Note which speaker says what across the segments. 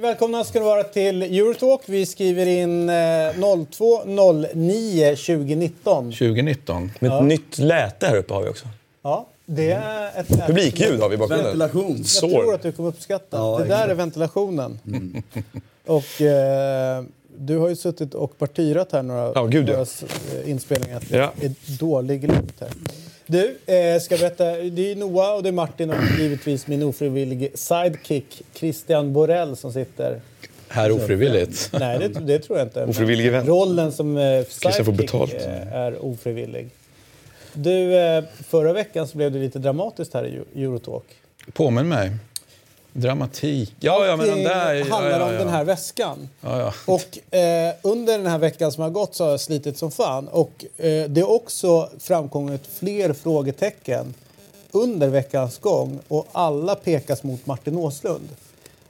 Speaker 1: Välkomna ska ni vara till Eurotalk. Vi skriver in eh, 02.09 2019.
Speaker 2: 2019.
Speaker 3: Med ett nytt läte här uppe har vi också.
Speaker 1: Ja, det är ett
Speaker 3: Publikljud har vi bakgrunden.
Speaker 4: Ventilation.
Speaker 1: Jag tror att du kommer uppskatta.
Speaker 4: Ja,
Speaker 1: det där
Speaker 4: exakt.
Speaker 1: är ventilationen. Och eh, du har ju suttit och partyrat här några,
Speaker 3: Ja, gud, ja.
Speaker 1: några eh, inspelningar.
Speaker 3: Ja.
Speaker 1: Det är dålig luft här. Du, eh, ska berätta. Det är Noah och det är Martin och givetvis min ofrivillige sidekick Christian Borell som sitter...
Speaker 2: Här ofrivilligt.
Speaker 1: Nej, det, det tror jag inte.
Speaker 3: Ofrivillig vän.
Speaker 1: Rollen som eh, sidekick eh, är ofrivillig. Du, eh, förra veckan så blev det lite dramatiskt här i Eu- Eurotalk.
Speaker 2: Påminn mig. Dramatik. Ja, ja, men den där...
Speaker 1: Handlar
Speaker 2: ja,
Speaker 1: om
Speaker 2: ja.
Speaker 1: den här väskan. Och eh, under den här veckan som har gått så har jag slitit som fan. Och eh, det har också framkommit fler frågetecken under veckans gång och alla pekas mot Martin Åslund.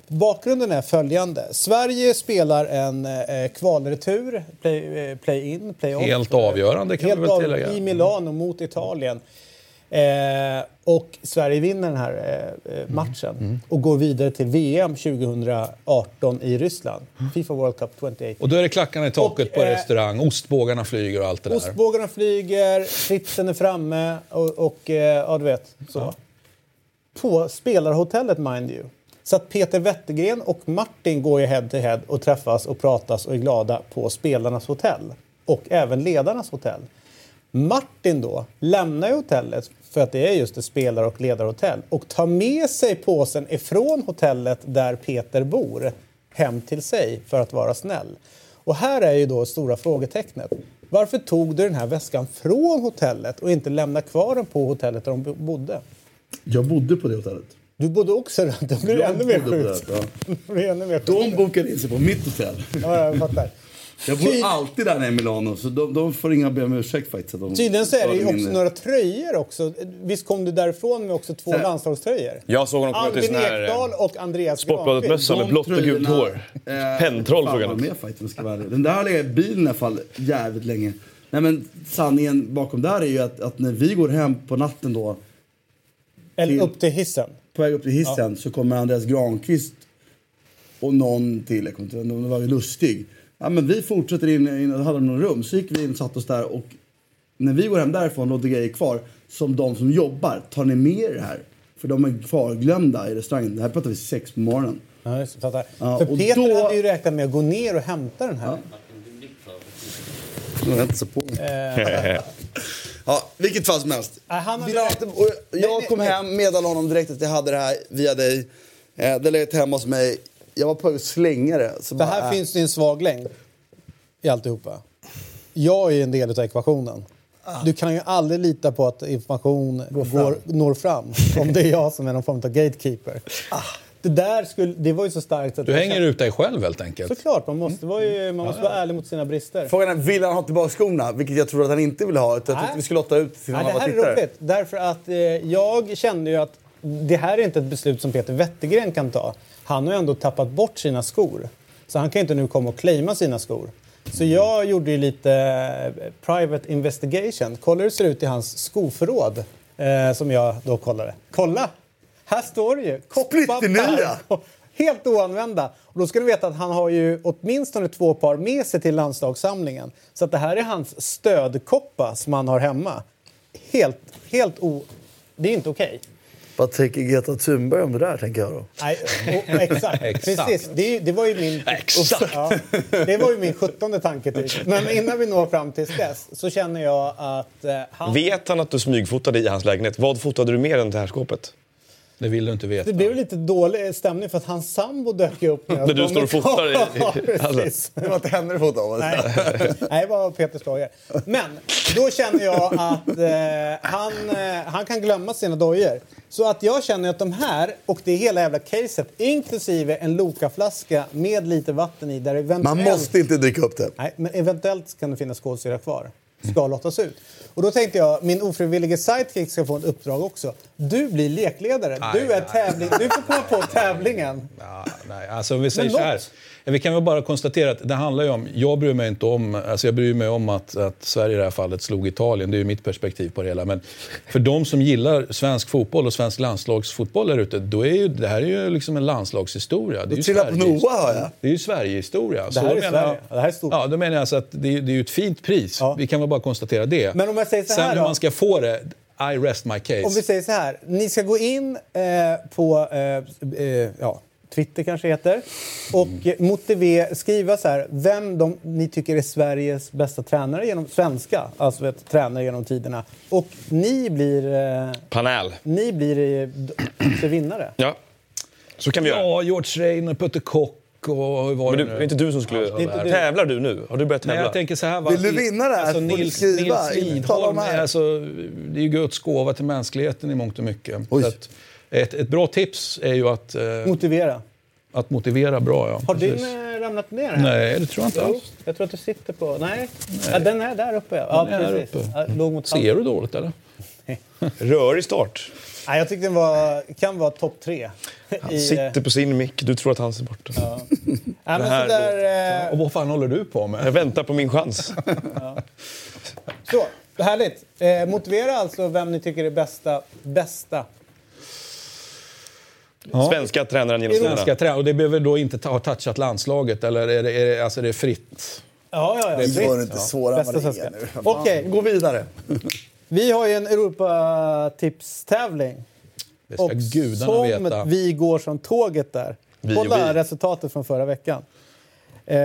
Speaker 1: Bakgrunden är följande. Sverige spelar en eh, kvalretur, play, eh, play-in, play-off.
Speaker 2: Helt avgörande kan
Speaker 1: Helt
Speaker 2: vi väl tillägga.
Speaker 1: I Milano mot Italien. Eh, och Sverige vinner den här eh,
Speaker 2: Mm.
Speaker 1: eh, matchen och går vidare till VM 2018 i Ryssland. Fifa World Cup 28.
Speaker 2: Och då är det klackarna i taket
Speaker 1: Och,
Speaker 2: på
Speaker 1: eh,
Speaker 2: restaurang, ostbågarna flyger och allt det där.
Speaker 1: Ostbågarna flyger, fritsen är framme och, och eh, ja, du vet. Så. På spelarhotellet, mind you. Så att Peter Wettergren och Martin går ju head to head och träffas och pratas och är glada på spelarnas hotell. Och även ledarnas hotell. Martin då lämnar ju hotellet för att det är just ett spelar och ledarhotell och tar med sig påsen ifrån hotellet där Peter bor hem till sig för att vara snäll. Och här är ju då stora frågetecknet. Varför tog du den här väskan från hotellet och inte lämnade kvar den på hotellet där de bo- bodde?
Speaker 4: Jag bodde på det hotellet.
Speaker 1: Du bodde också där. Det blir
Speaker 4: Jag
Speaker 1: ännu mer sjukt.
Speaker 4: det, ja.
Speaker 1: Det
Speaker 4: De bokade in sig på mitt hotell.
Speaker 1: Ja, jag fattar.
Speaker 4: Jag bor alltid där nere i Milano, så de, de får inga be om ursäkt faktiskt. de
Speaker 1: Tydligen så är det ju också
Speaker 4: min-
Speaker 1: några tröjor också. Visst kom du därifrån med också två landslagströjor?
Speaker 3: Jag såg honom komma till
Speaker 1: Albin
Speaker 3: sån här
Speaker 1: Ekdal
Speaker 3: eh,
Speaker 1: och Andreas
Speaker 3: Sportbladet-mössa med blått och gult hår.
Speaker 4: eh,
Speaker 3: Penntroll såg han ut.
Speaker 4: Den där har legat i bilen i alla fall jävligt länge. Nej men sanningen bakom där är ju att, att när vi går hem på natten då,
Speaker 1: Eller
Speaker 4: till-
Speaker 1: upp till hissen.
Speaker 4: på väg upp till hissen, så kommer Andreas Granqvist och någon till, jag kommer inte ihåg, det var ju lustig. Ja men vi fortsätter in, in hade de några rum, så gick vi in och satte oss där och när vi går hem därifrån låg det grejer kvar som de som jobbar, tar ni med er det här? För de är kvarglömda i restaurangen. Det här pratar vi sex på morgonen.
Speaker 1: Ja, just, fattar.
Speaker 4: Ja,
Speaker 1: För Peter
Speaker 4: då-
Speaker 1: hade ju räknat med att gå ner och hämta den här.
Speaker 4: Jag inte så på Ja, vilket fall som helst.
Speaker 1: Han hade Nej,
Speaker 4: jag kom hem, meddelade honom direkt att jag hade det här via dig. Eh, det lät hemma hos mig. Jag var på väg att slänga det. Så
Speaker 1: Det
Speaker 4: bara,
Speaker 1: här
Speaker 4: äh.
Speaker 1: finns det en svag länk i alltihopa. Jag är en del av ekvationen. Du kan ju aldrig lita på att information går, når fram om det är jag som är någon form av gatekeeper. Det där skulle, det var ju så starkt att
Speaker 2: Du hänger
Speaker 1: kände-
Speaker 2: ut dig själv helt enkelt.
Speaker 1: Såklart, man måste, vara, ju, man måste vara ärlig mot sina brister.
Speaker 4: Frågan är, vill han ha tillbaka skorna? Vilket jag tror att han inte vill ha. Utan jag
Speaker 1: Nej.
Speaker 4: tyckte vi skulle lotta ut till någon
Speaker 1: det här är
Speaker 4: tittare.
Speaker 1: roligt, därför att eh, jag kände ju att det här är inte ett beslut som Peter Wettergren kan ta. Han har ju ändå tappat bort sina skor. Så han kan inte nu komma och claima sina skor. Så jag gjorde ju lite eh, private investigation. Kolla hur det ser ut i hans skoförråd. Eh, som jag då kollade. Kolla! Här står det ju.
Speaker 4: Splitternya!
Speaker 1: Helt oanvända. Och då ska du veta att han har ju åtminstone två par med sig till landslagssamlingen. Så att det här är hans stödkoppa som han har hemma. Helt, helt o... Det är inte okej.
Speaker 4: Vad tänker Greta Thunberg om det där, tänker jag då?
Speaker 1: Nej, o- exakt.
Speaker 2: Exakt.
Speaker 1: Precis. Det, det var ju min...
Speaker 2: Exakt.
Speaker 1: Ja, det var ju min sjuttonde tanke. Typ. Men innan vi når fram till dess så känner jag att eh, han...
Speaker 3: Vet han att du smygfotade i hans lägenhet? Vad fotade du mer än det här skåpet?
Speaker 2: Det vill du inte veta.
Speaker 1: Det blev lite dålig stämning för att hans sambo dök upp. När,
Speaker 3: du står och fotar i- alltså.
Speaker 4: Det var inte henne du fotade?
Speaker 1: Nej, Nej, det var Peter Stoijer. Men då känner jag att eh, han, eh, han kan glömma sina dojor. Så att jag känner att de här, och det hela jävla caset, inklusive en Loka-flaska med lite vatten i där eventuellt...
Speaker 4: Man måste inte dricka upp det.
Speaker 1: Nej, men eventuellt kan det finnas kolsyra kvar. Ska lottas ut. Och då tänkte jag, min ofrivillige sidekick ska få ett uppdrag också. Du blir lekledare.
Speaker 2: Nej,
Speaker 1: du är
Speaker 2: nej.
Speaker 1: tävling. Du får komma på tävlingen.
Speaker 2: Ja, nej, alltså om vi säger
Speaker 1: Men
Speaker 2: så här. Vi kan väl bara konstatera att det handlar ju om, jag bryr mig inte om, alltså jag bryr mig om att, att Sverige i det här fallet slog Italien, det är ju mitt perspektiv på det hela. Men för de som gillar svensk fotboll och svensk landslagsfotboll där ute, då är ju, det här är ju liksom en landslagshistoria. Det är ju
Speaker 4: trillar på
Speaker 2: Sverige-
Speaker 4: Noah, hör jag.
Speaker 2: Det är ju Sverigehistoria. Så
Speaker 1: här är
Speaker 2: menar
Speaker 1: Sverige. Det här är stort.
Speaker 2: Ja, då menar jag alltså att det, är- det är ju ett fint pris.
Speaker 1: Ja.
Speaker 2: Vi kan väl bara konstatera det.
Speaker 1: Men om jag säger så
Speaker 2: Sen
Speaker 1: här
Speaker 2: hur
Speaker 1: då?
Speaker 2: man ska få det, I rest my case.
Speaker 1: Om vi säger så här. Ni ska gå in eh, på eh, eh, ja, Twitter kanske heter och
Speaker 2: Mm.
Speaker 1: motivera, skriva så här vem de, ni tycker är Sveriges bästa tränare genom svenska, alltså vet, tränare genom tiderna. Och ni blir, eh,
Speaker 3: Panel.
Speaker 1: ni blir eh, vinnare.
Speaker 3: Ja, så kan vi göra.
Speaker 2: Ja, George Reiner, Putte Kock och hur var
Speaker 3: Men
Speaker 2: det
Speaker 3: du,
Speaker 2: nu?
Speaker 3: är inte du som skulle...
Speaker 1: du.
Speaker 3: Tävlar du nu? Har du börjat
Speaker 2: Nej,
Speaker 3: tävla?
Speaker 2: jag tänker så här. va?
Speaker 4: Vill du vinna det här
Speaker 2: Alltså, Nils. Nils Lidholm, alltså, det är ju Guds gåva till mänskligheten i mångt och mycket. Ett, ett bra tips är ju att, eh,
Speaker 1: Motivera.
Speaker 2: att motivera bra. Ja.
Speaker 1: Har din
Speaker 2: Precis.
Speaker 1: eh, ramlat ner här?
Speaker 2: Nej, det tror jag inte
Speaker 1: Jo,
Speaker 2: alls.
Speaker 1: jag tror att du sitter på... Nej, Ja, den är där uppe. Ja,
Speaker 2: Den är
Speaker 1: precis.
Speaker 2: uppe.
Speaker 1: Ja, låg mot
Speaker 2: Ser du dåligt eller?
Speaker 3: Rörig start.
Speaker 1: Nej, jag tyckte den var, kan vara topp tre.
Speaker 3: Han
Speaker 1: i, eh,
Speaker 3: sitter på sin mick. Du tror att han ser borta.
Speaker 1: Ja, men sådär, eh,
Speaker 2: Och vad fan håller du på med?
Speaker 3: Jag väntar på min chans.
Speaker 1: så, härligt. Eh, motivera alltså vem ni tycker är bästa. bästa.
Speaker 3: Svenska tränaren genom
Speaker 2: Svenska
Speaker 3: tiderna.
Speaker 2: tränare, och det behöver då inte ha touchat landslaget, eller är det, är det, alltså det är fritt?
Speaker 1: Ja, ja, ja.
Speaker 4: Det
Speaker 1: fritt.
Speaker 4: var inte svårare än
Speaker 1: Bästa
Speaker 4: vad det är
Speaker 1: svenska.
Speaker 4: nu.
Speaker 1: Okej.
Speaker 4: Gå vidare.
Speaker 1: Vi har ju en Europatipstävling.
Speaker 2: Det ska
Speaker 1: Och
Speaker 2: gudarna
Speaker 1: som
Speaker 2: veta.
Speaker 1: vi går som tåget där.
Speaker 3: Vi
Speaker 1: Kolla
Speaker 3: och vi.
Speaker 1: resultatet från förra veckan. Eh,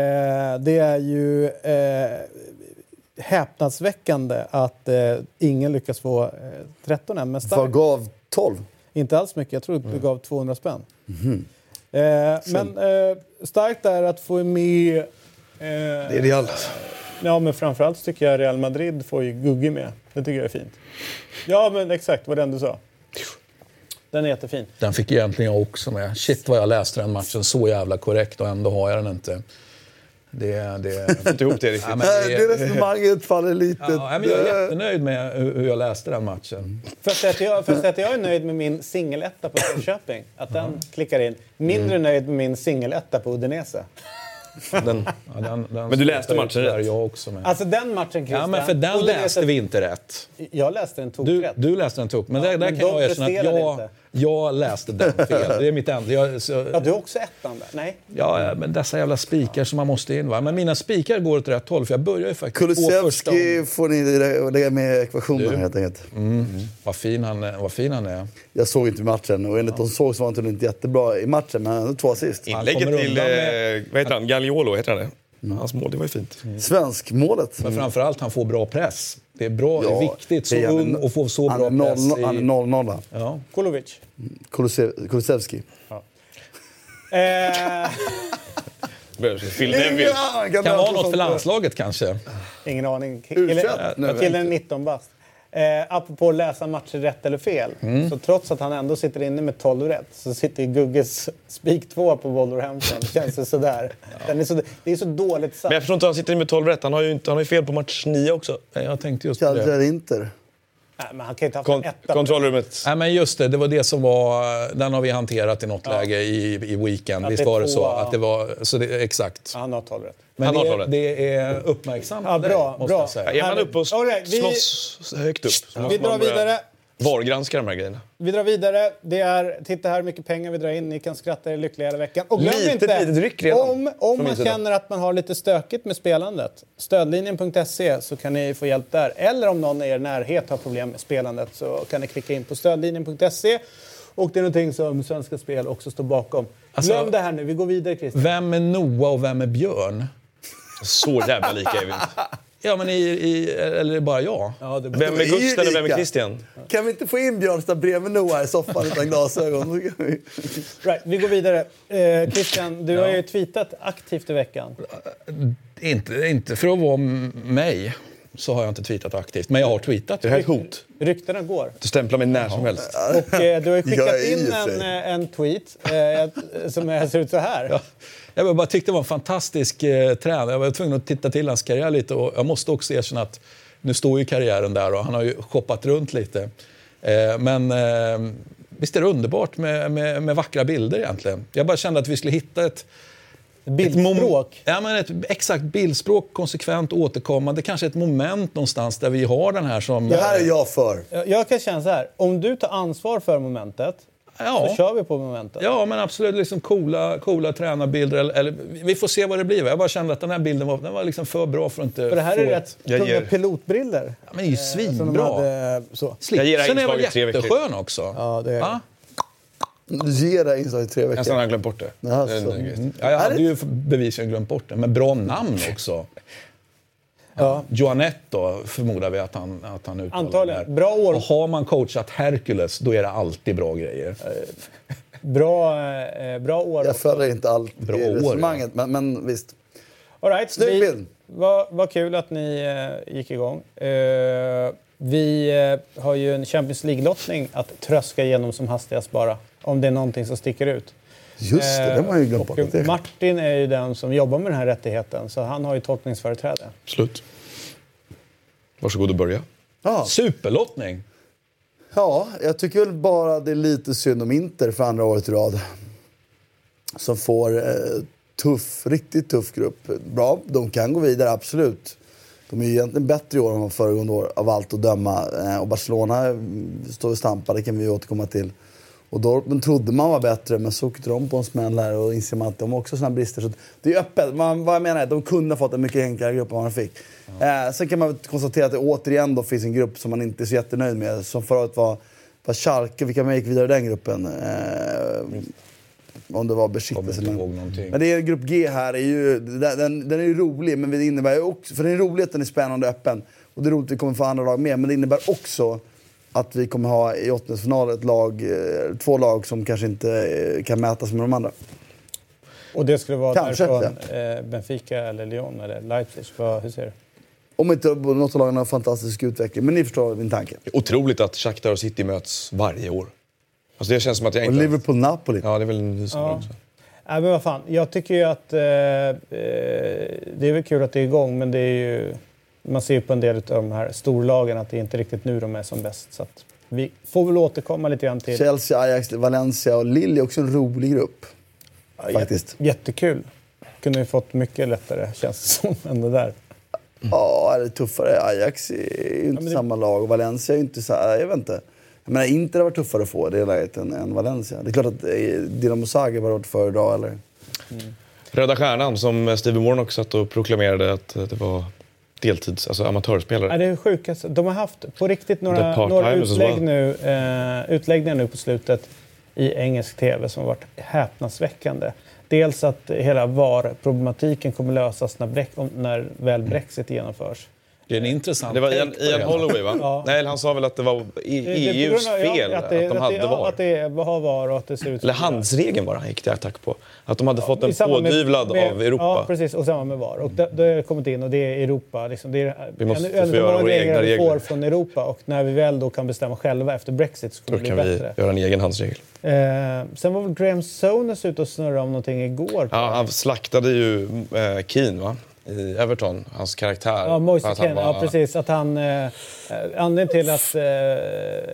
Speaker 1: det är ju eh, häpnadsväckande att eh, ingen lyckas få eh, 13 än. Men
Speaker 4: Vad gav 12?
Speaker 1: Inte alls mycket. Jag tror
Speaker 2: Mm.
Speaker 1: att det gav 200 spänn.
Speaker 2: Mhm.
Speaker 1: Eh, men eh, starkt är att få med... Eh,
Speaker 3: Det är Real.
Speaker 1: Ja, men framförallt tycker jag Real Madrid får ju Gugge med. Det tycker jag är fint. Ja, men exakt vad den du sa. Den är jättefin.
Speaker 2: Den fick egentligen jag också med. Shit vad jag läste den matchen så jävla korrekt och ändå har jag den inte. Det... det...
Speaker 3: Får inte ihop det riktigt.
Speaker 2: Ja,
Speaker 4: det
Speaker 2: det,
Speaker 4: resonemanget faller lite...
Speaker 2: ja, men jag är jättenöjd med hur jag läste den matchen.
Speaker 1: För att, jag, för att jag är nöjd med min singeletta på Norrköping. Att den klickar in. Mindre nöjd med min singeletta på Udinese.
Speaker 3: Den,
Speaker 2: Ja, den, den
Speaker 3: Men du läste matchen rätt?
Speaker 2: jag också med.
Speaker 1: Alltså den matchen Christian.
Speaker 2: Ja, men för den
Speaker 1: Udinese-
Speaker 2: läste vi inte rätt.
Speaker 1: Jag läste den
Speaker 2: Du,
Speaker 1: tokrätt.
Speaker 2: du läste den tok. Men
Speaker 1: Ja,
Speaker 2: där, där
Speaker 1: men
Speaker 2: kan jag erkänna att jag,
Speaker 1: inte.
Speaker 2: Jag läste den fel. Det är mitt enda. Jag, så,
Speaker 1: Ja, du har också ettan där. Nej.
Speaker 2: ja, men dessa jävla spikar som man måste in. Va? Men mina spikar går åt rätt håll för jag börjar ju faktiskt två första om-
Speaker 4: får ni lä- lägga med i ekvationen
Speaker 2: Du.
Speaker 4: helt enkelt.
Speaker 2: Vad fin han, är- vad fin han är.
Speaker 4: Jag såg inte matchen och enligt de såg så var han inte jättebra i matchen men ändå två assist.
Speaker 3: inlägget till,
Speaker 2: med-
Speaker 3: eh, vad heter han? Gagliolo, heter han det? Hans mål, det var ju fint.
Speaker 4: Svenskmålet.
Speaker 2: Men framförallt han får bra press. Det är bra, det är
Speaker 4: Ja,
Speaker 2: viktigt. Så ung och få så bra
Speaker 4: noll-
Speaker 2: press.
Speaker 4: Han är
Speaker 2: I,
Speaker 4: 0-0.
Speaker 2: ja.
Speaker 1: Kolovic.
Speaker 4: Kulisev- Kulusevski.
Speaker 1: Eh,
Speaker 3: Phil Neville.
Speaker 2: Kan vara något för landslaget kanske.
Speaker 1: ingen aning.
Speaker 4: U21
Speaker 1: Killen,
Speaker 4: nu,
Speaker 1: killen är 19 bast. Eh, apropå att läsa matcher rätt eller fel.
Speaker 2: Mm.
Speaker 1: Så trots att han ändå sitter inne med 12 rätt så sitter ju Gugges spik 2 på Wolverhampton. Känns det sådär. Den är så, det är så dåligt satt.
Speaker 3: Men jag förstår inte hur han sitter med 12 rätt. Han har ju, inte, han har ju fel på match 9 också.
Speaker 2: Jag tänkte just på det.
Speaker 4: Kaljar Inter.
Speaker 1: Nej, men han kan inte ha
Speaker 3: Kon
Speaker 1: etta.
Speaker 3: kontrollrummet.
Speaker 2: Nej, men just det, det var det som var... Den har vi hanterat i något läge i, i weekend.
Speaker 1: Att
Speaker 2: Visst var det så? Att det var, så det, exakt.
Speaker 1: Han har 12 rätt.
Speaker 2: Men
Speaker 3: Han har
Speaker 2: det,
Speaker 3: rätt.
Speaker 2: det är uppmärksamt
Speaker 1: Ja,
Speaker 2: dig,
Speaker 1: bra, bra.
Speaker 3: Är man uppe och
Speaker 1: All right, vi-
Speaker 3: slåss högt upp så måste
Speaker 1: Vi drar
Speaker 3: man börja
Speaker 1: vidare.
Speaker 3: VAR-granska de här grejerna.
Speaker 1: Vi drar vidare. Det är, titta här hur mycket pengar vi drar in. Ni kan skratta er lyckliga hela veckan. Och glöm
Speaker 3: Litet,
Speaker 1: inte,
Speaker 3: litet ryck redan
Speaker 1: om, om man känner att man har lite stökigt med spelandet, stödlinjen.se så kan ni få hjälp där. Eller om någon i er närhet har problem med spelandet så kan ni klicka in på stödlinjen.se. Och det är någonting som Svenska Spel också står bakom.
Speaker 2: Alltså-
Speaker 1: Glöm det här nu, vi går vidare Christian.
Speaker 2: Vem är Noah och vem är Björn?
Speaker 3: Så jävla lika är vi inte.
Speaker 2: Ja, men i, i, eller är det bara jag?
Speaker 1: Ja, det
Speaker 3: Vem är Gusten och vem är. Christian?
Speaker 4: Kan vi inte få in Björnstad bredvid Noah i soffan utan glasögon? Vi-
Speaker 1: right, vi går vidare. Eh, Christian, du har ju tweetat aktivt i veckan.
Speaker 2: Inte, inte för att vara mig så har jag inte tweetat aktivt, men jag har tweetat.
Speaker 3: Det här är ett hot.
Speaker 1: Ryktena går.
Speaker 3: Du stämplar mig när som helst.
Speaker 1: Och eh, du har ju
Speaker 4: Ja,
Speaker 1: skickat in en, eh, en tweet eh, som är- ser ut så här.
Speaker 2: Ja. Jag bara tyckte det var en fantastisk eh, tränare. Jag var tvungen att titta till hans karriär lite och jag måste också erkänna att nu står ju karriären där och han har ju shoppat runt lite. Eh, men eh, visst är det underbart med, med, med vackra bilder egentligen. Jag bara kände att vi skulle hitta ett
Speaker 1: Bildspråk.
Speaker 2: Ja, men ett, exakt. Bildspråk, konsekvent återkommande. Kanske ett moment någonstans där vi har den här som...
Speaker 4: Det här är jag för.
Speaker 1: Jag, jag kan känna så här, om du tar ansvar för momentet
Speaker 2: Ja.
Speaker 1: så kör vi på momentet.
Speaker 2: Ja, men absolut. Liksom coola, coola tränarbilder. Eller, eller, vi får se vad det blir. Jag bara kände att den här bilden var, den var liksom för bra för att inte
Speaker 1: För det här
Speaker 2: få...
Speaker 1: är rätt tunga
Speaker 3: ger-
Speaker 1: pilotbriller.
Speaker 2: Ja, men det är ju
Speaker 1: de
Speaker 2: svinbra.
Speaker 1: hade, så.
Speaker 3: Här
Speaker 2: Slipsen är väl jätteskön också?
Speaker 1: Ja, det är
Speaker 2: Va?
Speaker 4: Du ger det här inslaget i tre
Speaker 3: har
Speaker 4: veckor.
Speaker 3: jag glömt bort det.
Speaker 4: Ja,
Speaker 3: Det är
Speaker 4: så.
Speaker 3: en grej.
Speaker 2: Ja, jag hade
Speaker 4: det-
Speaker 2: ju bevisligen glömt bort det. Men bra namn också.
Speaker 1: Ja.
Speaker 2: Då, förmodar vi att han, att han uttalar
Speaker 1: Antagligen.
Speaker 2: det här.
Speaker 1: Bra år.
Speaker 2: Och har man coachat Hercules, då är det alltid bra grejer.
Speaker 1: Bra, eh, bra år.
Speaker 4: Jag följer inte allt
Speaker 2: Bra
Speaker 4: i
Speaker 2: år,
Speaker 4: resonemanget, men, men visst.
Speaker 1: All right,
Speaker 4: Snygg bild.
Speaker 1: Vad vad kul att ni eh, gick igång. Eh, vi eh, har ju en Champions League-lottning att tröska igenom som hastigast bara. Om det är någonting som sticker ut.
Speaker 4: Just det, det har man ju glömt
Speaker 1: Eh,
Speaker 4: bort.
Speaker 1: Martin är ju den som jobbar med den här rättigheten, så han har ju tolkningsföreträde.
Speaker 3: Absolut. Varsågod och börja.
Speaker 4: Ja.
Speaker 2: Superlottning!
Speaker 4: ja, jag tycker väl bara det är lite synd om Inter för andra året i rad. Som får eh, tuff, riktigt tuff grupp. Bra, de kan gå vidare, absolut. De är ju egentligen bättre i år än föregående år av allt att döma. Eh, och Barcelona står och stampar, det kan vi återkomma till. Och Dortmund trodde man var bättre, men så åkte de på en smäll här och inser man att de har också såna brister. Så det är öppet. Man, vad jag menar är de kunde ha fått en mycket enklare grupp än vad de fick. Eh, sen kan man konstatera att det återigen då finns en grupp som man inte är så jättenöjd med. Som förra året var, var Schalke, vilka man gick vidare i den gruppen? Eh, om det var Besiktas eller...
Speaker 2: någonting.
Speaker 4: Men det är grupp G här, är ju, den, den, är ju rolig, men det innebär ju också, för den är rolig att den är spännande och öppen. Och det är roligt att vi kommer få andra lag med, men det innebär också att vi kommer ha i åttondelsfinal ett lag, eh, två lag som kanske inte eh, kan mätas med de andra.
Speaker 1: Och det skulle vara
Speaker 4: Kanske,
Speaker 1: därifrån eh, Benfica eller Lyon eller Leipzig. Vad, hur ser du?
Speaker 4: Om inte något av lagen har en fantastisk utveckling, men ni förstår min tanke.
Speaker 3: Otroligt att Shakhtar och City möts varje år. Alltså det känns som att jag
Speaker 4: Och
Speaker 3: inte...
Speaker 4: Liverpool-Napoli.
Speaker 3: Ja, det är väl en
Speaker 1: Ja.
Speaker 3: också.
Speaker 1: Nej, men vad fan. Jag tycker ju att eh, det är väl kul att det är igång, men det är ju... Man ser ju på en del av de här storlagen att det är inte riktigt nu de är som bäst. Så att vi får väl återkomma lite grann till...
Speaker 4: Chelsea, Ajax, Valencia och Lille är också en rolig grupp.
Speaker 1: Ja,
Speaker 4: faktiskt.
Speaker 1: Jätte, jättekul. Kunde ju fått mycket lättare, känns det som, än det där.
Speaker 4: Ja, det är tuffare. Ajax är ju inte
Speaker 1: men det-
Speaker 4: samma lag och Valencia är ju inte så Jag vet inte. Jag menar, Inter har varit tuffare att få det läget än, än Valencia. Det är klart att eh, Dinamo Zagreb har varit föredra, eller?
Speaker 3: Röda Stjärnan, som Steven Warnock satt och proklamerade att det var deltids, alltså amatörspelare.
Speaker 1: Ja, det är sjukaste. De har haft på riktigt några, några utlägg nu, eh, utläggningar nu på slutet i engelsk tv som har varit häpnadsväckande. Dels att hela VAR-problematiken kommer lösas när, när väl Brexit genomförs.
Speaker 2: Det är en intressant
Speaker 3: Det var Ian. Ian Holloway va?
Speaker 1: Ja.
Speaker 3: Nej, han sa väl att det var EUs
Speaker 1: grund av-
Speaker 3: fel
Speaker 1: ja,
Speaker 3: att,
Speaker 1: det-
Speaker 3: de
Speaker 1: att
Speaker 3: hade
Speaker 1: det,
Speaker 3: VAR.
Speaker 1: Ja, att det har VAR och att det ser ut
Speaker 3: Eller handsregeln var det han gick till attack på. Att de hade fått
Speaker 1: I
Speaker 3: den
Speaker 1: samband med-
Speaker 3: pådyvlad
Speaker 1: med-
Speaker 3: av Europa.
Speaker 1: Ja, precis. Och samma med VAR. Och det, det har kommit in och det är Europa. Liksom, det är,
Speaker 3: Vi måste
Speaker 1: en, en
Speaker 3: få göra
Speaker 1: de
Speaker 3: våra egna
Speaker 1: regler vi får från Europa. Och när vi väl då kan bestämma själva efter Brexit så kommer
Speaker 3: Då
Speaker 1: det
Speaker 3: kan
Speaker 1: bli
Speaker 3: vi
Speaker 1: bättre.
Speaker 3: göra en egen handsregel.
Speaker 1: Eh, sen var väl Graham Souness ute och snurrade om någonting igår.
Speaker 3: Ja, han slaktade ju eh, Keane va? I Everton, hans karaktär.
Speaker 1: Ja, Moise
Speaker 3: För att han
Speaker 1: Kean,
Speaker 3: var-
Speaker 1: ja precis. Att han, eh, eh, anledningen till att eh,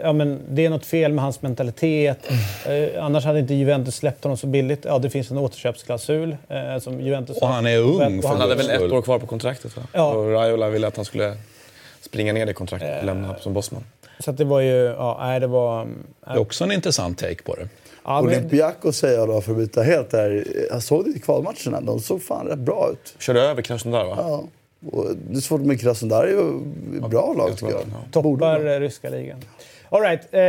Speaker 1: ja, men det är något fel med hans mentalitet. Eh, annars hade inte Juventus släppt honom så billigt. Ja, det finns en återköpsklausul eh, som Juventus
Speaker 2: Och han är ung,
Speaker 1: Och
Speaker 2: för
Speaker 3: Han hade väl ett år kvar på kontraktet va?
Speaker 1: Ja.
Speaker 3: Och Raiola ville att han skulle springa ner det kontraktet och lämna som bossman.
Speaker 1: Så att det var ju, ja, nej det var...
Speaker 2: Det är också en intressant take på det.
Speaker 1: Ja, men,
Speaker 4: Olympiakos säger jag då, för att byta helt här. Jag såg det i kvalmatcherna. De såg fan rätt bra ut.
Speaker 3: Körde över Krasnodar va?
Speaker 4: Ja. Och det är svårt med Krasnodar. Det är ju bra lag tycker jag.
Speaker 3: Ja.
Speaker 1: Toppar eh, ryska ligan. All right. Eh,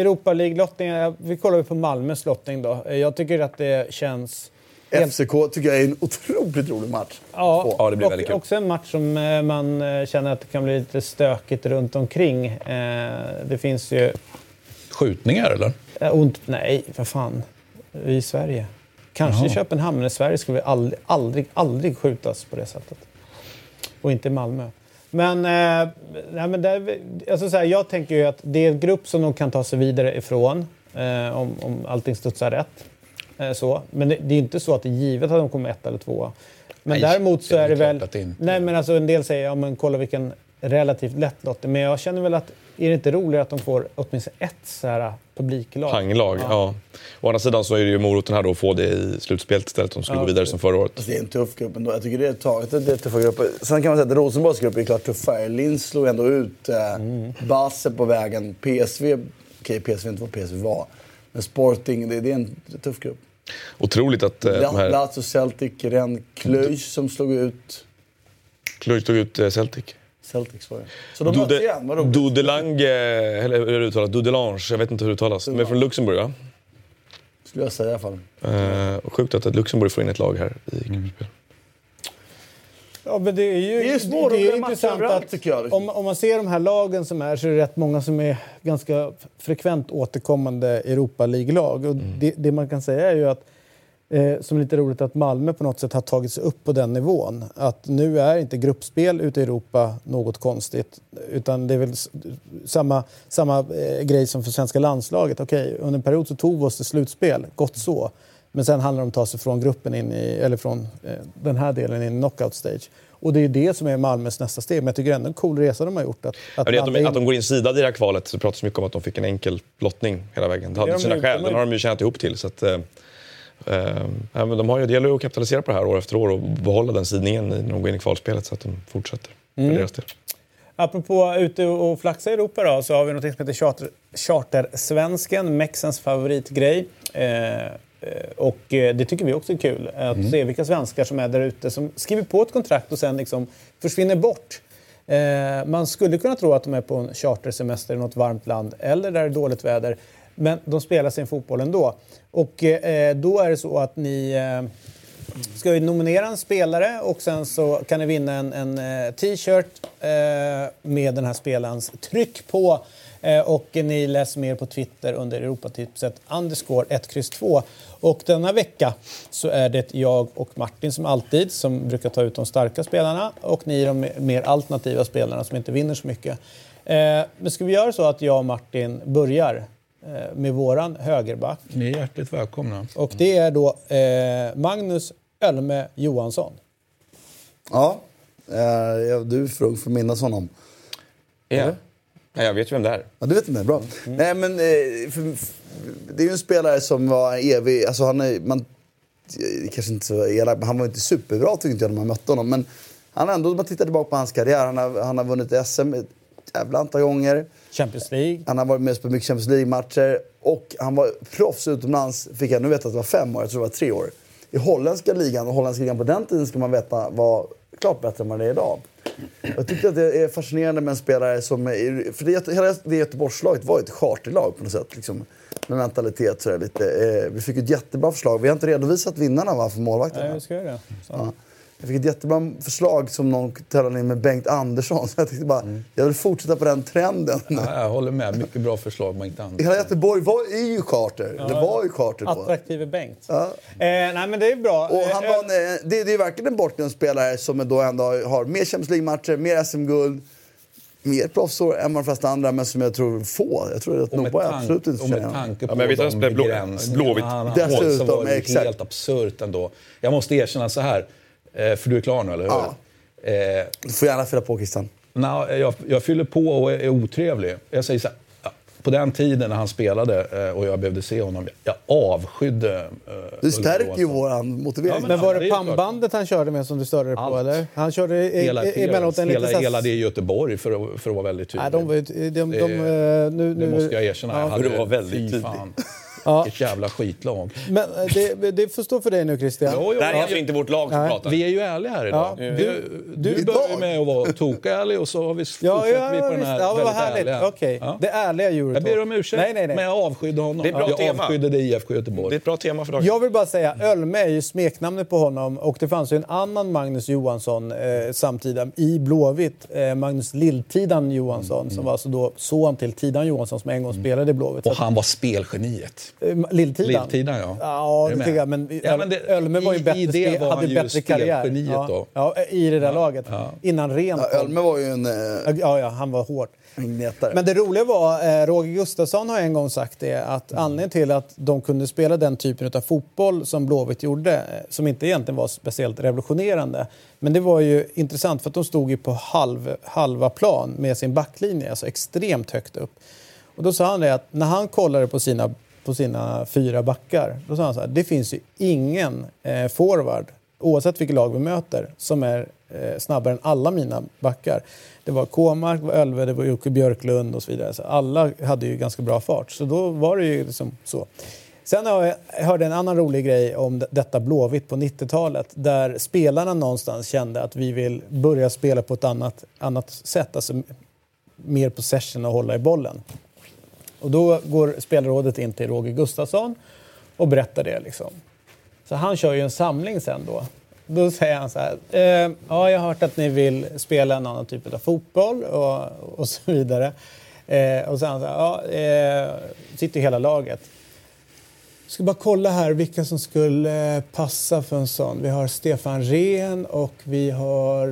Speaker 1: Europa League-lottningen. Vi kollar på Malmös lottning då. Eh, Jag tycker att det känns...
Speaker 4: FCK tycker jag är en otroligt rolig match.
Speaker 1: Ja,
Speaker 3: Ja, det blir
Speaker 1: och
Speaker 3: väldigt kul.
Speaker 1: också en match som eh, man eh, känner att det kan bli lite stökigt runt omkring. Eh, Det finns ju...
Speaker 2: Skjutningar eller?
Speaker 1: Eh, Ont, nej, för fan. Vi är i Sverige. Kanske i. Köpenhamn, men i Sverige skulle vi aldrig, aldrig, aldrig skjutas på det sättet. Och inte i Malmö. Men, eh, nej, men där, alltså så här, jag tänker ju att det är en grupp som de kan ta sig vidare ifrån eh, om, om allting studsar rätt. Eh, så. Men det, det är inte så att det är givet att de kommer ett eller två. Men
Speaker 2: Nej,
Speaker 1: däremot så
Speaker 2: det är
Speaker 1: är det väl... Nej, men alltså en del säger ja, men kolla vilken relativt lättlottig. Men jag känner väl att är det inte roligare att de får åtminstone ett så här publiklag?
Speaker 3: Panglag, ja. Å andra sidan så är det ju moroten här då att få det i slutspelet istället om de skulle
Speaker 1: Ja,
Speaker 3: gå vidare som förra året.
Speaker 4: Alltså, det är en tuff grupp ändå. Jag tycker det är taget. Det är tuffa grupper. Sen kan man säga att Rosenborgs grupp är klart tuffare. Linz slog ändå ut eh,
Speaker 1: Mm.
Speaker 4: Basel på vägen. PSV, okej PSV är inte vad PSV var. Men Sporting, det, det är en tuff grupp.
Speaker 3: Otroligt att eh, de här...
Speaker 4: Lazio, Celtic, Rennes, Cluj som slog ut
Speaker 3: Cluj tog ut eh, Celtic.
Speaker 4: Celtics var det. Så de möts igen, vad roligt.
Speaker 3: Dudelange, eller hur är det uttalas? Dudelange, jag vet inte hur det uttalas. De är från Luxemburg va?
Speaker 4: Skulle jag säga i alla fall.
Speaker 3: Eh, sjukt att Luxemburg får in ett lag här i
Speaker 1: Mm.
Speaker 3: gruppspel.
Speaker 1: Ja, men det är ju
Speaker 4: Det är små
Speaker 1: det är intressant att
Speaker 4: liksom.
Speaker 1: om, om man ser de här lagen som är så är det rätt många som är ganska frekvent återkommande Europa League-lag. Och
Speaker 4: Mm.
Speaker 1: det, det man kan säga är ju att eh, som är lite roligt att Malmö på något sätt har tagit sig upp på den nivån. Att nu är inte gruppspel ute i Europa något konstigt. Utan det är väl samma, samma eh, grej som för svenska landslaget. Okej, under en period så tog vi oss till slutspel, gott så. Men sen handlar det om att ta sig från gruppen in i, eller från eh, den här delen in i knockout stage. Och det är det som är Malmös nästa steg. Men jag tycker ändå en cool resa de har gjort. Att,
Speaker 3: det att,
Speaker 1: landa
Speaker 3: de,
Speaker 1: in-
Speaker 3: att de går in sidade i det här kvalet så pratas mycket om att de fick en enkel lottning hela vägen. Det hade
Speaker 1: Det de
Speaker 3: sina skäl, den har de ju tjänat ihop till. Så att, eh, eh, men de har ju, det gäller att kapitalisera på det här år efter år och behålla den sidningen när de går in i kvalspelet så att de fortsätter.
Speaker 1: Mm.
Speaker 3: För deras del.
Speaker 1: Apropå ute och flaxa i Europa då, så har vi något som heter charter, Chartersvensken, Mexens favoritgrej. Eh, eh, och eh, det tycker vi också är kul, att se vilka svenskar som är där ute som skriver på ett kontrakt och sen liksom försvinner bort. Eh, man skulle kunna tro att de är på en chartersemester i något varmt land eller där det är dåligt väder. Men de spelar sin fotboll ändå. Och eh, då är det så att ni eh, ska ju nominera en spelare och sen så kan ni vinna en, en eh, t-shirt eh, med den här spelarens tryck på. Eh, och ni läser mer på Twitter under Europatipset underscore 1X2. Och denna vecka så är det jag och Martin som alltid som brukar ta ut de starka spelarna och ni de mer alternativa spelarna som inte vinner så mycket. Eh, men ska vi göra så att jag och Martin börjar med våran högerback
Speaker 2: Ni är hjärtligt välkomna.
Speaker 1: och det är då eh, Magnus Ölme Johansson.
Speaker 4: Ja, eh, du är för minnas honom.
Speaker 3: Ja. Ja, jag vet ju vem det är.
Speaker 4: Ja, du vet inte, bra.
Speaker 1: Mm.
Speaker 4: Nej, men eh, för, för, det är ju en spelare som var evig. Alltså han är, man, eh, kanske inte så elak, men han var inte superbra tyckte inte jag när man mötte honom. Men han ändå, om man tittar tillbaka på hans karriär, han har, han har vunnit SM jävla antal gånger.
Speaker 1: Champions League.
Speaker 4: Han har varit med på mycket Champions League-matcher. Och han var proffs utomlands, fick jag nu veta att det var fem år, jag tror det var tre år. I holländska ligan, och holländska ligan på den tiden ska man veta var klart bättre än vad det är idag. Jag tycker att det är fascinerande med en spelare som... Är, för det, hela det Göteborgslaget var ju ett charterlag på något sätt. Liksom, med mentalitet sådär lite. Eh, vi fick ett jättebra förslag. Vi har inte redovisat vinnarna va, för målvakterna.
Speaker 1: Nej, vi ska göra det. Så.
Speaker 4: Ja. Jag fick ett jättebra förslag som någon tävlade in med Bengt Andersson. Så jag tänkte bara, jag vill fortsätta på den trenden.
Speaker 2: Ja, jag håller med. Mycket bra förslag, Bengt Andersson.
Speaker 4: Hela Göteborg var, är ju charter. Det var ju charter på.
Speaker 1: Attraktive Bengt.
Speaker 4: Ja.
Speaker 1: Eh, nej, men det är bra.
Speaker 4: Och han
Speaker 1: Eh,
Speaker 4: var en, eh, det, det är verkligen en bortglömd spelare som då ändå har mer Champions League-matcher, mer SM-guld, mer proffsår än de flesta andra, men som jag tror få. Jag tror att Nobba
Speaker 2: tank,
Speaker 4: absolut inte
Speaker 2: och med tanke på
Speaker 3: Ja, men
Speaker 2: de
Speaker 3: blå- Blåvitt.
Speaker 4: Dessutom,
Speaker 2: så var det
Speaker 4: exakt.
Speaker 2: helt absurt ändå. Jag måste erkänna så här, för du är klar nu, eller hur?
Speaker 4: Ja.
Speaker 2: Eh,
Speaker 4: Du får gärna fylla på Christian.
Speaker 2: Nej, jag, jag fyller på och är otrevlig. Jag säger så här, ja, på den tiden när han spelade eh, och jag behövde se honom, jag avskydde eh,
Speaker 4: Du stärker ju våran motivering.
Speaker 2: Ja,
Speaker 1: Men var
Speaker 2: det
Speaker 1: det pannbandet han körde med som du störde dig på?
Speaker 2: Allt.
Speaker 1: Eller? Han körde i-
Speaker 2: Hela,
Speaker 1: i- emellanåt en
Speaker 2: hela,
Speaker 1: liten...
Speaker 2: hela det i Göteborg, för att, för att vara väldigt tydlig.
Speaker 1: Nej, de, de, de, de,
Speaker 2: Det-
Speaker 1: eh, nu,
Speaker 2: det
Speaker 1: nu,
Speaker 2: måste jag erkänna.
Speaker 1: Ja.
Speaker 2: Jag hade,
Speaker 3: det var väldigt tydligt.
Speaker 1: Ja.
Speaker 2: Vilket jävla skitlag.
Speaker 1: Men eh, det, det får stå för dig nu, Christian.
Speaker 2: Jo, jo,
Speaker 3: Det här är
Speaker 2: ja,
Speaker 3: alltså inte vårt lag som
Speaker 1: Nej.
Speaker 3: pratar.
Speaker 2: Vi är ju ärliga här idag.
Speaker 1: Ja,
Speaker 2: Du,
Speaker 1: du-
Speaker 2: du, börjar med att vara tokärlig och så har vi
Speaker 1: Ja, ja,
Speaker 2: vi på den här
Speaker 1: ja,
Speaker 2: väldigt
Speaker 1: härligt.
Speaker 2: ärliga.
Speaker 1: Okej.
Speaker 2: Ja.
Speaker 1: Det ärliga Eurotalk.
Speaker 2: Jag ber om ursäkt,
Speaker 1: Nej, nej, nej.
Speaker 2: men jag avskydde honom.
Speaker 3: Det är ett bra
Speaker 2: jag
Speaker 3: tema.
Speaker 2: avskydde IFK Göteborg.
Speaker 3: Det är ett bra tema för dagen.
Speaker 1: Jag vill bara säga, Ölme är ju smeknamnet på honom och det fanns ju en annan Magnus Johansson eh, samtida i Blåvitt. Eh, Magnus Lilltidan Johansson som var alltså då son till Tidan Johansson som en gång spelade i Blåvitt.
Speaker 2: Och han var spelgeniet.
Speaker 1: Eh, Lilltidan?
Speaker 2: Lilltidan, ja.
Speaker 1: Ja, det tycker jag. Men
Speaker 2: Ja, men det-
Speaker 1: Ölme var ju
Speaker 2: i-
Speaker 1: bättre,
Speaker 2: i det var
Speaker 1: hade
Speaker 2: han ju
Speaker 1: bättre karriär. ja.
Speaker 2: då.
Speaker 1: Ja, i det där laget. Innan Ren kom.
Speaker 4: Ölme var ju en, eh,
Speaker 1: Ja, ja, han var
Speaker 4: gnetare.
Speaker 1: Men det roliga var, eh, Roger Gustafsson har en gång sagt det, att anledningen till att de kunde spela den typen av fotboll som Blåvitt gjorde, eh, som inte egentligen var speciellt revolutionerande, men det var ju intressant för att de stod ju på halv, halva plan med sin backlinje, alltså extremt högt upp. Och då sa han det att när han kollade på sina, på sina fyra backar, då sa han så här, det finns ju ingen eh, forward, oavsett vilket lag vi möter, som är eh, snabbare än alla mina backar. Det var Kåmark, det var Ölve, det var Jocke Björklund och så vidare. Så alla hade ju ganska bra fart, så då var det ju liksom så. Sen har jag jag hörde en annan rolig grej om detta Blåvitt på 90-talet där spelarna någonstans kände att vi vill börja spela på ett annat, annat sätt, alltså mer possession och hålla i bollen. Och då går spelarrådet in till Roger Gustafsson och berättar det. Liksom. Så han kör ju en samling sen då. Då säger han så här. Eh, ja, jag har hört att ni vill spela en annan typ av fotboll och, och så vidare. Eh, och så han så här. Ja, eh, sitter hela laget. Jag ska bara kolla här vilka som skulle passa för en sån. Vi har Stefan Rehn och vi har...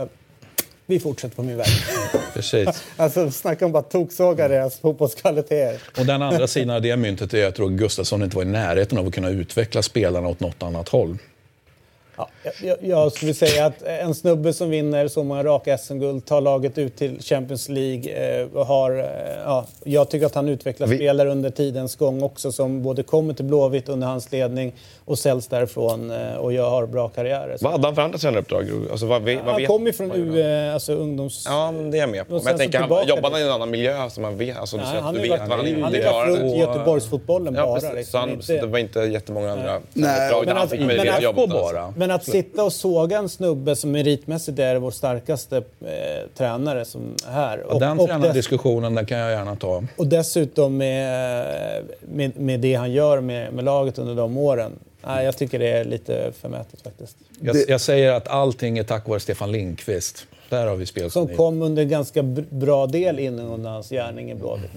Speaker 1: Eh, vi fortsätter på min väg.
Speaker 2: Precis.
Speaker 1: Alltså snacka om bara toksåga deras fotbollskvaliteter.
Speaker 2: Och den andra sidan av det myntet är att Roger Gustafsson inte var i närheten av att kunna utveckla spelarna åt något annat håll.
Speaker 1: Ja, jag, jag skulle säga att en snubbe som vinner så många raka SM-guld, tar laget ut till Champions League eh, och har... Eh, ja, jag tycker att han utvecklar
Speaker 3: Vi-
Speaker 1: spelare under tidens gång också som både kommer till Blåvitt under hans ledning och säljs därifrån eh, och jag har bra karriärer. Så
Speaker 3: Vad hade han för andra tränaruppdrag? Alltså, vad, vad
Speaker 1: han
Speaker 3: vet-
Speaker 1: kommer ju från U,
Speaker 3: han?
Speaker 1: eh, alltså ungdoms...
Speaker 3: Ja, det är jag med på. Men jag
Speaker 1: sen så
Speaker 3: tänker, han, jobbar han i en annan miljö som man vet? Alltså, du
Speaker 1: Nej,
Speaker 3: säger att
Speaker 1: han
Speaker 3: du
Speaker 1: har ju
Speaker 3: vet
Speaker 1: varit,
Speaker 3: vad han
Speaker 1: han
Speaker 3: inte
Speaker 1: har varit
Speaker 3: gör.
Speaker 1: runt Göteborgsfotbollen
Speaker 3: Ja,
Speaker 1: bara.
Speaker 3: precis.
Speaker 1: liksom,
Speaker 3: Så, han,
Speaker 1: inte-
Speaker 3: så det var inte jättemånga andra
Speaker 4: Nej,
Speaker 3: uppdrag där
Speaker 1: men
Speaker 3: han
Speaker 1: att-
Speaker 3: fick
Speaker 1: men
Speaker 3: möjlighet
Speaker 1: att- Men att sitta och såga en snubbe som meritmässigt är vår starkaste eh, tränare som här.
Speaker 2: Och den
Speaker 1: dess-
Speaker 2: tränardiskussionen den kan jag gärna ta.
Speaker 1: Och dessutom med, med, med det han gör med, med laget under de åren. Nej, jag tycker det är lite förmätet faktiskt.
Speaker 2: Jag, jag säger att allting är tack vare Stefan Lindqvist. Där har vi
Speaker 1: Som
Speaker 2: spelgeni.
Speaker 1: kom under en ganska br- bra del in under hans gärning i Blåvitt.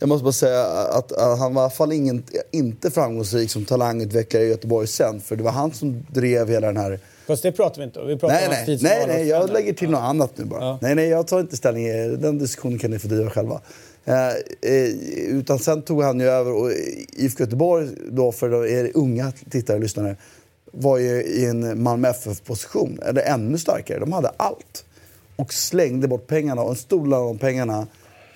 Speaker 4: Jag måste bara säga att, att han var i alla fall ingen, inte framgångsrik som talangutvecklare i Göteborg sen. För det var han som drev hela den här...
Speaker 1: Fast det pratar vi inte om. Vi pratar
Speaker 4: Nej,
Speaker 1: om
Speaker 4: nej, nej, nej, jag lägger till något annat nu bara.
Speaker 1: Ja.
Speaker 4: Nej, nej, jag tar inte ställning. Den diskussionen kan ni fördriva själva. Eh, eh, utan sen tog han ju över och IFK Göteborg då för er unga tittare och lyssnare var ju i en Malmö FF-position, eller ännu starkare. De hade allt. Och slängde bort pengarna och en stor del av de pengarna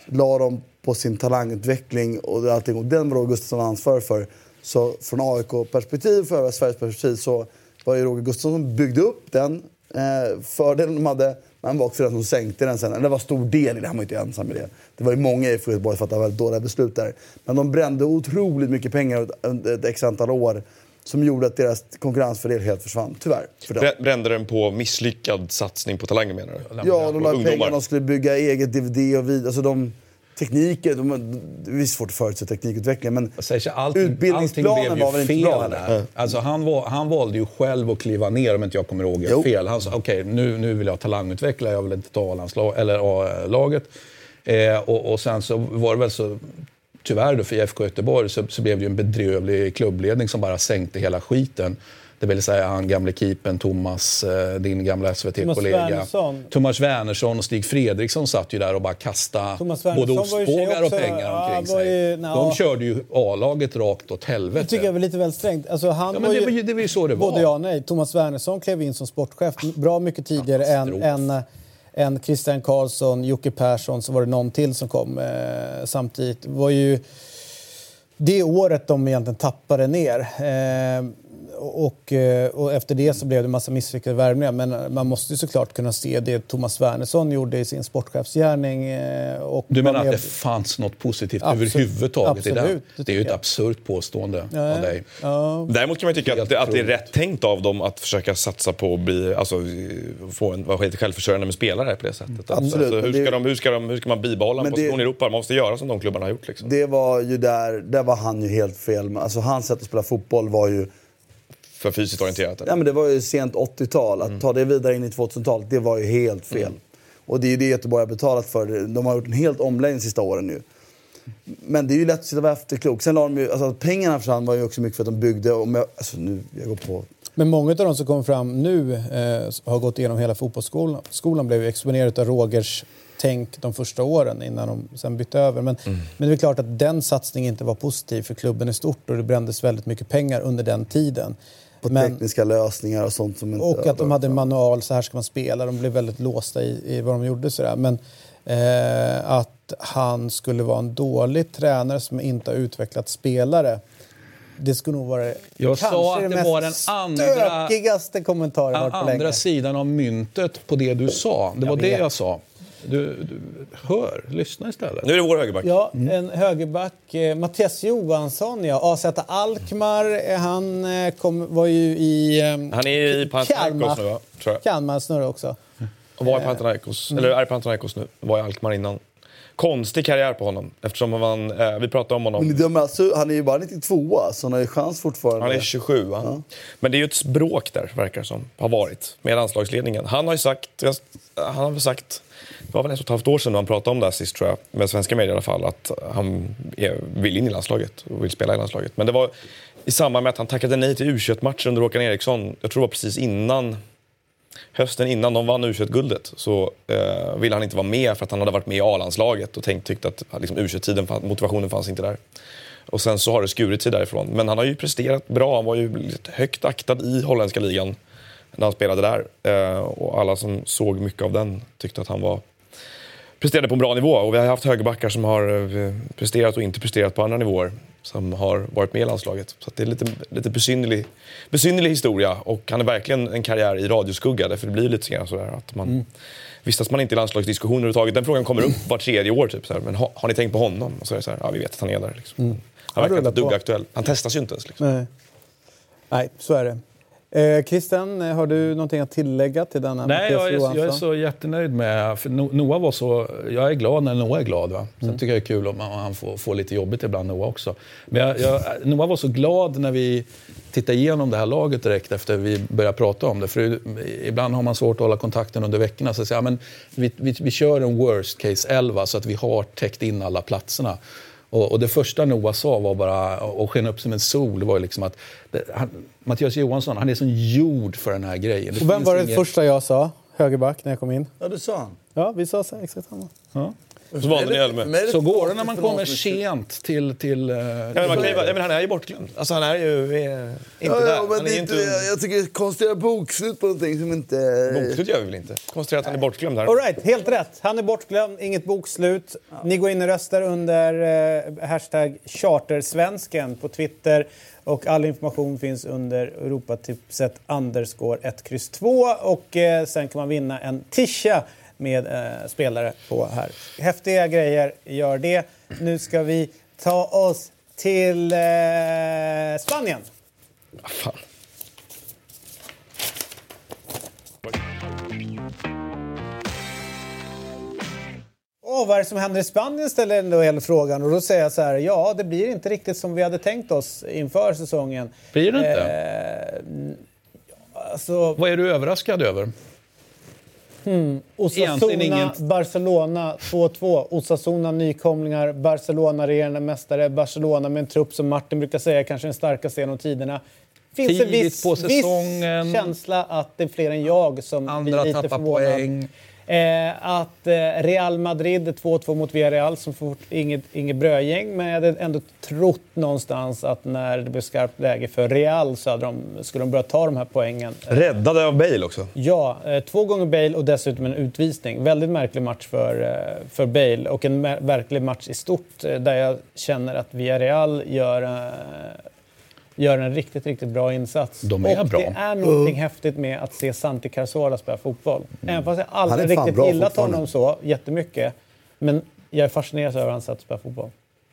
Speaker 4: la de på sin talangutveckling och allting. Och den var Roger Gustafsson ansvarig för. Så från AIK-perspektiv, för Sveriges perspektiv, så var ju Roger Gustafsson som byggde upp den eh, fördelen de hade. Men var också den som sänkte den sen. Eller det var stor del i det, han var inte ensam i det. Det var ju många i Göteborg som fattade väldigt dåliga beslut där. Men de brände otroligt mycket pengar under ett x antal år. Som gjorde att deras konkurrensfördel helt försvann, tyvärr. För dem.
Speaker 3: Brände den på misslyckad satsning på talanger menar du?
Speaker 4: Ja, de la pengar, de skulle bygga eget DVD och video. Alltså de, tekniken, de, det är svårt att förutse teknikutvecklingen men
Speaker 2: så, allting, allting
Speaker 4: utbildningsplanen
Speaker 2: blev
Speaker 4: var väl inte bra.
Speaker 2: Alltså, han, var, han valde ju själv att kliva ner, om inte jag kommer ihåg
Speaker 4: Jo.
Speaker 2: fel. Han sa okej, nu, nu vill jag talangutveckla, jag vill inte ta A-laget. Eh, och, och sen så var det väl så, tyvärr då för IFK Göteborg, så, så blev det ju en bedrövlig klubbledning som bara sänkte hela skiten. Det vill säga han gamle keepern Thomas, eh, din gamla SVT-kollega. Thomas Wernersson och Stig Fredriksson satt ju där och bara kastade både
Speaker 1: var
Speaker 2: ostbågar och pengar
Speaker 1: ja,
Speaker 2: omkring
Speaker 1: var
Speaker 2: sig.
Speaker 1: ju-.
Speaker 2: De körde ju A-laget rakt åt helvete.
Speaker 1: Det tycker jag var lite väl strängt. Alltså, han
Speaker 2: Ja, det var ju- det var ju så det var.
Speaker 1: Både ja och nej. Thomas Wernersson klev in som sportchef bra mycket tidigare än, än, än Christian Karlsson, Jocke Persson, så var det någon till som kom eh, samtidigt. Det var ju det året de egentligen tappade ner. Eh, och, eh, och efter det så blev det en massa misslyckade värvningar. Men man måste ju såklart kunna se det Thomas Wernersson gjorde i sin sportchefsgärning. eh, Och
Speaker 2: Du menar att det fanns något positivt
Speaker 1: Absolut.
Speaker 2: överhuvudtaget i
Speaker 1: Absolut,
Speaker 2: den?
Speaker 1: det
Speaker 2: Det är ju ett
Speaker 1: jag.
Speaker 2: absurt påstående
Speaker 1: Ja,
Speaker 2: av dig.
Speaker 1: Ja,
Speaker 3: Däremot kan man tycka att, det- att det är rätt tänkt av dem att försöka satsa på att bli, alltså, få en, vara lite självförsörjande med spelare på det sättet.
Speaker 4: Absolut,
Speaker 3: Alltså, hur,
Speaker 4: det-
Speaker 3: ska de, hur, ska de, hur ska man bibehålla en
Speaker 4: det-
Speaker 3: position i Europa? Man måste göra som de klubbarna har gjort. Liksom.
Speaker 4: Det var ju där, där var han ju helt fel. Alltså hans sätt att spela fotboll var ju,
Speaker 3: För fysiskt orienterat.
Speaker 4: ja men det var ju sent 80-tal. Att ta det vidare in i 2000-talet, det var ju helt fel. Och det är ju det Göteborg har betalat för. De har gjort en helt omläggning de sista åren nu. Men det är ju lätt att sitta och vara efterklok. Sen la de ju, alltså, att pengarna försvann var ju också mycket för att de byggde. Om jag, alltså, nu, jag går på
Speaker 1: Men många av de som kommer fram nu eh, har gått igenom hela fotbollsskolan. Skolan blev ju exponerad av Rogers tänk de första åren innan de sen bytte över. Men, men det är klart att den satsningen inte var positiv för klubben i stort och det brändes väldigt mycket pengar under den tiden.
Speaker 4: På
Speaker 1: Men-
Speaker 4: tekniska lösningar och sånt som inte...
Speaker 1: Och att de hade en manual, så här ska man spela. De blev väldigt låsta i, i vad de gjorde. Sådär. Men eh, att han skulle vara en dålig tränare som inte har utvecklat spelare. Det skulle nog vara
Speaker 2: Jag
Speaker 1: kanske
Speaker 2: sa att det
Speaker 1: mest
Speaker 2: var den andra-
Speaker 1: stökigaste kommentaren jag hört på
Speaker 2: andra
Speaker 1: länge.
Speaker 2: sidan av myntet på det du sa. Det var det
Speaker 1: vet.
Speaker 2: jag sa. Du, du, hör, lyssna istället.
Speaker 3: Nu är det vår högerback.
Speaker 1: Ja, en högerback. Eh, Mattias Johansson, ja. AZ Alkmaar, eh, han eh, kom, var ju i... Eh,
Speaker 3: Han är i Panathinaikos nu, va? Tror jag.
Speaker 1: Kalmar snurrar också.
Speaker 3: Och var i Panathinaikos, eller är Panathinaikos nu. Var i Alkmaar innan. Konstig karriär på honom. Eftersom han, eh, vi pratade om
Speaker 4: Men
Speaker 3: honom.
Speaker 4: de, alltså, han är ju bara 92 så han har ju chans fortfarande.
Speaker 3: Han är 27 va? Men det är ju ett bråk där, verkar det som. Har varit. Med landslagsledningen. Han har ju sagt, jag- han har väl sagt, det var väl ett och ett halvt år sedan han pratade om det här sist tror jag. Med svenska medier i alla fall. Att han är, vill in i landslaget och vill spela i landslaget. Men det var i samband med att han tackade nej till U21-matcher under Håkan Eriksson. Jag tror det var precis innan hösten innan de vann U21-guldet så eh, ville han inte vara med för att han hade varit med i A-landslaget och tänkt, tyckte att liksom, U21-tiden, motivationen fanns inte där. Och sen så har det skurit sig därifrån. Men han har ju presterat bra. Han var ju högt aktad i holländska ligan när han spelade där. Eh, och alla som såg mycket av den tyckte att han var presterade på en bra nivå. Och vi har haft högerbackar som har eh, presterat och inte presterat på andra nivåer. Som har varit med i landslaget. Så det är lite, lite besynnerlig, besynnerlig historia. Och han är verkligen en karriär i radioskugga. Därför det blir lite grann sådär att man... Vistas man inte i landslagsdiskussioner överhuvudtaget. Den frågan kommer upp var tredje år. Typ, så här, men ha, har ni tänkt på honom? Och så är det så här, ja vi vet att han är där. Liksom. Han verkar inte dugg aktuell. Han testas ju inte ens. Liksom.
Speaker 1: Nej. Nej, så är det. Eh, Christian, eh, har du någonting att tillägga till denna
Speaker 2: Nej, jag är, jag är så jättenöjd med... För No- Noah var så... Jag är glad när Noah är glad. Va? Sen
Speaker 1: Mm.
Speaker 2: tycker jag det är kul om han får, får lite jobbigt ibland, Noah också. Men jag, jag, Noah var så glad när vi tittade igenom det här laget direkt efter vi började prata om det. För ibland har man svårt att hålla kontakten under veckorna. Så säger, ja, men vi, vi, vi kör en worst case 11 så att vi har täckt in alla platserna. Och, och det första Noah sa var bara, och sken upp som en sol, var ju liksom att det, han, Mattias Johansson, han är som gjord för den här grejen. Det
Speaker 1: Och vem var det
Speaker 2: inget-
Speaker 1: första jag sa? Högerback när jag kom in.
Speaker 4: Ja, det sa han.
Speaker 1: Ja, vi sa exakt samma.
Speaker 3: Så valde ni Elme.
Speaker 4: Men är det
Speaker 2: Så går det när man kommer sent till... till eh,
Speaker 3: Ja, men man kan ju, men han är ju bortglömd. Alltså han är ju inte
Speaker 4: Ja,
Speaker 3: där.
Speaker 4: ja, men det inte,
Speaker 3: inte...
Speaker 4: jag, jag tycker göra bokslut på någonting som inte...
Speaker 3: Bokslut gör vi väl inte? Konstigt att han är bortglömd här.
Speaker 1: All right, helt rätt. Han är bortglömd, inget bokslut. Ni går in och röstar under eh, hashtag chartersvensken på Twitter. Och all information finns under Europatipset underscore 1, kryss 2. Och eh, sen kan man vinna en tisha med eh, spelare på här. Häftiga grejer, gör det. Nu ska vi ta oss till eh, Spanien.
Speaker 3: Fan.
Speaker 1: Åh, vad är det som händer i Spanien ställer ändå hela frågan. Och då säger jag så här, ja det blir inte riktigt som vi hade tänkt oss inför säsongen.
Speaker 2: Blir det inte?
Speaker 1: Eh, alltså,
Speaker 2: Vad är du överraskad över? Egentligen
Speaker 1: Osasuna. Barcelona 2-2. Osasuna nykomlingar, Barcelona regerande mästare. Barcelona med en trupp som Martin brukar säga kanske den starkaste genom tiderna. Finns en
Speaker 2: Tidigt
Speaker 1: viss,
Speaker 2: på
Speaker 1: viss
Speaker 2: säsongen.
Speaker 1: känsla att det är fler än jag som
Speaker 2: Andra
Speaker 1: blir lite förvånad.
Speaker 2: poäng.
Speaker 1: Eh, att eh, Real Madrid 2-2 mot Villarreal som fort inget, inget brödgäng men jag hade ändå trott någonstans att när det blev skarpt läge för Real så de, skulle de börja ta de här poängen.
Speaker 3: Räddade av Bale också.
Speaker 1: Ja, eh, två gånger Bale och dessutom en utvisning. Väldigt märklig match för, eh, för Bale och en verklig match i stort eh, där jag känner att Villarreal gör, eh, gör en riktigt, riktigt bra insats.
Speaker 2: De är
Speaker 1: och
Speaker 2: bra.
Speaker 1: det är någonting häftigt med att se Santi Cazorla spela fotboll. Även fast jag aldrig riktigt gillat honom så jättemycket. Men jag är fascinerad över hans sätt att spela fotboll.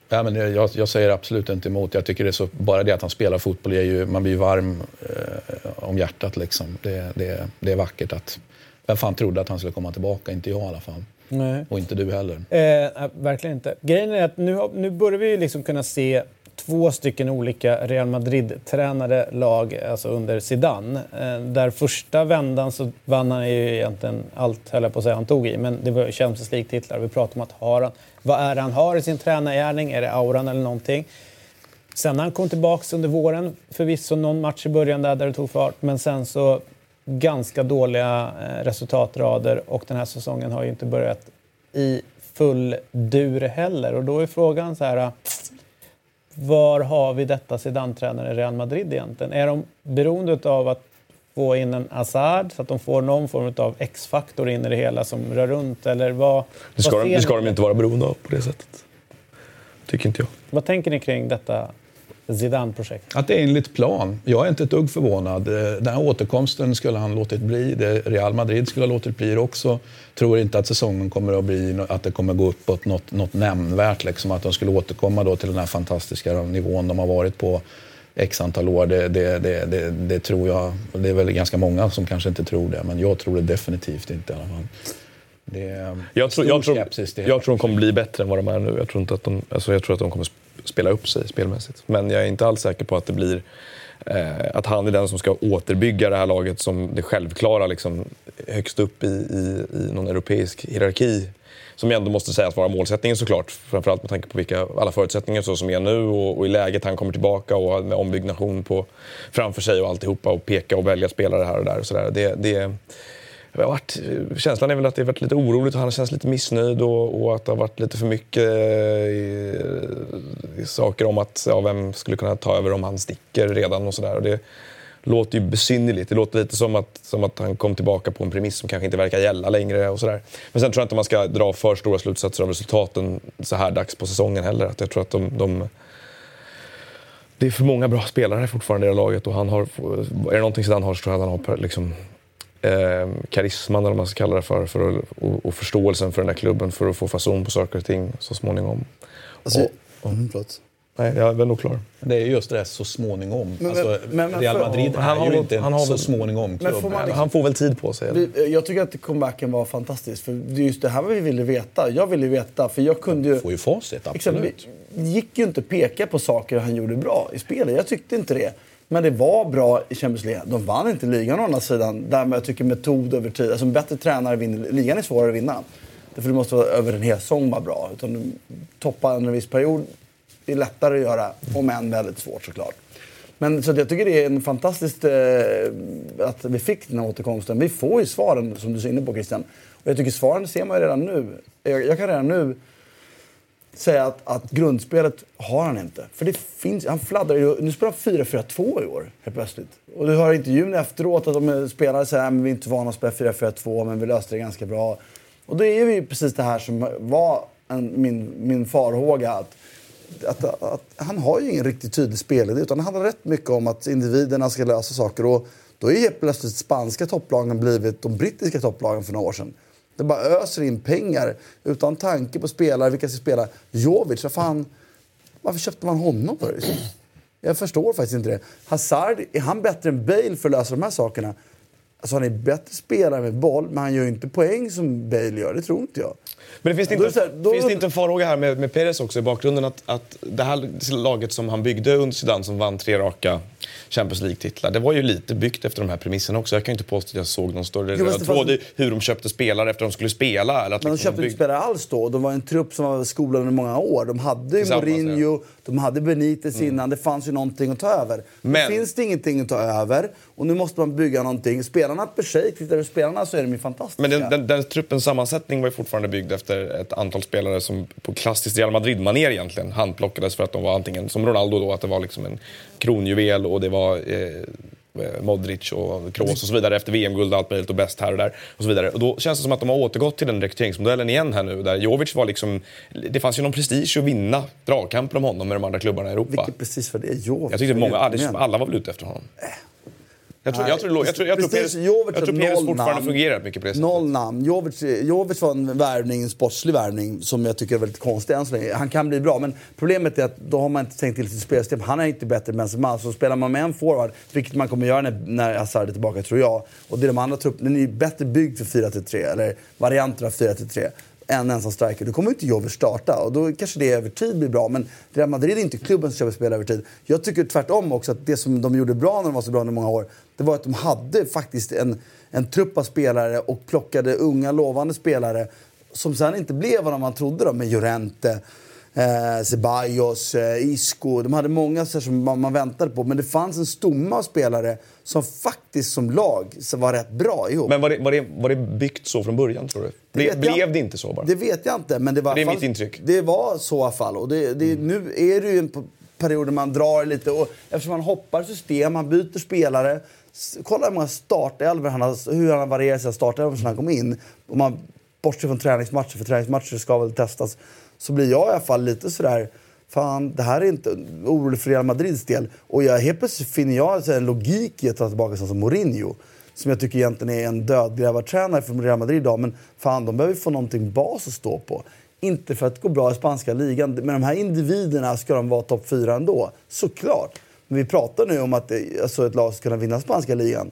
Speaker 2: Ja, men jag, jag säger absolut inte emot. Jag tycker det så, bara det att han spelar fotboll, är ju, man blir varm eh, om hjärtat. Liksom. Det, det, det är vackert. att Vem fan trodde att han skulle komma tillbaka? Inte jag i alla fall.
Speaker 1: Nej.
Speaker 2: Och inte du heller.
Speaker 1: Eh, verkligen inte. Grejen är att nu, nu börjar vi liksom kunna se två stycken olika Real Madrid-tränade lag alltså under Zidane. Eh, där första vändan så vann han ju egentligen allt, höll jag på att säga, han tog i. Men det var Champions League-titlar. Vi pratade om att har han, vad är det han har i sin tränargärning? Är det auran eller någonting? Sen när han kom tillbaka under våren, förvisso någon match i början där, där det tog fart, men sen så ganska dåliga eh, resultatrader och den här säsongen har ju inte börjat i full dur heller. Och då är frågan så här, eh, var har vi detta Zidane-tränare i Real Madrid egentligen? Är de beroende av att få in en Hazard så att de får någon form av X-faktor in i det hela som rör runt? Eller vad,
Speaker 3: Det ska,
Speaker 1: vad,
Speaker 3: de, det ska de inte vara beroende av på det sättet. Tycker inte jag.
Speaker 1: vad tänker ni kring detta Zidane-projekt?
Speaker 2: Att det är enligt plan. Jag är inte ett dugg förvånad. Eh, Den här återkomsten skulle han låtit bli. Det Real Madrid skulle ha låtit bli det också. Tror inte att säsongen kommer att bli att det kommer gå uppåt något, något nämnvärt. Liksom. Att de skulle återkomma då till den här fantastiska nivån de har varit på x antal år. Det, det, det, det, det tror jag. Det är väl ganska många som kanske inte tror det. Men jag tror det definitivt inte i alla fall. Det är
Speaker 3: Jag tror, jag, tror, jag tror de kommer bli bättre än vad de är nu. Jag tror, inte att de, alltså jag tror att de kommer spela upp sig spelmässigt. Men jag är inte alls säker på att det blir eh, att han är den som ska återbygga det här laget som det självklara liksom, högst upp i, i, i någon europeisk hierarki. Som ändå måste sägas vara målsättningen såklart. Framförallt med tanke på vilka, alla förutsättningar så som är nu och, och i läget han kommer tillbaka och med ombyggnation på, framför sig och alltihopa och peka och välja spelare här och där. Och så där. Det, det, har varit, känslan är väl att det har varit lite oroligt och han känns lite missnöjd och, och att det har varit lite för mycket eh, saker om att ja, vem skulle kunna ta över om han sticker redan och sådär. Det låter ju besynnerligt. Det låter lite som att, som att han kom tillbaka på en premiss som kanske inte verkar gälla längre och sådär. Men sen tror jag inte man ska dra för stora slutsatser av resultaten så här dags på säsongen heller. Att jag tror att de, de det är för många bra spelare fortfarande i det här laget och han har, är det någonting som han har så tror jag att han har liksom, eh, karisman eller vad man ska kalla det för, för att, och, och förståelsen för den här klubben för att få fason på saker och ting så småningom.
Speaker 4: Alltså,
Speaker 3: Och-
Speaker 4: mm, förlåt.
Speaker 3: Nej, jag är väl nog klar.
Speaker 2: Det är just det där så småningom.
Speaker 4: Men-
Speaker 2: alltså,
Speaker 4: men- men
Speaker 2: Real Madrid
Speaker 3: han
Speaker 2: är
Speaker 3: har
Speaker 2: ju inte
Speaker 3: han har
Speaker 2: så småningom
Speaker 4: Men får
Speaker 2: klubb.
Speaker 4: man liksom-
Speaker 3: Han får väl tid på sig.
Speaker 4: Vi, jag tycker att comebacken var fantastisk. För det är just det här vi ville veta. Jag ville veta, för jag kunde ju...
Speaker 2: får ju facit, absolut.
Speaker 4: Exempelvis, det gick ju inte att peka på saker han gjorde bra i spelet. Jag tyckte inte det. Men det var bra i Champions League. De vann inte ligan å andra sidan. Därmed jag tycker metod över tid. Alltså en bättre tränare vinner. Ligan är svårare att vinna. Därför du måste vara över en hel säsong vara bra. Utan du toppar under en viss period är lättare att göra. Om än väldigt svårt såklart. Men så jag tycker det är en fantastiskt eh, att vi fick den här återkomsten. Vi får ju svaren som du är inne på Christian. Och jag tycker svaren ser man ju redan nu. Jag, jag kan redan nu säga att, att grundspelet har han inte. För det finns, han fladdrar ju. Nu spelar han 4-4-2 i år helt plötsligt. Och du hör intervjun efteråt att de spelare säger att vi är inte vana att spela 4-4-2 men vi löste det ganska bra. Och då är vi ju precis det här som var en, min, min farhåga. Att, att, att, han har ju ingen riktigt tydlig spelidé utan det handlar rätt mycket om att individerna ska lösa saker. Och då är helt plötsligt spanska topplagen blivit de brittiska topplagen för några år sedan. Det bara öser in pengar utan tanke på spelare, vilka ska spela. Jovic, vad fan, varför köpte man honom för? Jag förstår faktiskt inte det. Hazard, är han bättre än Bale för att lösa de här sakerna? Alltså han är bättre spelare med boll, men han gör inte poäng som Bale gör. Det tror inte jag.
Speaker 3: Men det finns, det inte,
Speaker 4: här, då-
Speaker 3: finns det inte en farhåga här med, med Perez också i bakgrunden att, att det här laget som han byggde under Zidane som vann tre raka Champions League-titlar, det var ju lite byggt efter de här premisserna också. Jag kan ju inte påstå att jag såg någon större
Speaker 4: Jo,
Speaker 3: röd
Speaker 4: det
Speaker 3: tråd i hur de köpte spelare efter att de skulle spela. Eller att
Speaker 4: Men de
Speaker 3: liksom
Speaker 4: köpte inte
Speaker 3: bygg-
Speaker 4: spelare alls då. De var en trupp som var skolad under många år. De hade ju Mourinho, de hade Benitez innan. Det fanns ju någonting att ta över.
Speaker 3: Men-
Speaker 4: Nu finns det ingenting att ta över och nu måste man bygga någonting. Spelarna per se, tittar du spelarna så är de ju fantastiska.
Speaker 3: Men den, den, den truppens sammansättning var ju fortfarande byggd efter ett antal spelare som på klassiskt Real Madrid-manér egentligen handplockades för att de var antingen, som Ronaldo då, att det var liksom en kronjuvel och det var eh, Modric och Kroos och så vidare efter VM-guld och allt möjligt och bäst här och där och så vidare. Och då känns det som att de har återgått till den rekryteringsmodellen igen här nu där Jovic var liksom, det fanns ju någon prestige att vinna dragkampen om honom med de andra klubbarna i Europa.
Speaker 4: Vilket precis för det är Jovic.
Speaker 3: Jag tyckte många, alla, var väl ute efter honom. Jag tror, jag tror, jag tror, jag tror,
Speaker 4: precis,
Speaker 3: Perez,
Speaker 4: Jovic
Speaker 3: jag tror Perez fortfarande
Speaker 4: namn.
Speaker 3: fungerar mycket på det sättet.
Speaker 4: Noll namn. Jovic, Jovic var en värvning, en sportslig värvning som jag tycker är väldigt konstig än så länge. Han kan bli bra, men problemet är att då har man inte tänkt till sitt spelsystem. Han är inte bättre än Benzema, så spelar man med en forward, vilket man kommer göra när, när Hazard är tillbaka tror jag, och det är de andra trupperna, den är ju bättre byggd för 4-3, eller varianter av 4-3 en ensam striker, då kommer inte Jover starta. Och då kanske det över tid blir bra. Men Real Madrid är inte klubben som köper spelare över tid. Jag tycker tvärtom också att det som de gjorde bra när de var så bra under många år, det var att de hade faktiskt en, en trupp av spelare och plockade unga lovande spelare som sen inte blev vad man trodde då, med Llorente, eh, Ceballos, eh, Isco. De hade många så som man, man väntade på. Men det fanns en stomme av spelare som faktiskt som lag så var rätt bra ihop.
Speaker 3: Men var det, var, det, var det byggt så från början, tror du? Ble,
Speaker 4: vet jag
Speaker 3: blev det inte så bara?
Speaker 4: Det vet jag inte. Men det, var
Speaker 3: Det är
Speaker 4: alla
Speaker 3: mitt
Speaker 4: fall-
Speaker 3: intryck.
Speaker 4: Det var så i alla fall. Och det, det, Nu är det ju en period där man drar lite. Och eftersom man hoppar system, man byter spelare. Kolla hur många startelvor han har, hur han har varierat sina startelvor sedan han kom in. Om man bortser från träningsmatcher, för träningsmatcher ska väl testas. Så blir jag i alla fall lite sådär, fan det här är inte orolig för Real Madrids del. Och jag, helt plötsligt finner jag en logik i att ta tillbaka sån som Mourinho. Som jag tycker egentligen är en dödgrävartränare för Real Madrid idag. Men fan, de behöver få någonting bas att stå på. Inte för att gå bra i spanska ligan. Men de här individerna, ska de vara topp fyra ändå? Såklart. Men vi pratar nu om att eh, alltså, ett lag ska kunna vinna spanska ligan.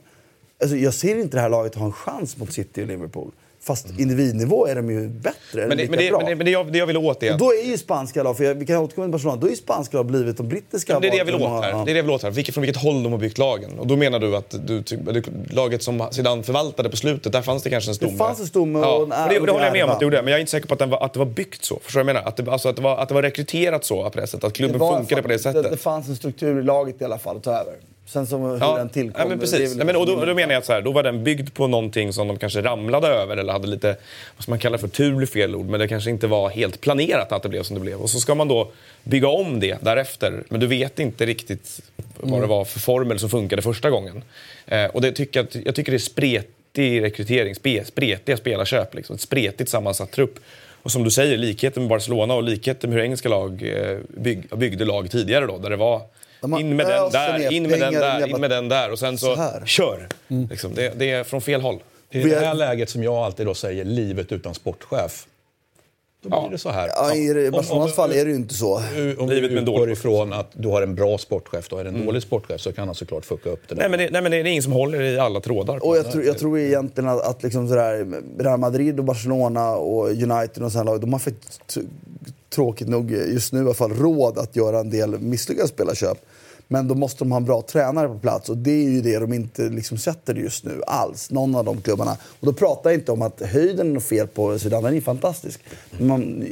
Speaker 4: Alltså, jag ser inte det här laget ha en chans mot City och Liverpool. Fast individnivå är de ju bättre.
Speaker 3: Men det, men det,
Speaker 4: bra.
Speaker 3: men det, men det, jag, det jag vill åt är
Speaker 4: Och då är ju spanska lag, för jag, vi kan återkomma till Barcelona, då är ju spanska lag blivit de brittiska
Speaker 3: det är det jag vill åt här.
Speaker 4: Ja.
Speaker 3: Det är det jag vill åt här. Vilket, från vilket håll de har byggt lagen. Och då menar du att du, det- laget som Zidane förvaltade på slutet, där fanns det kanske en stomme.
Speaker 4: fanns en stomme och
Speaker 3: ja.
Speaker 4: en
Speaker 3: och det, och det håller jag med om att det gjorde. Men jag är inte säker på att, den var, att det var byggt så. Förstår du vad jag menar? Att det, alltså att, det var, att det var rekryterat så på det sättet. Att klubben funkade på det sättet.
Speaker 4: Det, det fanns en struktur i laget i alla fall att ta över. Sen som hur
Speaker 3: Ja,
Speaker 4: den tillkom.
Speaker 3: ja, men precis.
Speaker 4: väl
Speaker 3: Nej, men, och då,
Speaker 4: liksom-
Speaker 3: då menar jag att så här, då var den byggd på någonting som de kanske ramlade över eller hade lite, vad ska man kalla för, tur fel ord, men det kanske inte var helt planerat att det blev som det blev. Och så ska man då bygga om det därefter, men du vet inte riktigt vad det var för formel som funkade första gången. Eh, och det tycker jag, att- jag tycker det är spretig rekrytering, spe, spretiga spelarköp, liksom, ett spretigt sammansatt trupp. Och som du säger, likheten med Barcelona och likheten med hur engelska lag eh, bygg, byggde lag tidigare då, där det var in med den där, in med den där,
Speaker 4: jävla-
Speaker 3: in med den där och sen så,
Speaker 4: Så här.
Speaker 3: kör. Liksom, det, det är från fel håll.
Speaker 2: Det är i det här läget som jag alltid då säger livet utan sportchef. Då blir
Speaker 3: Ja.
Speaker 2: det så här.
Speaker 4: Ja, I Barcelonas fall är det ju inte så.
Speaker 2: Om
Speaker 3: Livet en
Speaker 2: utgår ifrån att du har en bra sportchef, då är det en dålig sportchef så kan han såklart fucka upp det där.
Speaker 3: Nej men, det, nej men det är ingen som håller i alla trådar.
Speaker 4: Och jag, tror, jag tror egentligen att, att liksom sådär, Real Madrid och Barcelona och United och sådana lag, de har för tråkigt nog just nu i alla fall råd att göra en del misslyckade spelarköp. Men då måste de ha en bra tränare på plats och det är ju det de inte liksom sätter just nu alls, någon av de klubbarna. Och då pratar jag inte om att höjden är fel på Zidane, den är fantastisk. Man,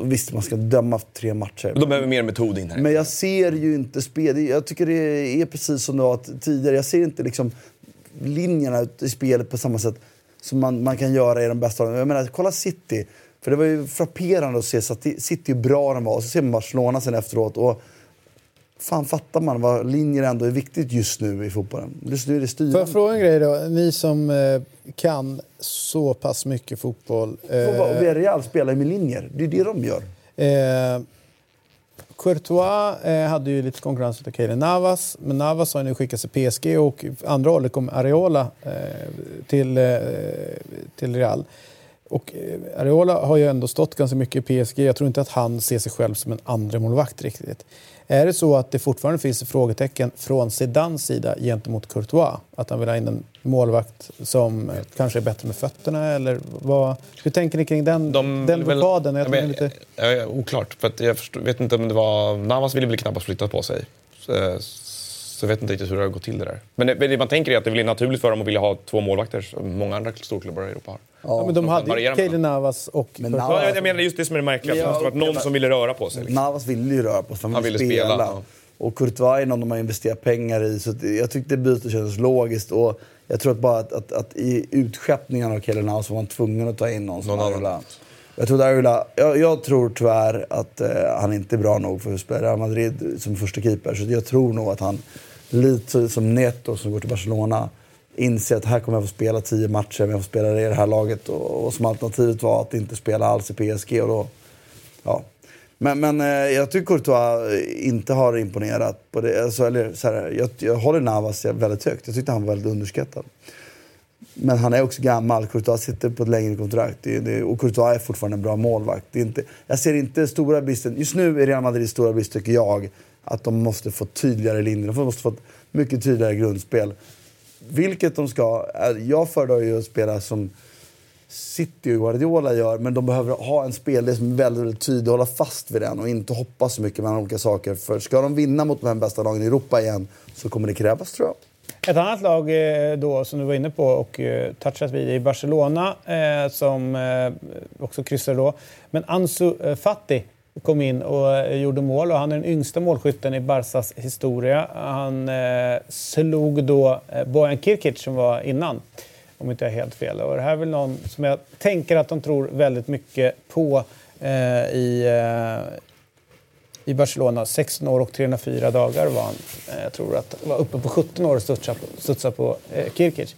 Speaker 4: visst, man ska döma tre matcher.
Speaker 3: De behöver mer metod in här.
Speaker 4: Men jag ser ju inte spel. Jag tycker det är precis som det var tidigare. Jag ser inte liksom linjerna i spelet på samma sätt som man, man kan göra i de bästa. Jag menar, kolla City. För det var ju frapperande att se City hur bra de var. Och så ser man Barcelona sen efteråt. Och fan fattar man vad linjer ändå är viktigt just nu i fotbollen. Just nu är det
Speaker 1: Får jag fråga en grej då? Ni som eh, kan så pass mycket fotboll. Eh,
Speaker 4: Villarreal spelar ju med linjer. Det är det de gör.
Speaker 1: Eh, Courtois eh, hade ju lite konkurrens av Keylor Navas, men Navas har nu skickats till PSG och andra hållet kommer Areola eh, till, eh, till Real. Och eh, Areola har ju ändå stått ganska mycket i PSG. Jag tror inte att han ser sig själv som en andra målvakt riktigt. Är det så att det fortfarande finns frågetecken från Zidans sida gentemot Courtois? Att han vill ha in en målvakt som eh, kanske är bättre med fötterna? Eller vad, hur tänker ni kring den,
Speaker 3: De
Speaker 1: den blockaden? Jag
Speaker 3: men,
Speaker 1: lite...
Speaker 3: ja, ja, oklart. För jag förstår, vet inte om det var... Navas ville väl knappast flytta på sig. Så, så jag vet inte riktigt hur det har gått till det där. Men det, det man tänker är att det blir naturligt för dem att vilja ha två målvakter som många andra storklubbar i Europa har.
Speaker 1: Ja, men de hade ju
Speaker 3: mellan.
Speaker 1: Navas och...
Speaker 4: Men. Navas-
Speaker 3: Ja, jag menar just det som är det märkliga.
Speaker 4: Men
Speaker 3: Det måste varit någon som ville röra på sig. Liksom.
Speaker 4: Navas ville ju röra på sig, han
Speaker 3: Han
Speaker 4: ville
Speaker 3: ville
Speaker 4: spela.
Speaker 3: spela, ja.
Speaker 4: Och Courtois är någon de har investerat pengar i. Så att jag tyckte bytet kändes logiskt. Och jag tror att bara att, att, att i utskeppningen av Keylor Navas var man tvungen att ta in någon som
Speaker 3: Någon.
Speaker 4: Ariola. Jag tror, Ariola, jag, jag tror tyvärr att eh, han inte är bra nog för att spela Real Madrid som första keeper. Så jag tror nog att han, lite som Neto som går till Barcelona, inser att här kommer jag få spela tio matcher, men jag får spela i det här laget. Och, och som alternativet var att inte spela alls i PSG. Och då, ja. Men, men eh, jag tycker Courtois eh, inte har imponerat. På det. Alltså, eller, så här, jag, jag håller Navas väldigt högt. Jag tyckte han var väldigt underskattad. Men han är också gammal. Courtois sitter på ett längre kontrakt. Det, det, och Courtois är fortfarande en bra målvakt. Det är inte, jag ser inte stora bristen. Just nu är Real Madrids stora brist, tycker jag, att de måste få tydligare linjer. De måste få ett mycket tydligare grundspel. Vilket de ska. Eh, jag föredrar ju att spela som City och Guardiola gör. Men de behöver ha en spelare som är väldigt, väldigt tydlig hålla fast vid den och inte hoppa så mycket mellan olika saker. För ska de vinna mot de här bästa lagen i Europa igen så kommer det krävas tror jag.
Speaker 1: Ett annat lag eh, då som du var inne på och eh, touchat vid är Barcelona som också kryssade då. Men Ansu Fati kom in och eh, gjorde mål och han är den yngsta målskytten i Barsas historia. Han eh, slog då eh, Bojan Kirkic som var innan, om inte jag är helt fel. Och det här är väl någon som jag tänker att de tror väldigt mycket på eh, i, eh, i Barcelona. 16 år och 304 dagar var han. Eh, Jag tror att var uppe på 17 år och studsade på, studsade på eh, Kirkic.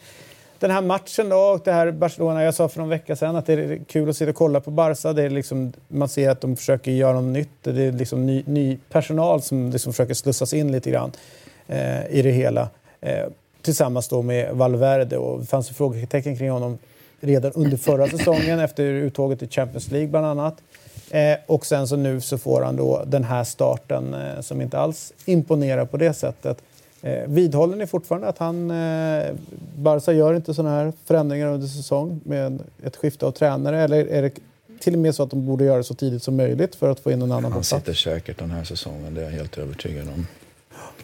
Speaker 1: Den här matchen då, och det här Barcelona, jag sa för någon vecka sedan att det är kul att sitta och kolla på Barca. Det är liksom, man ser att de försöker göra något nytt. Det är liksom ny, ny personal som liksom försöker slussas in lite grann eh, i det hela. Eh, tillsammans då med Valverde. Och det fanns ju frågetecken kring honom redan under förra säsongen efter uttåget i Champions League bland annat. Eh, och sen så nu så får han då den här starten eh, som inte alls imponerar på det sättet. Eh, vidhåller ni fortfarande att han, eh, Barca gör inte sådana här förändringar under säsong med ett skifte av tränare? Eller är det till och med så att de borde göra det så tidigt som möjligt för att få in en annan på
Speaker 2: Han sitter säkert den här säsongen, det är jag helt övertygad om.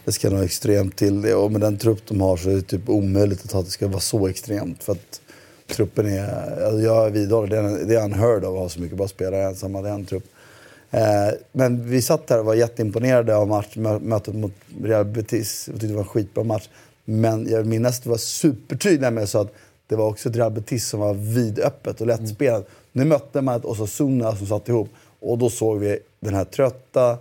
Speaker 4: Det ska nog extremt till. Och med den trupp de har så är det typ omöjligt att det ska vara så extremt. För att truppen är, alltså jag vidhåller, det är, det är unheard of att ha så mycket bra spelare ensamma. Det är en trupp. Eh, men vi satt här och var jätteimponerade av match, mö- mötet mot Real Betis. Jag tyckte det var en skitbra match. Men jag minns att det var supertydliga med så att det var också ett Real Betis som var vidöppet och lättspelat. Nu mötte man ett Osasuna som satt ihop och då såg vi den här trötta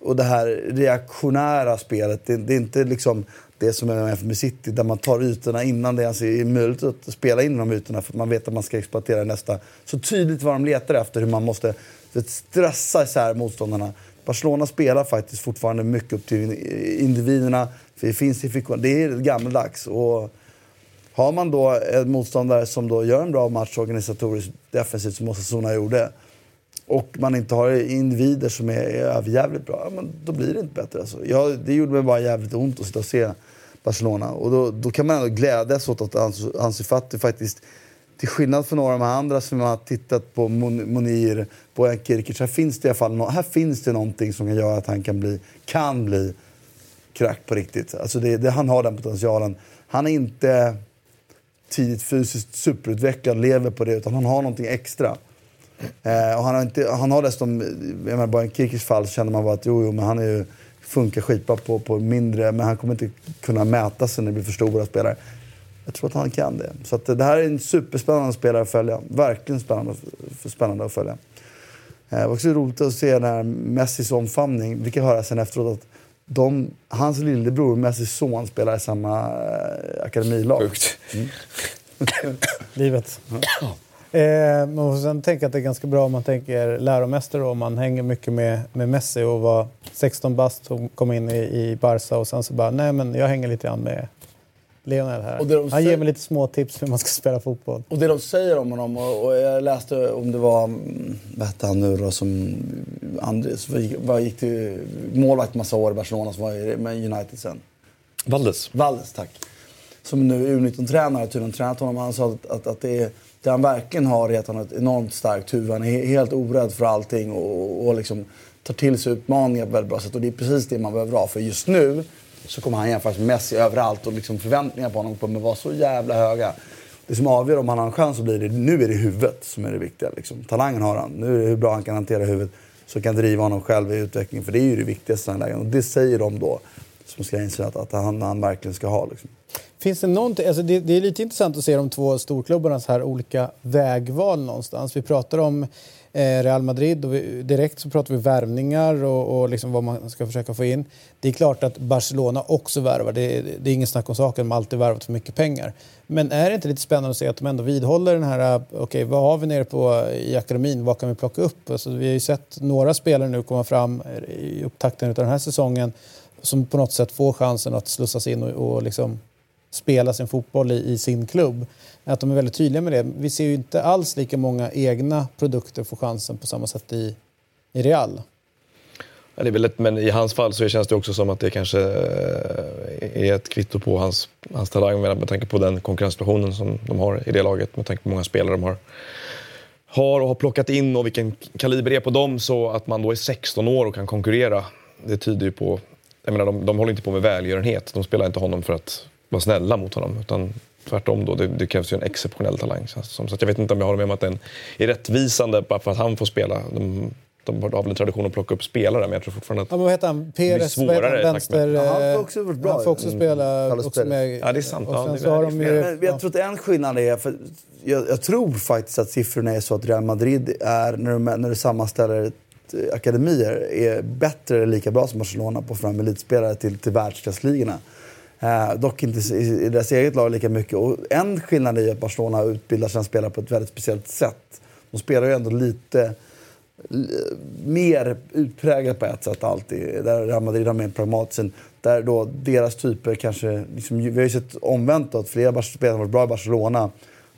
Speaker 4: och det här reaktionära spelet. Det, det är inte liksom det som är med City där man tar ytorna innan det ens är möjligt att spela in de ytorna för att man vet att man ska exploatera nästa. Så tydligt vad de letar efter, hur man måste vet, stressa isär motståndarna. Barcelona spelar faktiskt fortfarande mycket upp till individerna. För det, finns det är gammaldags. Och har man då en motståndare som då gör en bra match organisatoriskt defensivt som Osasuna gjorde och man inte har individer som är överjävligt bra, ja, men då blir det inte bättre. Alltså. Jag, det gjorde mig bara jävligt ont att sitta och se Barcelona. Och då, då kan man ändå glädjas åt att Ansu- Ansu Fati faktiskt, till skillnad från några av de andra som har tittat på Monir, på Kirkic, här finns det i alla fall nå- här finns det någonting som kan göra att han kan bli, kan bli krack på riktigt. Alltså det, det, han har den potentialen. Han är inte tidigt fysiskt superutvecklad, lever på det, utan han har någonting extra. Eh, och han har, inte, han har dessutom, jag menar bara i Kirkis fall så känner man bara att jo, jo men han är ju, funkar skitbra på, på mindre, men han kommer inte kunna mäta sig när det blir för stora spelare. Jag tror att han kan det. Så att det här är en superspännande spelare att följa. Verkligen spännande, spännande att följa. Eh, Det var också roligt att se den här Messis omfamning. Vi kan höra sen efteråt att de, hans lillebror, Messis son, spelar i samma eh, akademilag.
Speaker 3: Sjukt.
Speaker 1: Livet. Eh, man får sen tänka att det är ganska bra om man tänker läromästare och man hänger mycket med, med Messi och var 16 bast och kom in i, i Barca och sen så bara, nej men jag hänger lite grann med Lionel här.
Speaker 4: De
Speaker 1: Han ger mig lite små tips hur man ska spela fotboll.
Speaker 4: Och det de säger om honom, och, och jag läste om det var, mm, vad hette han nu då, som Andres, vad gick, till målvakt massa år i Barcelona som var i- med United sen.
Speaker 3: Valdes.
Speaker 4: Valdes, tack. Som nu är U19-tränare, tydligen tränat honom. Han sa att, att, att det, är, det han verkligen har är att han har ett enormt starkt huvud. Han är he- helt orädd för allting och, och liksom tar till sig utmaningar på ett väldigt bra sätt. Och det är precis det man behöver ha. För just nu så kommer han jämföras med Messi överallt och liksom förväntningarna på honom kommer vara så jävla höga. Det som avgör om han har en chans att bli det, nu är det huvudet som är det viktiga. Liksom. Talangen har han. Nu är det hur bra han kan hantera huvudet. Så kan driva honom själv i utvecklingen. För det är ju det viktigaste i den lägen. Och det säger de då, som ska inse att, att han, han verkligen ska ha. Liksom.
Speaker 1: Finns det någonting, alltså det, det är lite intressant att se de två storklubbarnas här olika vägval någonstans. Vi pratar om Eh, Real Madrid och vi, direkt så pratar vi värvningar och, och liksom vad man ska försöka få in. Det är klart att Barcelona också värvar, det, det är ingen snack om saken, de har alltid värvat för mycket pengar. Men är det inte lite spännande att se att de ändå vidhåller den här, eh, okej okay, vad har vi nere på eh, i akademin, vad kan vi plocka upp? Alltså, vi har ju sett några spelare nu komma fram i upptakten av den här säsongen som på något sätt får chansen att slussas in och, och liksom spela sin fotboll i, i sin klubb. Att de är väldigt tydliga med det. Vi ser ju inte alls lika många egna produkter få chansen på samma sätt i, i Real.
Speaker 3: Ja, det är väl ett, men i hans fall så känns det också som att det kanske eh, är ett kvitto på hans, hans talang med, med tanke på den konkurrenssituationen som de har i det laget. Med tanke på hur många spelare de har, har och har plockat in och vilken kaliber det är på dem. Så att man då är 16 år och kan konkurrera, det tyder ju på... Jag menar, de, de håller inte på med välgörenhet. De spelar inte honom för att vara snälla mot honom. Utan tvärtom då, det, det krävs ju en exceptionell talang. Så, så jag vet inte om jag håller med om att den är rättvisande bara för att han får spela. De, de har väl en tradition att plocka upp spelare, men jag tror fortfarande att...
Speaker 1: Ja, men vad heter han? Peres, vad heter
Speaker 3: svårare,
Speaker 1: han? Vänster...
Speaker 4: Ja, han får
Speaker 1: eh,
Speaker 4: också varit bra.
Speaker 1: Han får också
Speaker 4: Mm.
Speaker 1: spela också med...
Speaker 3: Ja, det är sant. Ja, det är
Speaker 1: de ju...
Speaker 4: Men jag tror att en skillnad är, för jag, jag tror faktiskt att siffrorna är så att Real Madrid är, när du, när du sammanställer eh, akademier, är bättre eller lika bra som Barcelona på att få fram elitspelare till, till världsklassligorna. Eh, dock inte i, i deras eget lag lika mycket. Och en skillnad är att Barcelona utbildar sina spelare på ett väldigt speciellt sätt. De spelar ju ändå lite mer utpräglat på ett sätt alltid. Där Real Madrid har mer pragmatiskt. Där då deras typer kanske... Liksom, vi har ju sett omvänt att flera spelare som varit bra i Barcelona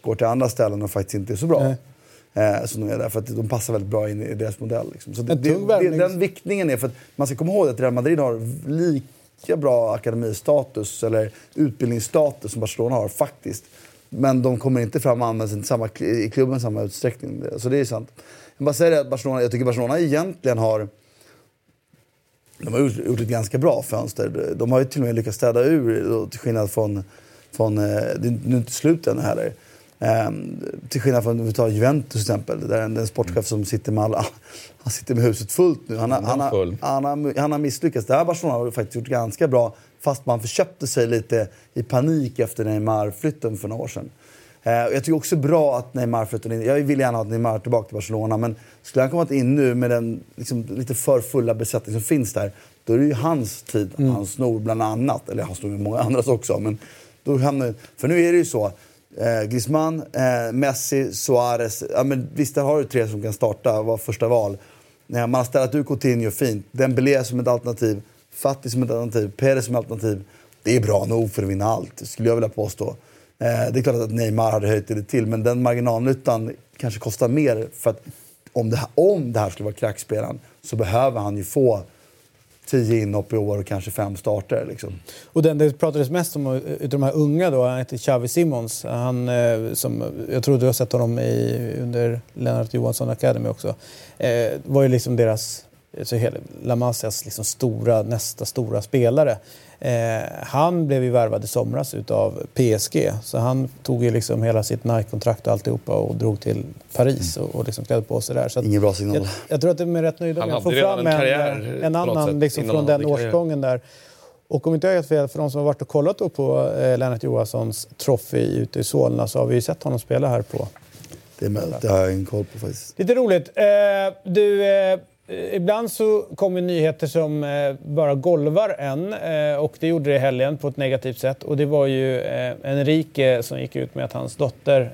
Speaker 4: går till andra ställen och faktiskt inte är så bra. Eh, som de är där, för att de passar väldigt bra in i deras modell. Liksom. Så det, det, det,
Speaker 1: värvning.
Speaker 4: den viktningen är för att man ska komma ihåg att Real Madrid har lika bra akademistatus eller utbildningsstatus som Barcelona har faktiskt. Men de kommer inte fram och används inte samma, i klubben i samma utsträckning. Så det är sant. Jag bara säger det att Barcelona, jag tycker Barcelona egentligen har de har gjort, ett ganska bra fönster. De har ju till och med lyckats städa ur, till skillnad från... från eh, det är inte slut än heller. Ehm, till skillnad från om vi tar Juventus till exempel, där en, en sportchef som sitter med alla... Han sitter med huset fullt nu. Han har, han har,
Speaker 2: full.
Speaker 4: han har, han har misslyckats. Det här Barcelona har faktiskt gjort ganska bra, fast man förköpte sig lite i panik efter Neymar-flytten för några år sedan. Eh, och jag tycker också bra att Neymar flyttade in. Jag vill gärna ha Neymar tillbaka till Barcelona, men skulle han komma in nu med den liksom, lite för fulla besättning som finns där, då är det ju hans tid han snor bland annat. Eller han snor många andras också. Men då hamnar, för nu är det ju så. Eh, Griezmann, eh, Messi, Suarez. Ja, men visst, där har du tre som kan starta, vara första val. Eh, man har ställt ut Coutinho fint. Dembélé som ett alternativ. Fatti som ett alternativ. Perez som ett alternativ. Det är bra nog för att vinna allt, skulle jag vilja påstå. Eh, det är klart att Neymar hade höjt det till, men den marginalnyttan kanske kostar mer. För att om det här, om det här skulle vara crackspelaren så behöver han ju få tio inhopp i år och kanske fem starter. Liksom.
Speaker 1: Och den det pratades mest om eh, utav de här unga då, han heter Xavi Simons. Han, eh, som, jag tror du har sett honom i, under Lennart Johansson Academy också. Eh, var ju liksom deras, alltså hela, La Masias liksom stora, nästa stora spelare. Eh, han blev ju värvad i somras utav PSG. Så han tog ju liksom hela sitt Nike-kontrakt och alltihopa och drog till Paris och, och liksom klädde på sig där. Så att
Speaker 4: Ingen bra signal.
Speaker 1: jag, jag tror att de är rätt nöjda
Speaker 3: Han
Speaker 1: med att få fram
Speaker 3: en
Speaker 1: en,
Speaker 3: karriär,
Speaker 1: en
Speaker 3: på något
Speaker 1: annan
Speaker 3: sätt,
Speaker 1: liksom, från den årgången där. Och om inte jag helt fel, för de som har varit och kollat då på eh, Lennart Johanssons trofé ute i Solna så har vi ju sett honom spela här på.
Speaker 4: Det, är möjligt, det har jag ingen koll på faktiskt.
Speaker 1: Lite roligt. Eh, du, eh, Eh, ibland så kommer nyheter som eh, bara golvar en eh, och det gjorde det i helgen på ett negativt sätt. Och det var ju Enrique som gick ut med att hans dotter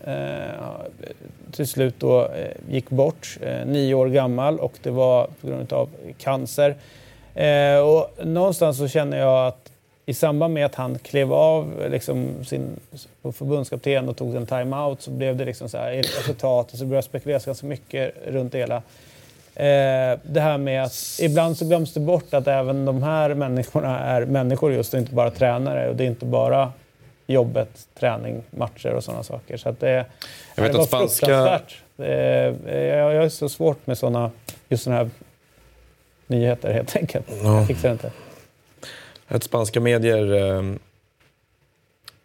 Speaker 1: till slut då gick bort, nio år gammal och det var på grund av cancer. Och någonstans så känner jag att i samband med att han klev av liksom sin förbundskapten och tog en timeout så blev det liksom så här, resultat och så började spekuleras ganska mycket runt det hela. Eh, det här med att ibland så glöms det bort att även de här människorna är människor just och inte bara tränare och det är inte bara jobbet, träning, matcher och sådana saker. Så att det,
Speaker 3: Jag vet
Speaker 1: det var
Speaker 3: att spanska-
Speaker 1: fruktansvärt. Eh, jag, jag är så svårt med såna, just sådana här nyheter helt enkelt. Jag fixar inte.
Speaker 3: Ett spanska medier, eh,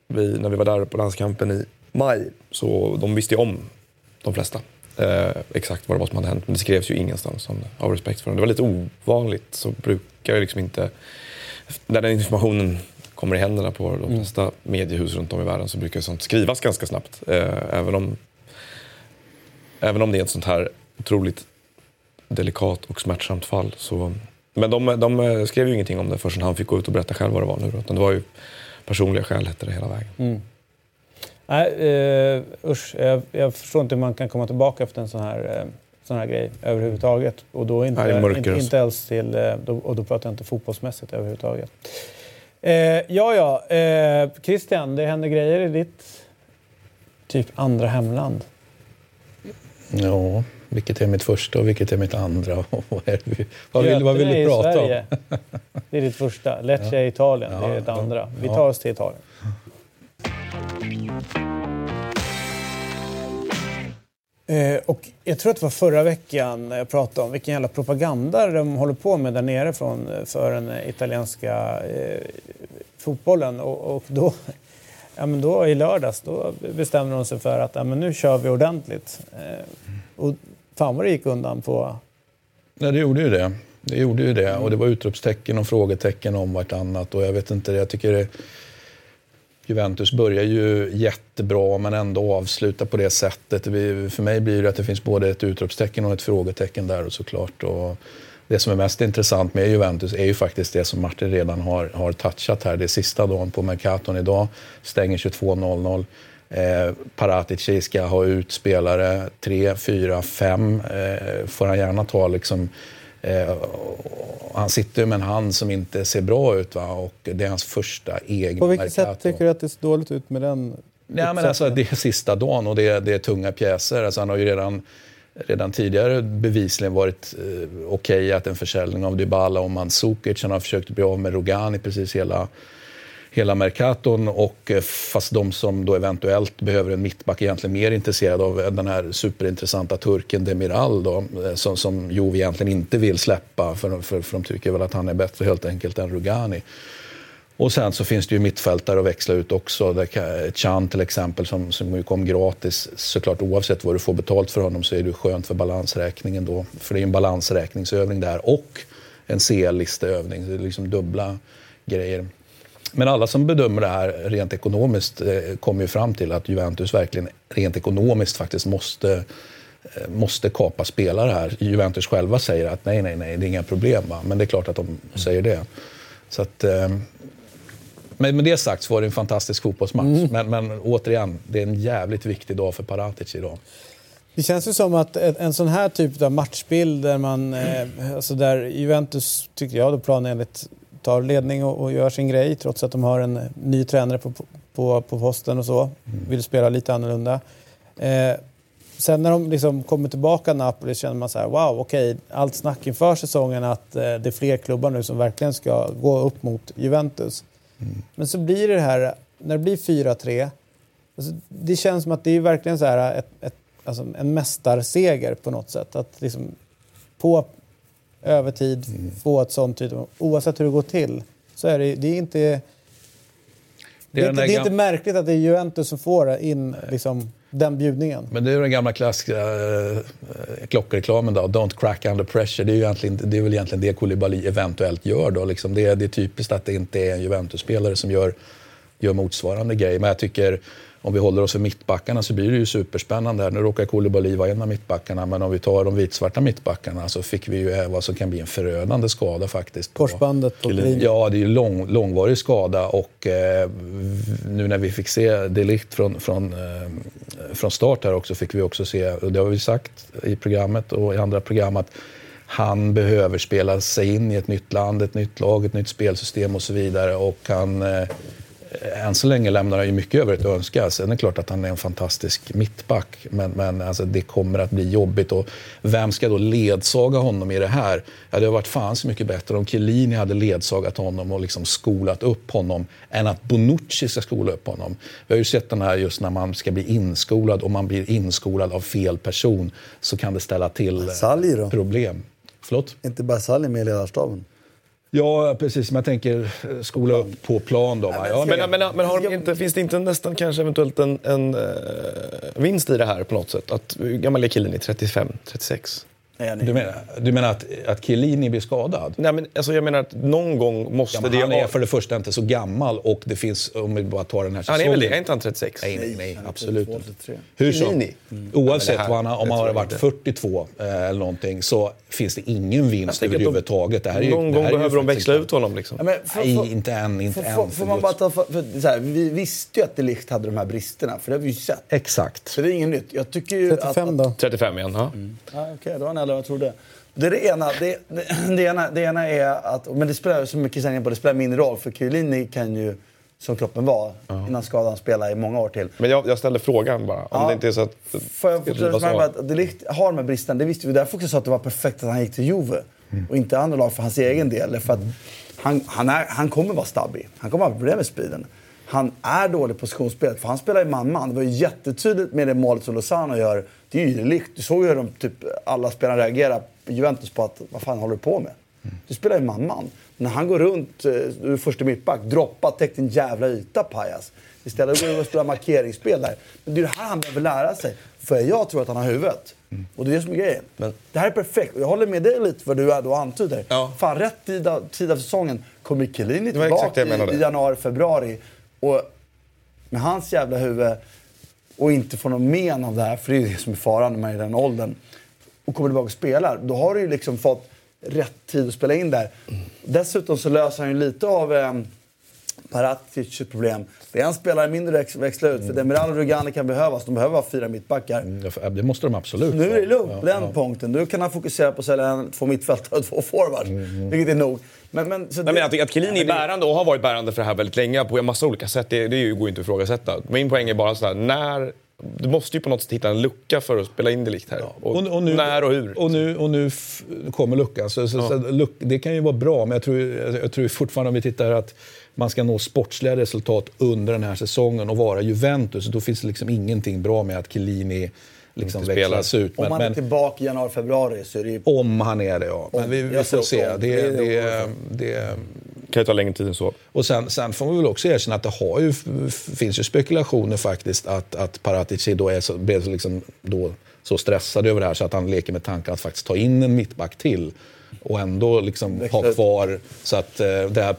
Speaker 3: vi, när vi var där på landskampen i maj, så de visste ju om, de flesta, eh, exakt vad det var som hade hänt. Men det skrevs ju ingenstans om det, av respekt för dem. Det var lite ovanligt, så brukar det liksom inte... När den informationen kommer i händerna på de flesta mediehus runt om i världen så brukar sånt skrivas ganska snabbt. Eh, även, om, även om det är ett sånt här otroligt delikat och smärtsamt fall. Så, men de, de skrev ju ingenting om det förrän han fick gå ut och berätta själv vad det var nu. Utan det var ju personliga skäl hette det hela vägen.
Speaker 1: Nej, eh, usch. Jag, jag förstår inte hur man kan komma tillbaka efter en sån här, eh, sån här grej överhuvudtaget. Och då inte,
Speaker 3: Nej,
Speaker 1: inte,
Speaker 3: alltså.
Speaker 1: inte ens till... Eh, då, och då pratar jag inte fotbollsmässigt överhuvudtaget. Eh, ja, ja. Eh, Christian, det händer grejer i ditt typ andra hemland.
Speaker 2: Ja, vilket är mitt första och vilket är mitt andra? Vad, det, vad, vill, vad vill du prata
Speaker 1: Sverige.
Speaker 2: om?
Speaker 1: Det är ditt första. Lecce är Italien. det är det andra. Vi tar oss till Italien. Eh, och jag tror att det var förra veckan jag pratade om vilken jävla propaganda de håller på med där nere från, eh, för den italienska eh, fotbollen. Och, och då, ja, men då i lördags då bestämde de sig för att ja, men nu kör vi ordentligt. Eh, och fan vad det gick undan på...
Speaker 2: Nej, det gjorde ju det. Det gjorde ju det. Och det var utropstecken och frågetecken om vartannat. Och jag vet inte, jag tycker det, Juventus börjar ju jättebra men ändå avslutar på det sättet. Vi, för mig blir det att det finns både ett utropstecken och ett frågetecken där och såklart. Och det som är mest intressant med Juventus är ju faktiskt det som Martin redan har, har touchat här. Det är sista dagen på Mercaton idag, stänger 22.00. Eh, Paratici ska ha ut spelare, tre, fyra, fem eh, får han gärna ta liksom Eh, han sitter med en hand som inte ser bra ut va? och det är hans första egna
Speaker 1: På vilket sätt tycker du att det ser dåligt ut med den
Speaker 2: Nej, men alltså, det är sista dagen och det är, det är tunga pjäser. Alltså, han har ju redan, redan tidigare bevisligen varit eh, okej att en försäljning av Dybala och Mandzukic. Han har försökt bli av med Rogani precis hela, hela Mercaton. Och, eh, fast de som då eventuellt behöver en mittback är egentligen mer intresserade av den här superintressanta turken Demiral då, eh, som, som Juve egentligen inte vill släppa för, för, för de tycker väl att han är bättre helt enkelt än Rugani. Och sen så finns det ju mittfältare att växla ut också. Där Chan till exempel som, som ju kom gratis. Såklart oavsett vad du får betalt för honom så är det ju skönt för balansräkningen då. För det är ju en balansräkningsövning där och en CL-listeövning. Det är liksom dubbla grejer. Men alla som bedömer det här rent ekonomiskt eh, kommer ju fram till att Juventus verkligen rent ekonomiskt faktiskt måste, eh, måste kapa spelare här. Juventus själva säger att nej, nej, nej, det är inga problem. Va? Men det är klart att de säger det. Så att, eh, men med det sagt så var det en fantastisk fotbollsmatch. Men, men återigen, det är en jävligt viktig dag för Paratic idag.
Speaker 1: Det känns ju som att en sån här typ av matchbild där man, eh, alltså där Juventus, tycker jag, då planenligt tar ledning och, och gör sin grej trots att de har en ny tränare på, på, på posten och så. Vill spela lite annorlunda. Eh, sen när de liksom kommer tillbaka Napoli känner man så här, wow, okej, allt snack inför säsongen att eh, det är fler klubbar nu som verkligen ska gå upp mot Juventus. Men så blir det här, när det blir 4-3, Alltså, det känns som att det är verkligen så här ett, ett, alltså en mästarseger på något sätt. Att liksom på övertid få ett sånt typ av, oavsett hur det går till, så är det, det är inte... Det är,
Speaker 2: där
Speaker 1: det är inte märkligt att det är Juventus som får in liksom, den bjudningen.
Speaker 2: Men det är den gamla klassiska eh, klockreklamen då, “Don't crack under pressure”. Det är, ju egentligen, det är väl egentligen det Koulibaly eventuellt gör. Då, liksom. det, det är typiskt att det inte är en Juventus-spelare som gör, gör motsvarande grej. Men jag tycker, om vi håller oss för mittbackarna så blir det ju superspännande. här. Nu råkar Koulibaly vara en av mittbackarna, men om vi tar de vitsvarta mittbackarna så fick vi ju eh, vad som kan bli en förödande skada faktiskt. på-
Speaker 1: Korsbandet på.
Speaker 2: Ja, det är ju lång, långvarig skada och eh, nu när vi fick se Delict från, från, eh, från start här också fick vi också se, och det har vi sagt i programmet och i andra program, att han behöver spela sig in i ett nytt land, ett nytt lag, ett nytt spelsystem och så vidare. Och han, eh, än så länge lämnar han ju mycket övrigt att önska. Sen är det klart att han är en fantastisk mittback, men, men alltså det kommer att bli jobbigt. Och vem ska då ledsaga honom i det här? Ja, det har varit fan så mycket bättre om Chiellini hade ledsagat honom och liksom skolat upp honom än att Bonucci ska skola upp honom. Vi har ju sett den här just när man ska bli inskolad och man blir inskolad av fel person så kan det ställa till eh,
Speaker 4: då?
Speaker 2: problem. Förlåt?
Speaker 4: Inte bara Salli med i ledarstaben.
Speaker 2: Ja, precis. Jag tänker eh, skola upp på plan då. Ja,
Speaker 3: Men, men, men har de inte, finns det inte nästan kanske eventuellt en, en eh, vinst i det här på något sätt? Att, hur gammal är killen? i 35, 36?
Speaker 2: Du menar, du menar att, att Chiellini blir skadad?
Speaker 3: Nej, men alltså, jag menar att någon gång måste
Speaker 2: Ja,
Speaker 3: det
Speaker 2: han är för det första inte så gammal och det finns, om vi bara tar den här
Speaker 3: Han
Speaker 2: säsongen.
Speaker 3: är väl det? Är inte han 36?
Speaker 2: Nej, nej, nej, absolut inte.
Speaker 4: 83.
Speaker 2: Hur som,
Speaker 3: Chiellini?
Speaker 2: oavsett
Speaker 3: Ja, här-
Speaker 2: han om han har varit
Speaker 3: inte.
Speaker 2: 42 eh, eller någonting så finns det ingen vinst
Speaker 3: att de-
Speaker 2: överhuvudtaget. Det här är ju,
Speaker 3: Någon
Speaker 2: det
Speaker 3: gång
Speaker 2: här är ju
Speaker 3: behöver de växla ut honom. Liksom.
Speaker 4: Ja, men får-
Speaker 2: Nej, inte än. Inte
Speaker 4: får,
Speaker 2: än. för
Speaker 4: man bara ta, för, för, så här, vi visste ju att Delict hade de här bristerna, för det har vi ju sett.
Speaker 2: Exakt.
Speaker 4: Så det är inget nytt. Jag tycker ju
Speaker 1: 35
Speaker 4: att,
Speaker 1: då?
Speaker 3: 35 igen, ja.
Speaker 4: Ja, Okej, då han äldre än jag trodde. Det, är det, ena, det, det, det, ena, det ena är att, men det spelar mycket sen på, det spelar mindre roll för Chiellini kan ju som kroppen var innan skadan spelade i många år till.
Speaker 3: Men jag, jag ställde frågan bara. Om
Speaker 4: Ja.
Speaker 3: det inte är så att...
Speaker 4: Får jag
Speaker 3: det
Speaker 4: med
Speaker 3: av.
Speaker 4: att De Ligt har de här bristerna, det visste vi. Därför också sa att det var perfekt att han gick till Juve. Och inte andra lag för hans egen del. För att han, han, är, han kommer vara stabbig. Han kommer ha problem med speeden. Han är dålig på positionsspelet, för han spelar ju man-man. Det var ju jättetydligt med det målet som Lozano gör. Det är ju likt. Du såg ju hur de, typ, alla spelarna reagerar i Juventus på att vad fan håller du på med? Du spelar ju man-man. När han går runt, eh, du är första mittback, droppa, täck din jävla yta pajas. Istället går du och spelar markeringsspel där. Men det är det här han behöver lära sig. För jag tror att han har huvudet. Och det är det som är grejen.
Speaker 3: Men-
Speaker 4: Det här är perfekt. Jag håller med dig lite vad du då antyder.
Speaker 3: Ja.
Speaker 4: Fan, rätt tid av, tid av säsongen kommer Chiellini tillbaka i, i januari, februari. Och med hans jävla huvud och inte få någon men av det här, för det är det som är faran när man är i den åldern, och kommer tillbaka och spelar, då har du ju liksom fått rätt tid att spela in där. Dessutom så löser han ju lite av eh, Paratic problem. Det är en spelare mindre att växla ut, för Demiral och Rugani kan behövas. De behöver ha fyra mittbackar.
Speaker 2: För- Det måste de absolut
Speaker 4: Nu är det lugnt
Speaker 2: Ja,
Speaker 4: den
Speaker 2: ja.
Speaker 4: punkten. Nu kan han fokusera på att sälja två mittfältare och två forwards. Vilket är nog. Men, men, så
Speaker 3: Nej, men
Speaker 4: det-
Speaker 3: att, att Chiellini är bärande och har varit bärande för det här väldigt länge på en massa olika sätt, det, det går ju inte att ifrågasätta. Min poäng är bara så här, när... Du måste ju på något sätt hitta en lucka för att spela in det likt här. Och,
Speaker 2: Och, och nu,
Speaker 3: när och hur.
Speaker 2: Och nu, och nu kommer luckan. Så, så, så, luck, det kan ju vara bra, men jag tror, jag tror fortfarande om vi tittar att man ska nå sportsliga resultat under den här säsongen och vara Juventus. Då finns det liksom ingenting bra med att Chiellini liksom
Speaker 3: Inte spelar.
Speaker 2: växlas ut.
Speaker 4: Om
Speaker 2: Men,
Speaker 4: han är
Speaker 2: men
Speaker 4: tillbaka i januari, februari så är det ju...
Speaker 2: om han är det, ja. Men
Speaker 4: Om.
Speaker 2: vi, vi får se.
Speaker 4: om.
Speaker 2: Det,
Speaker 4: Det
Speaker 2: det,
Speaker 4: det
Speaker 3: kan ju ta längre tid än så.
Speaker 2: och sen, sen får vi väl också erkänna att det har ju, finns ju spekulationer faktiskt att, att Paratici då är så, blev liksom då så stressad över det här så att han leker med tanken att faktiskt ta in en mittback till och ändå liksom ha kvar så att eh, det här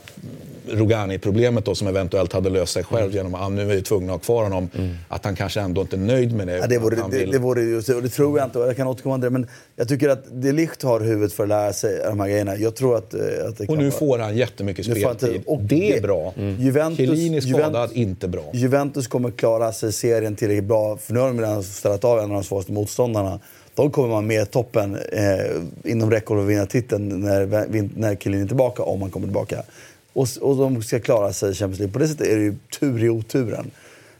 Speaker 2: Rogani-problemet då som eventuellt hade löst sig själv genom att ah, nu är vi tvungna att ha kvar honom, att han kanske ändå inte är nöjd med det.
Speaker 4: Ja, det, vore, det,
Speaker 2: vill-
Speaker 4: det vore just det, och det tror jag inte. Och jag kan återkomma till det. Men jag tycker att De Ligt har huvudet för att lära sig de här grejerna. Jag tror att, eh, att det
Speaker 2: och
Speaker 4: kan
Speaker 2: nu
Speaker 4: vara-
Speaker 2: får han jättemycket
Speaker 4: Nu får han
Speaker 2: speltid.
Speaker 4: tid. Och
Speaker 2: det är bra.
Speaker 4: Juventus-
Speaker 2: Chiellini skadad,
Speaker 4: Juventus-
Speaker 2: inte bra.
Speaker 4: Juventus kommer klara sig serien tillräckligt bra. För nu har de redan ställt av en av de svåraste motståndarna. De kommer vara med toppen eh, inom räckhåll att vinna titeln när, när Chiellini är tillbaka, om han kommer tillbaka. Och, och de ska klara sig i Champions League. På det sättet är det ju tur i oturen.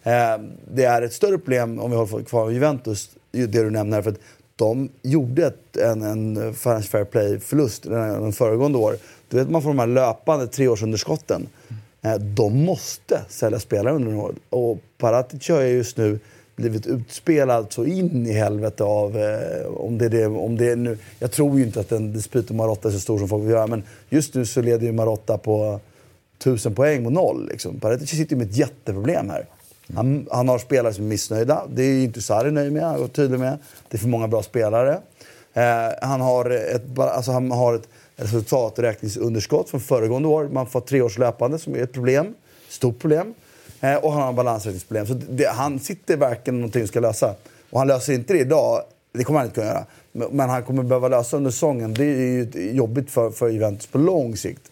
Speaker 4: Eh, det är ett större problem, om vi håller kvar Juventus, det du nämner. För att de gjorde ett, en, en Financial Fair Play-förlust den, föregående år. Du vet man får de här löpande treårsunderskotten. Eh, De måste sälja spelare under några år. Och Paratic har ju just nu blivit utspelad så in i helvete av... Eh, om det är det, om det är nu, jag tror ju inte att en dispyt om Marotta är så stor som folk vill göra. Men just nu så leder ju Marotta på tusen poäng mot noll. Liksom. Paretic sitter ju med ett jätteproblem här. Han, han har spelare som är missnöjda. Det är ju inte Sarri nöjd med, och tydlig med. Det är för många bra spelare. Eh, han har ett, alltså han har ett resultaträkningsunderskott från föregående år. Man får tre års löpande som är ett problem. Stort problem. Eh, och han har balansräkningsproblem. Så det, han sitter verkligen någonting som ska lösa. Och han löser inte det idag. Det kommer han inte kunna göra. Men, han kommer behöva lösa under säsongen. Det är ju jobbigt för, för Juventus på lång sikt.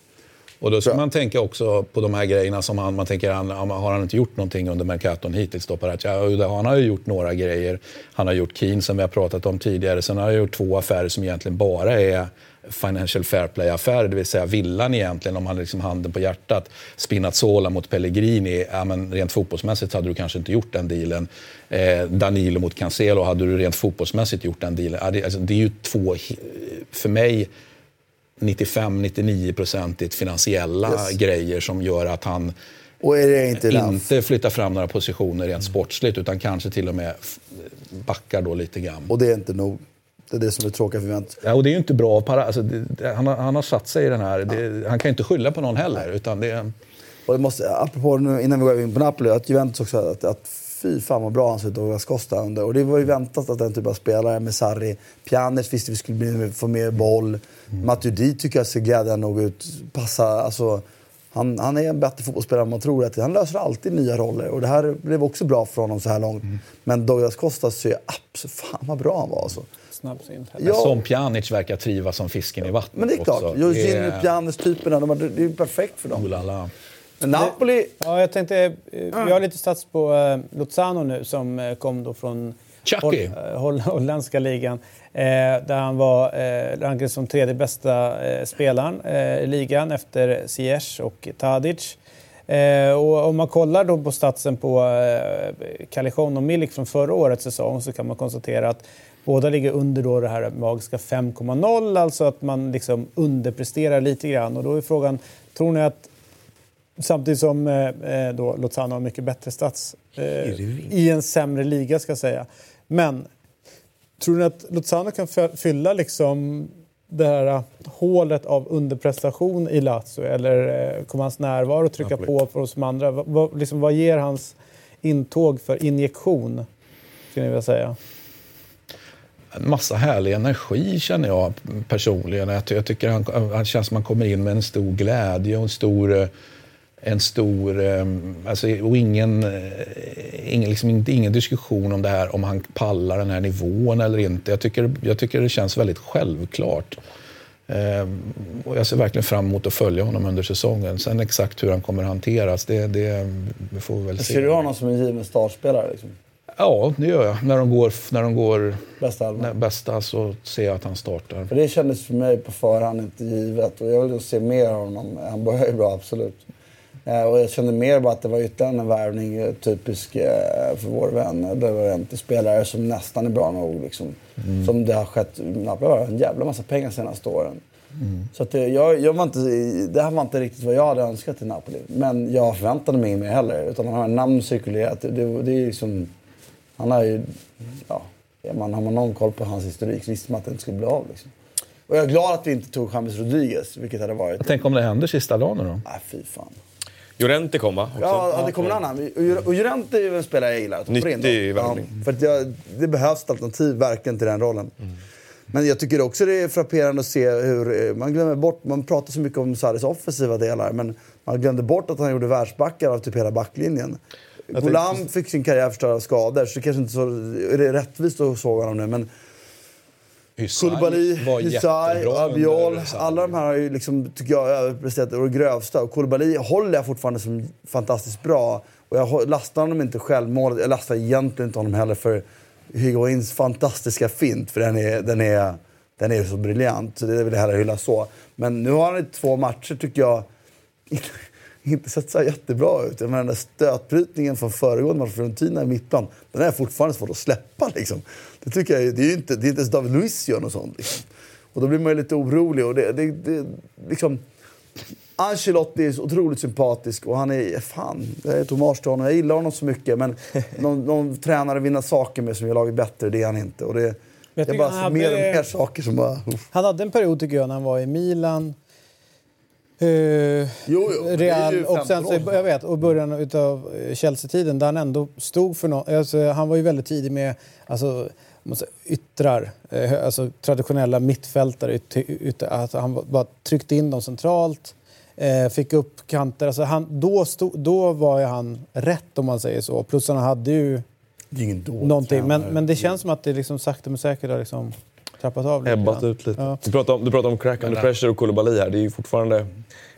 Speaker 2: Och då ska man tänka också på de här grejerna som han, man tänker, han, har han inte gjort någonting under Mercaton hittills då? Ja, han har ju gjort några grejer. Han har gjort Keen som vi har pratat om tidigare. Sen har han gjort två affärer som egentligen bara är Financial Fair Play-affärer, det vill säga villan egentligen, om han liksom handen på hjärtat. Spinazzola mot Pellegrini, ja, men rent fotbollsmässigt hade du kanske inte gjort den dealen. Eh, Danilo mot Cancelo, hade du rent fotbollsmässigt gjort den dealen? Ja, det, alltså, det är ju två, för mig, 95-99-procentigt finansiella
Speaker 4: Yes.
Speaker 2: grejer som gör att han
Speaker 4: inte
Speaker 2: inte flyttar fram några positioner rent sportsligt utan kanske till och med backar då lite grann.
Speaker 4: Och det är inte nog. Det är det som är tråkigt för Juventus.
Speaker 2: Ja, och det är ju inte bra. Para, alltså, det, han, har, han har satt sig i den här... Det, han kan ju inte skylla på någon heller. Utan det,
Speaker 4: Och det måste, apropå nu, innan vi går in på Napoli, att Juventus också, att, att fy fan vad bra han ser ut Douglas Costa under. Och det var ju väntat att den typen av spelare med Sarri, Pjanic visste vi skulle bli, få mer boll. Mm. Matuidi tycker jag ser glädjande nog ut. Passa, alltså, han, han är en bättre fotbollsspelare än man tror. Att han löser alltid nya roller. Och det här blev också bra för honom så här långt. Men Douglas Costa ser absolut, fan vad bra han var alltså.
Speaker 1: Snabbsynt.
Speaker 4: Ja.
Speaker 2: Som Pjanic verkar trivas som fisken i vattnet
Speaker 4: Men det är klart,
Speaker 2: också.
Speaker 4: Jorginho,
Speaker 2: är-
Speaker 4: Pjanic-typerna, de det är ju perfekt för dem.
Speaker 2: Oh la la.
Speaker 4: Men Napoli,
Speaker 1: Ja, jag tänkte... eh, Vi har lite stats på eh, Lozano nu som eh, kom då från
Speaker 2: Chucky.
Speaker 1: Holl- eh, holl- holländska ligan. Eh, där han var eh, rankad som tredje bästa eh, spelaren eh, i ligan efter Ziyech och Tadic. Eh, och om man kollar då på statsen på eh, Calichon och Milik från förra årets säsong så kan man konstatera att båda ligger under då det här magiska 5,0, alltså att man liksom underpresterar lite grann. Och då är frågan, tror ni att Samtidigt som eh, eh då Lozano har mycket bättre stats eh, i en sämre liga, ska jag säga. Men tror ni att Lozano kan fylla liksom det här hålet av underprestation i Lazio? Eller eh, kommer hans närvaro trycka på för oss andra? Vad, liksom, vad ger hans intåg för injektion, skulle ni vilja säga?
Speaker 2: En massa härlig energi känner jag personligen. Jag, jag tycker han, han känns som han kommer in med en stor glädje och en stor en stor... Alltså, och ingen, eh, ingen, liksom, ingen diskussion om det här om han pallar den här nivån eller inte. Jag tycker, jag tycker det känns väldigt självklart. Och jag ser verkligen fram emot att följa honom under säsongen. Sen exakt hur han kommer hanteras, det, det, det får vi väl se.
Speaker 4: Ser du honom som en given startspelare? Liksom?
Speaker 2: Ja, det gör jag. När de går, när de går
Speaker 4: bästa,
Speaker 2: när, bästa så ser jag att han startar.
Speaker 4: För det kändes för mig på förhand inte givet. Och jag vill se mer av honom. Han börjar ju bra, absolut. Eh, och jag kände mer bara att det var ytterligare en värvning eh, typisk eh, för vår vän. Det var inte spelare som nästan är bra nog. Liksom. Mm. Som det har skett. En jävla massa pengar de senaste åren. Mm. Så det, jag, jag var inte, det här var inte riktigt vad jag hade önskat i Napoli. Men jag förväntade mig mer heller. Utan han har namn cirkulerat. Det, det, det är liksom, han har ju... Ja, man, har man någon koll på hans historik visste man att det inte skulle bli av. Liksom. Och jag är glad att vi inte tog James Rodriguez, vilket hade varit...
Speaker 2: Tänk om det händer sista dagen då?
Speaker 4: Nej, fy fan.
Speaker 3: Llorente kom va?
Speaker 4: Ja, det kommer en annan. Och Llorente är ju en spelare jag gillar.
Speaker 3: Nyttig värvning.
Speaker 4: Ja, för att jag, det behövs ett alternativ verkligen till den rollen. Mm. Men jag tycker också det är frapperande att se hur eh, man glömmer bort, man pratar så mycket om Sarris offensiva delar, men man glömde bort att han gjorde världsbackar av typ hela backlinjen. Golam tänkte... fick sin karriär förstörd av skador, så det kanske inte så är det rättvist att såga honom nu. Men Koulibaly, Hysaj, Abiol. Alla de här har ju liksom, tycker jag, överpresterat och grövsta. Och Koulibaly håller jag fortfarande som fantastiskt bra. Och jag lastar honom inte självmålet. Jag lastar egentligen inte honom heller för Higuains fantastiska fint. För den är, den är, den är så briljant. Så det vill jag hellre hylla så. Men nu har han i två matcher, tycker jag, inte sett så jättebra ut. Jag menar, den där stötbrytningen från föregående match, Fiorentina i mittplan, den är fortfarande svårt att släppa. Liksom. Det, tycker jag, det är ju inte, det är inte ens David Luiz gör något sånt. Liksom. Och då blir man ju lite orolig. Och det, det, det, liksom, Ancelotti är otroligt sympatisk och han är... Fan, jag är Tomas till honom. Jag gillar honom så mycket. Men någon, någon tränare vinna saker med som gör laget bättre, det är han inte. Och det, jag är bara mer och mer saker som bara... Uff.
Speaker 1: Han hade en period tycker jag när han var i Milan
Speaker 4: Uh, jo, jo,
Speaker 1: Real och sen så, jag vet, och början av eh, Chelsea-tiden där han ändå stod för något. Alltså, han var ju väldigt tidig med alltså, yttrar, eh, alltså traditionella mittfältare. Yt, yt, alltså, han bara tryckte in dem centralt, eh, fick upp kanter. Alltså, han, då, stod, då var ju han rätt om man säger så. Plus han hade ju någonting. Men, men det känns som att det liksom sakta men säkert har liksom trappat av
Speaker 3: lite. Ebbat ut lite. Ja. Du pratar om, du pratar om crack under pressure och Koulibaly här. Det är ju fortfarande...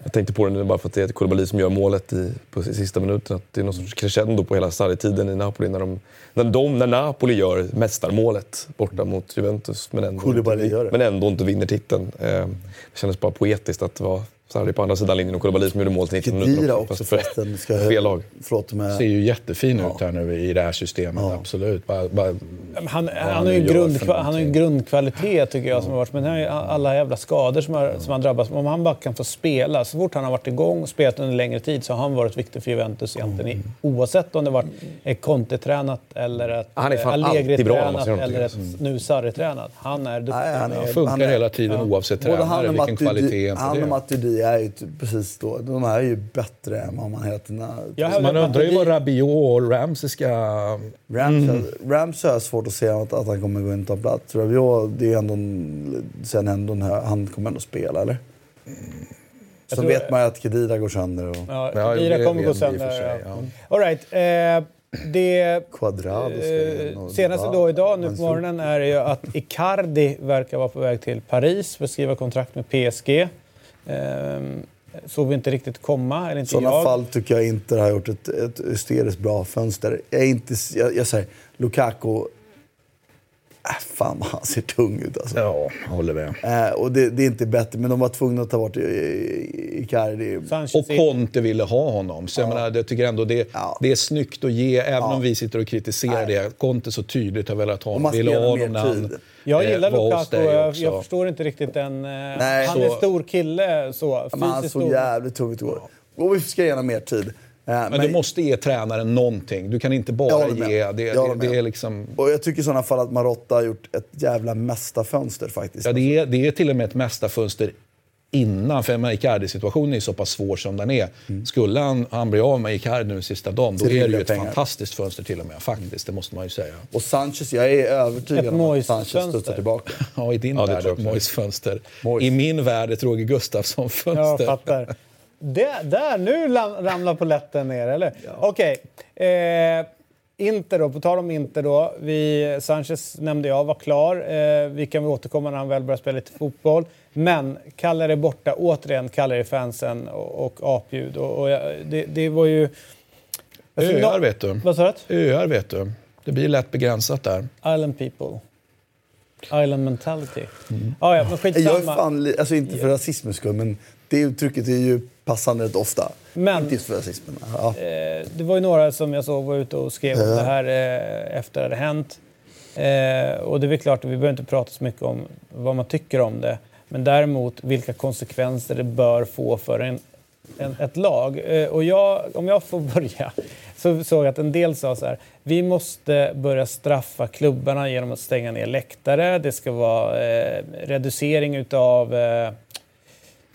Speaker 3: Jag tänkte på det nu bara för att det är Koulibaly som gör målet i, på sista minuten. Att det är någon sorts crescendo på hela Sarri-tiden i Napoli. När, de, när, de, när Napoli gör mästarmålet borta mot Juventus men ändå, inte, men ändå inte vinner titeln. Eh, det kändes bara poetiskt att det var Sarri på andra sidan linjen och Koulibaly som gjorde mål till 90 minuter.
Speaker 4: också förresten. Ska
Speaker 2: fel lag. Förlåt, med... Ser ju jättefin ja. ut här nu i det här systemet, ja. absolut. Bara, bara...
Speaker 1: Han, han, han, har ju grundkva han har en grundkvalitet tycker jag. Som har varit, men har alla jävla skador som, har, som han drabbats Om han bara kan få spela, så fort han har varit igång och spelat under längre tid så har han varit viktig för Juventus egentligen. Mm. Oavsett om det varit ett Conte-tränat eller ett Allegri-tränat eller ett nu Sarri-tränat. Han är duktig.
Speaker 2: Han, är, han funkar han är, hela tiden oavsett tränare, vilken kvalitet.
Speaker 4: Han och Matuidi är ju precis då, de är ju bättre än vad man tiden
Speaker 2: har. Man undrar ju vad Rabiot och Ramsey ska...
Speaker 4: Ramsey, mm. Ramsey har svårt att se att, att han kommer gå in och ta plats. Rabiot, det är ändå, sen ändå, han kommer ändå spela, eller? Mm. Sen tror, vet man ju att Kedira går sönder. Och...
Speaker 1: Ja, Kedira kommer gå sönder. Sig, ja. All right. Eh, det eh, senaste då idag nu på morgonen är ju att Icardi verkar vara på väg till Paris för att skriva kontrakt med PSG. Ehm, såg vi inte riktigt komma. Eller inte
Speaker 4: sådana
Speaker 1: jag.
Speaker 4: fall tycker jag inte har gjort ett, ett hysteriskt bra fönster. Jag, är inte, jag, jag säger, Lukaku... Äh, fan vad han ser tung ut alltså.
Speaker 2: Ja, håller med.
Speaker 4: Eh, och det, det är inte bättre, men de var tvungna att ta bort Icardi.
Speaker 2: Och. Conte ville ha honom. Så jag, menar, jag tycker ändå det,
Speaker 4: Ja.
Speaker 2: det är snyggt att ge, även om vi sitter och kritiserar det. Conte så tydligt har velat ha honom.
Speaker 4: ge
Speaker 2: ha
Speaker 4: honom
Speaker 2: när han.
Speaker 1: Jag
Speaker 2: eh,
Speaker 1: gillar
Speaker 2: hos
Speaker 1: Lukaku. Jag, förstår inte riktigt den... eh,
Speaker 4: Nej.
Speaker 1: han är
Speaker 2: Så-
Speaker 1: stor kille, så.
Speaker 4: Men han såg jävligt tung ut igår. Och vi ska ge honom mer tid. Eh,
Speaker 2: Men, du måste ge tränaren någonting. Du kan inte bara ge... Det,
Speaker 4: Jag
Speaker 2: det, det är liksom...
Speaker 4: Och jag tycker i sådana fall att Marotta har gjort ett jävla mästarfönster faktiskt.
Speaker 2: Ja, det, är, det är till och med ett mästarfönster innan. För Icardi-situationen är så pass svår som den är. Skulle han, han bli av med Icardi nu sista dagen, då är det ju
Speaker 4: rimliga
Speaker 2: ett
Speaker 4: pengar.
Speaker 2: fantastiskt fönster till och med. Faktiskt, det måste man ju säga.
Speaker 4: Och Sanchez, jag är övertygad
Speaker 1: Ett
Speaker 4: om att. Sanchez studsar tillbaka.
Speaker 2: Ja, i din
Speaker 3: Ja, det
Speaker 2: värld
Speaker 3: tror
Speaker 2: ett
Speaker 3: jag också.
Speaker 2: Moyes fönster.
Speaker 4: Moyes.
Speaker 2: I min värld ett Roger Gustafsson-fönster.
Speaker 1: fattar. Det, där, nu ramlar poletten ner, eller? Okej. Eh, Inter då, på tal om Inter då. Vi, Sanchez nämnde jag var klar. Eh, vi kan väl återkomma när han väl börjar spela lite fotboll. Men Kalle är borta återigen, Kalle är fansen och, och apljud. Och, och jag, det, det var ju... Alltså,
Speaker 2: Öar vet du.
Speaker 1: Vad sa du?
Speaker 2: Öar vet du. Det blir lätt begränsat där.
Speaker 1: Island people. Island mentality. Ah, ja, men
Speaker 4: Jag är
Speaker 1: skitsamma.
Speaker 4: fan, alltså inte för rasismens skull, men det uttrycket är ju passande rätt ofta.
Speaker 1: Men-
Speaker 4: Inte just för rasismen. Ja.
Speaker 1: Eh, det var ju några som jag såg var ute och skrev om det här eh, efter det hade hänt. Eh, och det är klart att vi behöver inte prata så mycket om vad man tycker om det. Men däremot vilka konsekvenser det bör få för en, en, ett lag. Eh, och jag, om jag får börja så såg jag att en del sa så här. Vi måste börja straffa klubbarna genom att stänga ner läktare. Det ska vara eh, reducering utav eh,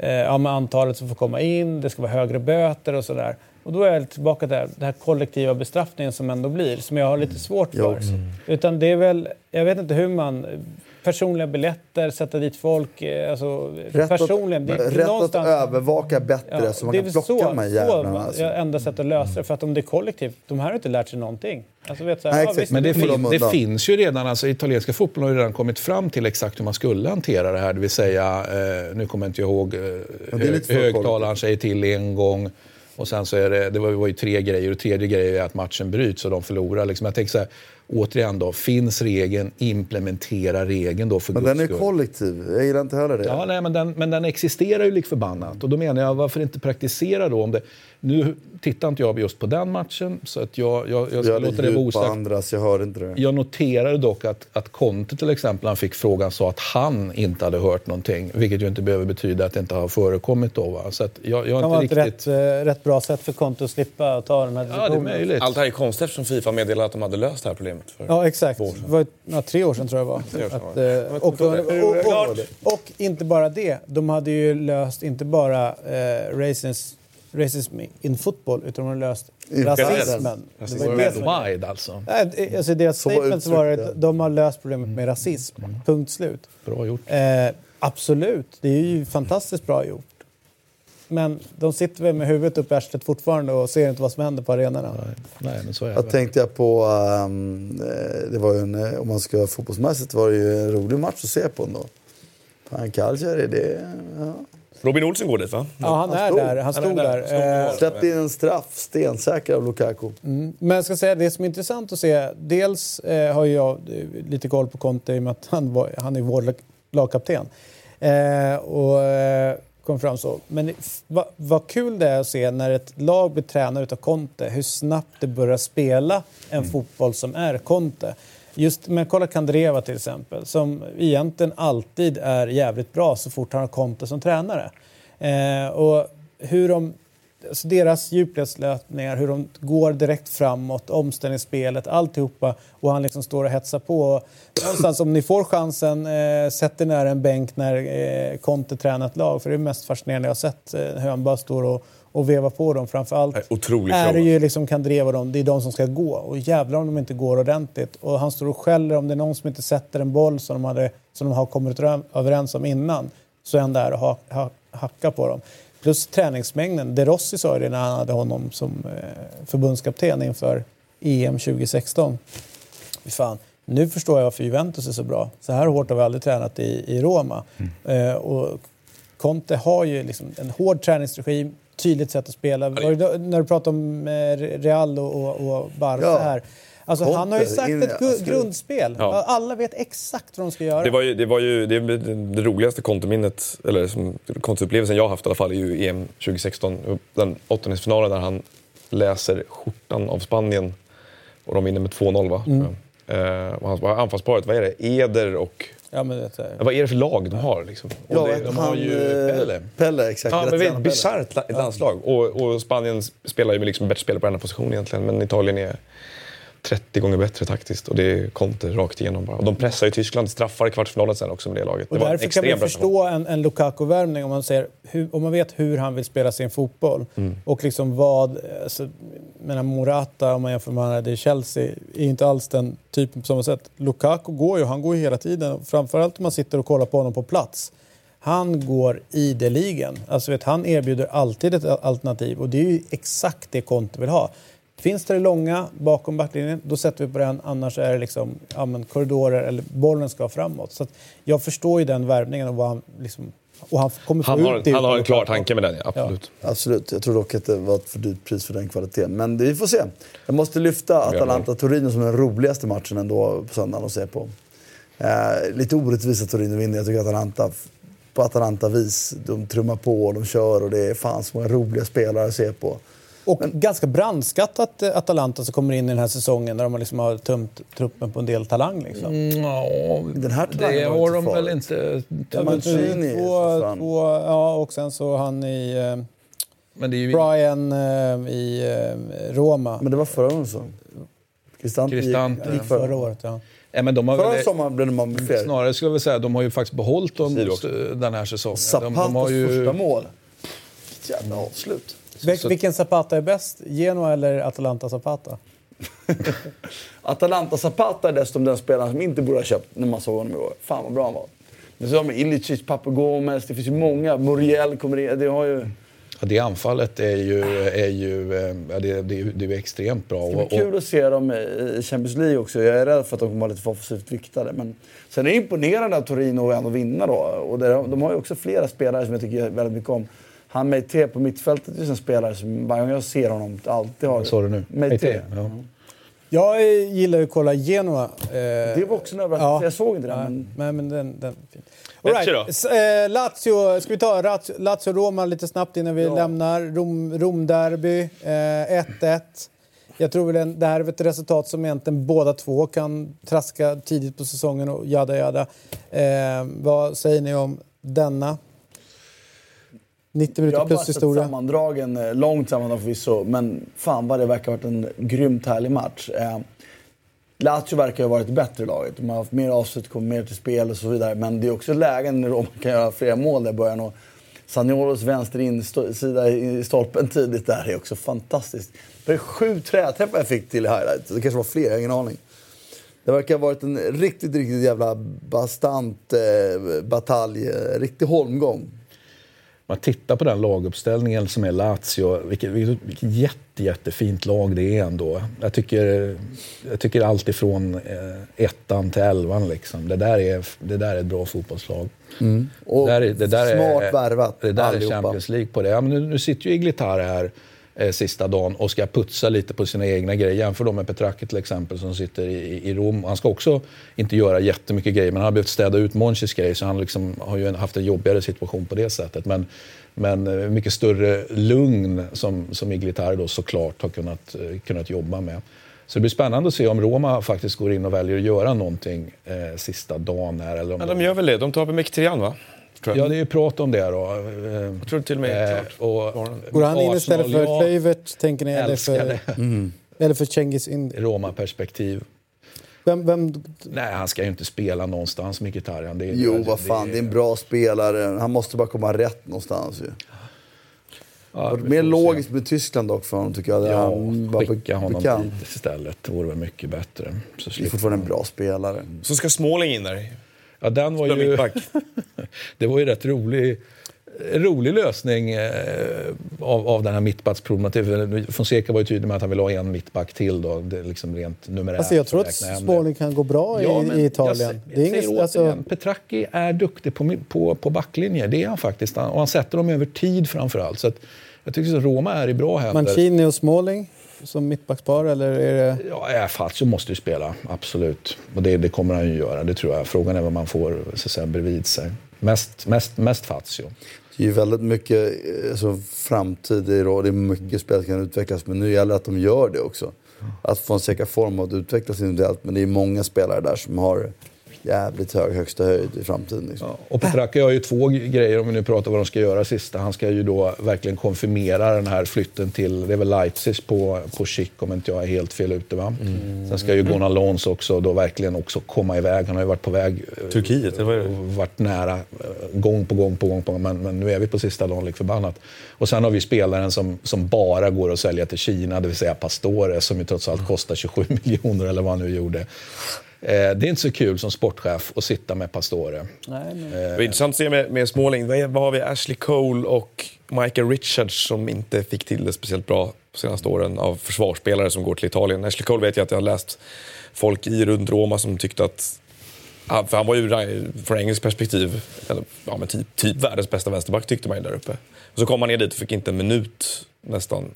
Speaker 1: ja, med antalet som får komma in, det ska vara högre böter och sådär. Och då är jag tillbaka där, den här kollektiva bestraffningen som ändå blir, som jag har lite svårt för.
Speaker 4: också.
Speaker 1: Utan det är väl, jag vet inte hur man, personliga biljetter, sätta dit folk, eh, alltså
Speaker 4: Rätt,
Speaker 1: personligen. det- det är
Speaker 4: att, rätt att
Speaker 1: någonstast-
Speaker 4: övervaka bättre
Speaker 1: Ja,
Speaker 4: så man
Speaker 1: det är
Speaker 4: kan plocka
Speaker 1: så,
Speaker 4: de här jävlarna. Alltså.
Speaker 1: jag enda sätt att lösa det. För att om det är kollektivt, de här har inte lärt sig någonting. Alltså, vet, så här,
Speaker 4: Nej,
Speaker 1: ja, visst,
Speaker 2: Men det, fin, det finns ju redan, alltså italienska fotbollen har ju redan kommit fram till exakt hur man skulle hantera det här. Det vill säga, eh, nu kommer jag inte ihåg, eh,
Speaker 4: det är för
Speaker 2: högtalaren säger till en gång. Och sen så är det, det var, det var ju tre grejer och tredje grejen är att matchen bryts och de förlorar. Liksom. Jag tänker så här, återigen då, finns regeln, implementera regeln då för
Speaker 4: Men den är
Speaker 2: skull.
Speaker 4: kollektiv. Jag gillar inte heller det.
Speaker 2: Ja, nej, men, den, men den existerar ju lik förbannat. Och då menar jag, varför inte praktisera då? Om det, nu tittar inte jag just på den matchen, så att jag, jag, jag ska
Speaker 4: jag
Speaker 2: låta det vara osagt.
Speaker 4: andras, jag hörde inte det.
Speaker 2: Jag noterade dock att, att Conte till exempel, han fick frågan, sa att han inte hade hört någonting. Vilket ju inte behöver betyda att det inte har förekommit då. Va? Så att jag, jag
Speaker 1: det kan vara
Speaker 2: inte
Speaker 1: ett
Speaker 2: riktigt...
Speaker 1: rätt, eh, rätt bra sätt för Conte att slippa ta den här
Speaker 2: Ja, det är möjligt.
Speaker 3: Allt det här är konstigt eftersom Fifa meddelade att de hade löst det här problemet. För.
Speaker 1: Ja, exakt. Det var, ja, tre år sedan tror jag det var. Att, och, och, och, och, och inte bara det. De hade ju löst inte bara eh, racism, racism in football, utan de hade löst rasismen.
Speaker 2: Worldwide alltså.
Speaker 1: Nej, alltså I deras
Speaker 4: Så
Speaker 1: statement var att de har löst problemet med rasism. Punkt slut.
Speaker 2: Bra gjort.
Speaker 1: Eh, absolut, det är ju fantastiskt bra gjort. Men de sitter väl med huvudet upp i arslet fortfarande och ser inte vad som händer på arenorna.
Speaker 2: Nej, men så är det.
Speaker 4: Jag tänkte jag på, eh, det var ju en, eh, om man ska vara fotbollsmässigt var det ju en rolig match att se på ändå. Fan, Calciare, det... Ja.
Speaker 3: Robin Olsen går dit va?
Speaker 1: Ja, han är
Speaker 4: stod.
Speaker 1: där. Han
Speaker 3: Han
Speaker 1: stod
Speaker 3: är där.
Speaker 1: där.
Speaker 3: Stod
Speaker 1: Eh.
Speaker 4: Släppte in en straff, stensäker av Lukaku.
Speaker 1: Men jag ska säga, det som är intressant att se, dels eh, har jag eh, lite koll på Conte i och med att han, var, han är vår lag- lagkapten. Eh, och eh, kom fram så. Men vad vad kul det är att se när ett lag blir tränare utav Conte, hur snabbt det börjar spela en fotboll som är Conte. Just, men kolla Kandreva till exempel, som egentligen alltid är jävligt bra så fort han har Conte som tränare. Eh, och hur de alltså deras djupledslöpningar, hur de går direkt framåt, omställningsspelet, alltihopa. Och han liksom står och hetsar på. Och någonstans om ni får chansen, eh, sätt er nära en bänk när eh, Conte tränar ett lag. För det är mest fascinerande jag har sett. Eh, hur han bara står och, och vevar på dem. Framförallt är det ju liksom Kandreva dem, det är de som ska gå. Och jävlar om de inte går ordentligt. Och han står och skäller om det är någon som inte sätter en boll som de, hade, som de har kommit överens om innan. Så är han där och ha, ha, hackar på dem. Plus träningsmängden. De Rossi sa det när han hade honom som eh, förbundskapten inför EM 2016. Fy Fan. Nu förstår jag varför Juventus är så bra. Så här hårt har vi aldrig tränat i, i Roma. Eh, och Conte har ju liksom en hård träningsregim, tydligt sätt att spela. Var det när du pratade om eh, Real och, och, Barca
Speaker 4: Ja.
Speaker 1: här. Alltså, han har ju sagt
Speaker 4: in-
Speaker 1: ett
Speaker 4: absolut.
Speaker 1: grundspel.
Speaker 3: Ja.
Speaker 1: Alla vet exakt vad de ska göra.
Speaker 3: Det var ju det, var ju, det, det roligaste kontominnet, eller kontoupplevelsen jag haft i alla fall, är ju EM 2016. Den åttondelsfinalen där han läser skjortan av Spanien och de vinner med 2-0 va?
Speaker 1: Mm.
Speaker 3: Eh, anfallsparet, vad är det? Eder och...
Speaker 1: Ja, men det, är-
Speaker 3: Vad är det för lag de har? Liksom?
Speaker 4: Ja,
Speaker 3: det,
Speaker 2: de har ju
Speaker 4: eh,
Speaker 2: Pelle.
Speaker 4: Pelle, exakt.
Speaker 3: Ja, men det är ett bisarrt la- landslag. Och, och Spanien spelar ju med liksom bättre spelare på denna position egentligen. Men Italien är 30 gånger bättre taktiskt. Och det är Conte rakt igenom bara. Och de pressar ju Tyskland straffar i kvartsfinalen sen också med det laget.
Speaker 1: Och
Speaker 3: det
Speaker 1: därför kan man förstå en, en Lukaku-värvning om man, ser hur, om man vet hur han vill spela sin fotboll.
Speaker 3: Mm.
Speaker 1: Och liksom vad... Alltså, menar Morata, om man jämför med han hade i Chelsea, är inte alls den typen på samma sätt. Lukaku går ju, han går ju hela tiden. Framförallt om man sitter och kollar på honom på plats. Han går ideligen. Alltså vet, han erbjuder alltid ett alternativ och det är ju exakt det Conte vill ha. Finns det långa bakom backlinjen, då sätter vi på den. Annars är det liksom, ja, men korridorer eller bollen ska framåt. Så att jag förstår ju den värvningen och vad han liksom... Och han kommer
Speaker 3: Han har,
Speaker 1: ut det
Speaker 3: han har en klar tanke med den, ja, absolut.
Speaker 4: Absolut. Jag tror dock att det var ett för dyrt pris för den kvaliteten. Men vi får se. Jag måste lyfta Atalanta-Torino som den roligaste matchen ändå på söndagen att se på. Eh, lite orättvist att Torino vinner. Jag tycker att Atalanta, på Atalanta-vis, de trummar på och de kör och det är fan så många roliga spelare att se på.
Speaker 1: Och ganska brandskattat eh, Atalanta som kommer in i den här säsongen där de liksom har tömt truppen på en del talang. Liksom.
Speaker 2: Ja,
Speaker 4: Den här
Speaker 2: det har
Speaker 4: inte
Speaker 2: de väl inte...
Speaker 4: Ja, men Mancini,
Speaker 1: två, två, ja, och sen så han i... Eh,
Speaker 2: Men det är ju...
Speaker 1: Brian eh, i eh, Roma.
Speaker 4: Men det var förra året så. Cristante gick, gick
Speaker 1: förra
Speaker 4: förra,
Speaker 1: året, ja.
Speaker 2: Ja, men de har
Speaker 4: förra
Speaker 2: väl,
Speaker 4: sommaren blev de med fler.
Speaker 2: snarare skulle jag väl säga de har ju faktiskt behållit dem
Speaker 3: också.
Speaker 2: den här säsongen. De,
Speaker 4: Zapatos
Speaker 2: de har ju,
Speaker 4: första mål. Jävla avslut.
Speaker 1: Vil-
Speaker 2: så-
Speaker 1: Vilken Zapata är bäst? Genoa eller Atalanta Zapata?
Speaker 4: Atalanta Zapata är dessutom den spelaren som inte borde ha köpt när man såg honom igår. Fan vad bra han var. Men så har man Ilicic, Papagomez, det finns ju många. Muriel kommer in. Det har ju...
Speaker 2: Ja, det anfallet är ju, är ju, eh, ja, det, det, det är extremt bra.
Speaker 4: Det blir kul att se dem i i Champions League också. Jag är rädd för att de kommer vara lite för offensivt viktade. Men sen är det imponerande att Torino ändå vinna då. Och det, de har ju också flera spelare som jag tycker väldigt mycket om. Han Meite på mittfältet är en spelare som varje gång jag ser honom alltid har...
Speaker 2: vad sa du nu?
Speaker 4: Meite.
Speaker 2: Ja.
Speaker 1: Jag eh, gillar ju att kolla Genoa. Eh,
Speaker 4: Det var också en överraskning. Jag såg inte den.
Speaker 1: Ja,
Speaker 4: Men...
Speaker 1: men, men den, den fin. All right. eh, Lazio, ska vi ta Lazio- Lazio-Roma lite snabbt innan vi lämnar? Rom, Rom-derby, eh, 1-1. Jag tror väl det här är ett resultat som egentligen båda två kan traska tidigt på säsongen och jada jada. Eh, vad säger ni om denna? 90
Speaker 4: Jag
Speaker 1: minuter
Speaker 4: har bara
Speaker 1: plus
Speaker 4: sett
Speaker 1: historia.
Speaker 4: sammandragen, eh, långt sammandrag förvisso, men fan vad det verkar ha varit en grymt härlig match. Eh, Lazio verkar ha varit bättre laget. De har haft mer avslut, kommit mer till spel och så vidare. Men det är också lägen när Roma kan göra flera mål där i början. Och Saniolos vänster insida i stolpen tidigt där är också fantastiskt. Det är sju träträffar jag fick till highlight. Det kanske var fler, jag har ingen aning. Det verkar ha varit en riktigt, riktigt jävla bastant eh, batalj. eh, Riktig holmgång.
Speaker 2: Man tittar på den laguppställningen som är Lazio. Vilket, vilket, vilket jätte, jättefint lag det är ändå. Jag tycker, jag tycker allt ifrån eh, ettan till elvan. Liksom. Det, där är, det där är ett bra fotbollslag.
Speaker 4: Och
Speaker 2: Det där är- det där är-
Speaker 4: smart värvat
Speaker 2: Det där
Speaker 4: allihopa.
Speaker 2: är Champions League på det. Ja, men nu, nu sitter ju Iglitar här eh, sista dagen och ska putsa lite på sina egna grejer. Jämför då med Petracchi till exempel som sitter i, i Rom. Han ska också inte göra jättemycket grejer men han har behövt städa ut Monchis grejer så han liksom har ju haft en jobbigare situation på det sättet. Men, men eh, mycket större lugn som, som Iglitar då såklart har kunnat, eh, kunnat jobba med. Så det blir spännande att se om Roma faktiskt går in och väljer att göra någonting eh, sista dagen här. Eller om
Speaker 3: Ja, de gör väl det. De tar på Mkhitaryan, va? Tror jag.
Speaker 2: Ja, det är ju prat om det då. Eh,
Speaker 3: Jag tror till och med klart.
Speaker 2: och
Speaker 1: Går han in istället för
Speaker 2: ja,
Speaker 1: Kluivert, tänker ni? Eller för,
Speaker 2: det.
Speaker 1: eller för Cengiz Indi?
Speaker 2: Roma-perspektiv.
Speaker 1: Vem, vem,
Speaker 2: Nej, han ska ju inte spela någonstans, Mkhitaryan. Det är-
Speaker 4: Jo, vad fan, det är en bra spelare. Han måste bara komma rätt någonstans ju.
Speaker 2: Ja,
Speaker 4: Mer logiskt med Tyskland dock för honom tycker jag.
Speaker 2: Ja,
Speaker 4: han var
Speaker 2: skicka honom
Speaker 4: bekant.
Speaker 2: dit istället. Det vore väl mycket bättre. Så
Speaker 4: Det är fortfarande en bra spelare.
Speaker 3: Så ska Småling in där.
Speaker 2: Ja, den var ju... det var ju rätt rolig, rolig lösning eh, av, av den här mittbacksproblematiken. Fonseca var ju tydlig med att han vill ha en mittback till då. Det liksom rent numerärt.
Speaker 1: alltså jag tror att
Speaker 2: jag.
Speaker 1: Småling kan gå bra i,
Speaker 2: Ja,
Speaker 1: i
Speaker 2: jag
Speaker 1: Italien.
Speaker 2: sä-
Speaker 1: Det är inget, alltså,
Speaker 2: Petracchi är duktig på, på, på backlinjer. Det är han faktiskt. Och han sätter dem över tid framför allt. Så att, jag tycker att Roma är i bra händer.
Speaker 1: Mancini och Småling. Som mittbackspar eller är det...
Speaker 2: Ja, Fazio måste ju spela, absolut. Och det, det kommer han ju göra, det tror jag. Frågan är vad man får så att säga, bredvid sig. Mest, mest, mest Fazio.
Speaker 4: Det är ju väldigt mycket alltså, framtid i det och det är mycket spel som kan utvecklas. Men nu gäller det att de gör det också. Att få en säker form och att utvecklas individuellt. Men det är många spelare där som har jävligt hög högsta höjd i framtiden. Liksom.
Speaker 2: Ja, och Petracca har ju två grejer om vi nu pratar vad de ska göra sista. Han ska ju då verkligen konfirmera den här flytten till, det är väl Leipzig på, på Schick om inte jag är helt fel ute va. Mm. Sen ska ju Gunnar Lons också då verkligen också komma iväg. Han har ju varit på väg. eh,
Speaker 3: Turkiet, det?
Speaker 2: och varit nära eh, gång på gång på gång. På gång men, men nu är vi på sista dagen lik förbannat. Och sen har vi spelaren som, som bara går att sälja till Kina, det vill säga Pastore som ju trots allt kostar 27 miljoner eller vad han nu gjorde. Eh, det är inte så kul som sportchef att sitta med Pastore.
Speaker 1: Nej, men...
Speaker 3: Det var intressant att se med, med Småling. Vad, har vi? Ashley Cole och Michael Richards som inte fick till det speciellt bra de senaste åren av försvarsspelare som går till Italien. Ashley Cole vet jag att jag har läst folk i runt Roma som tyckte att för han var ju från engelskt perspektiv, eller, ja, men typ, typ världens bästa vänsterback tyckte man ju där uppe. Och så kom han ner dit och fick inte en minut nästan.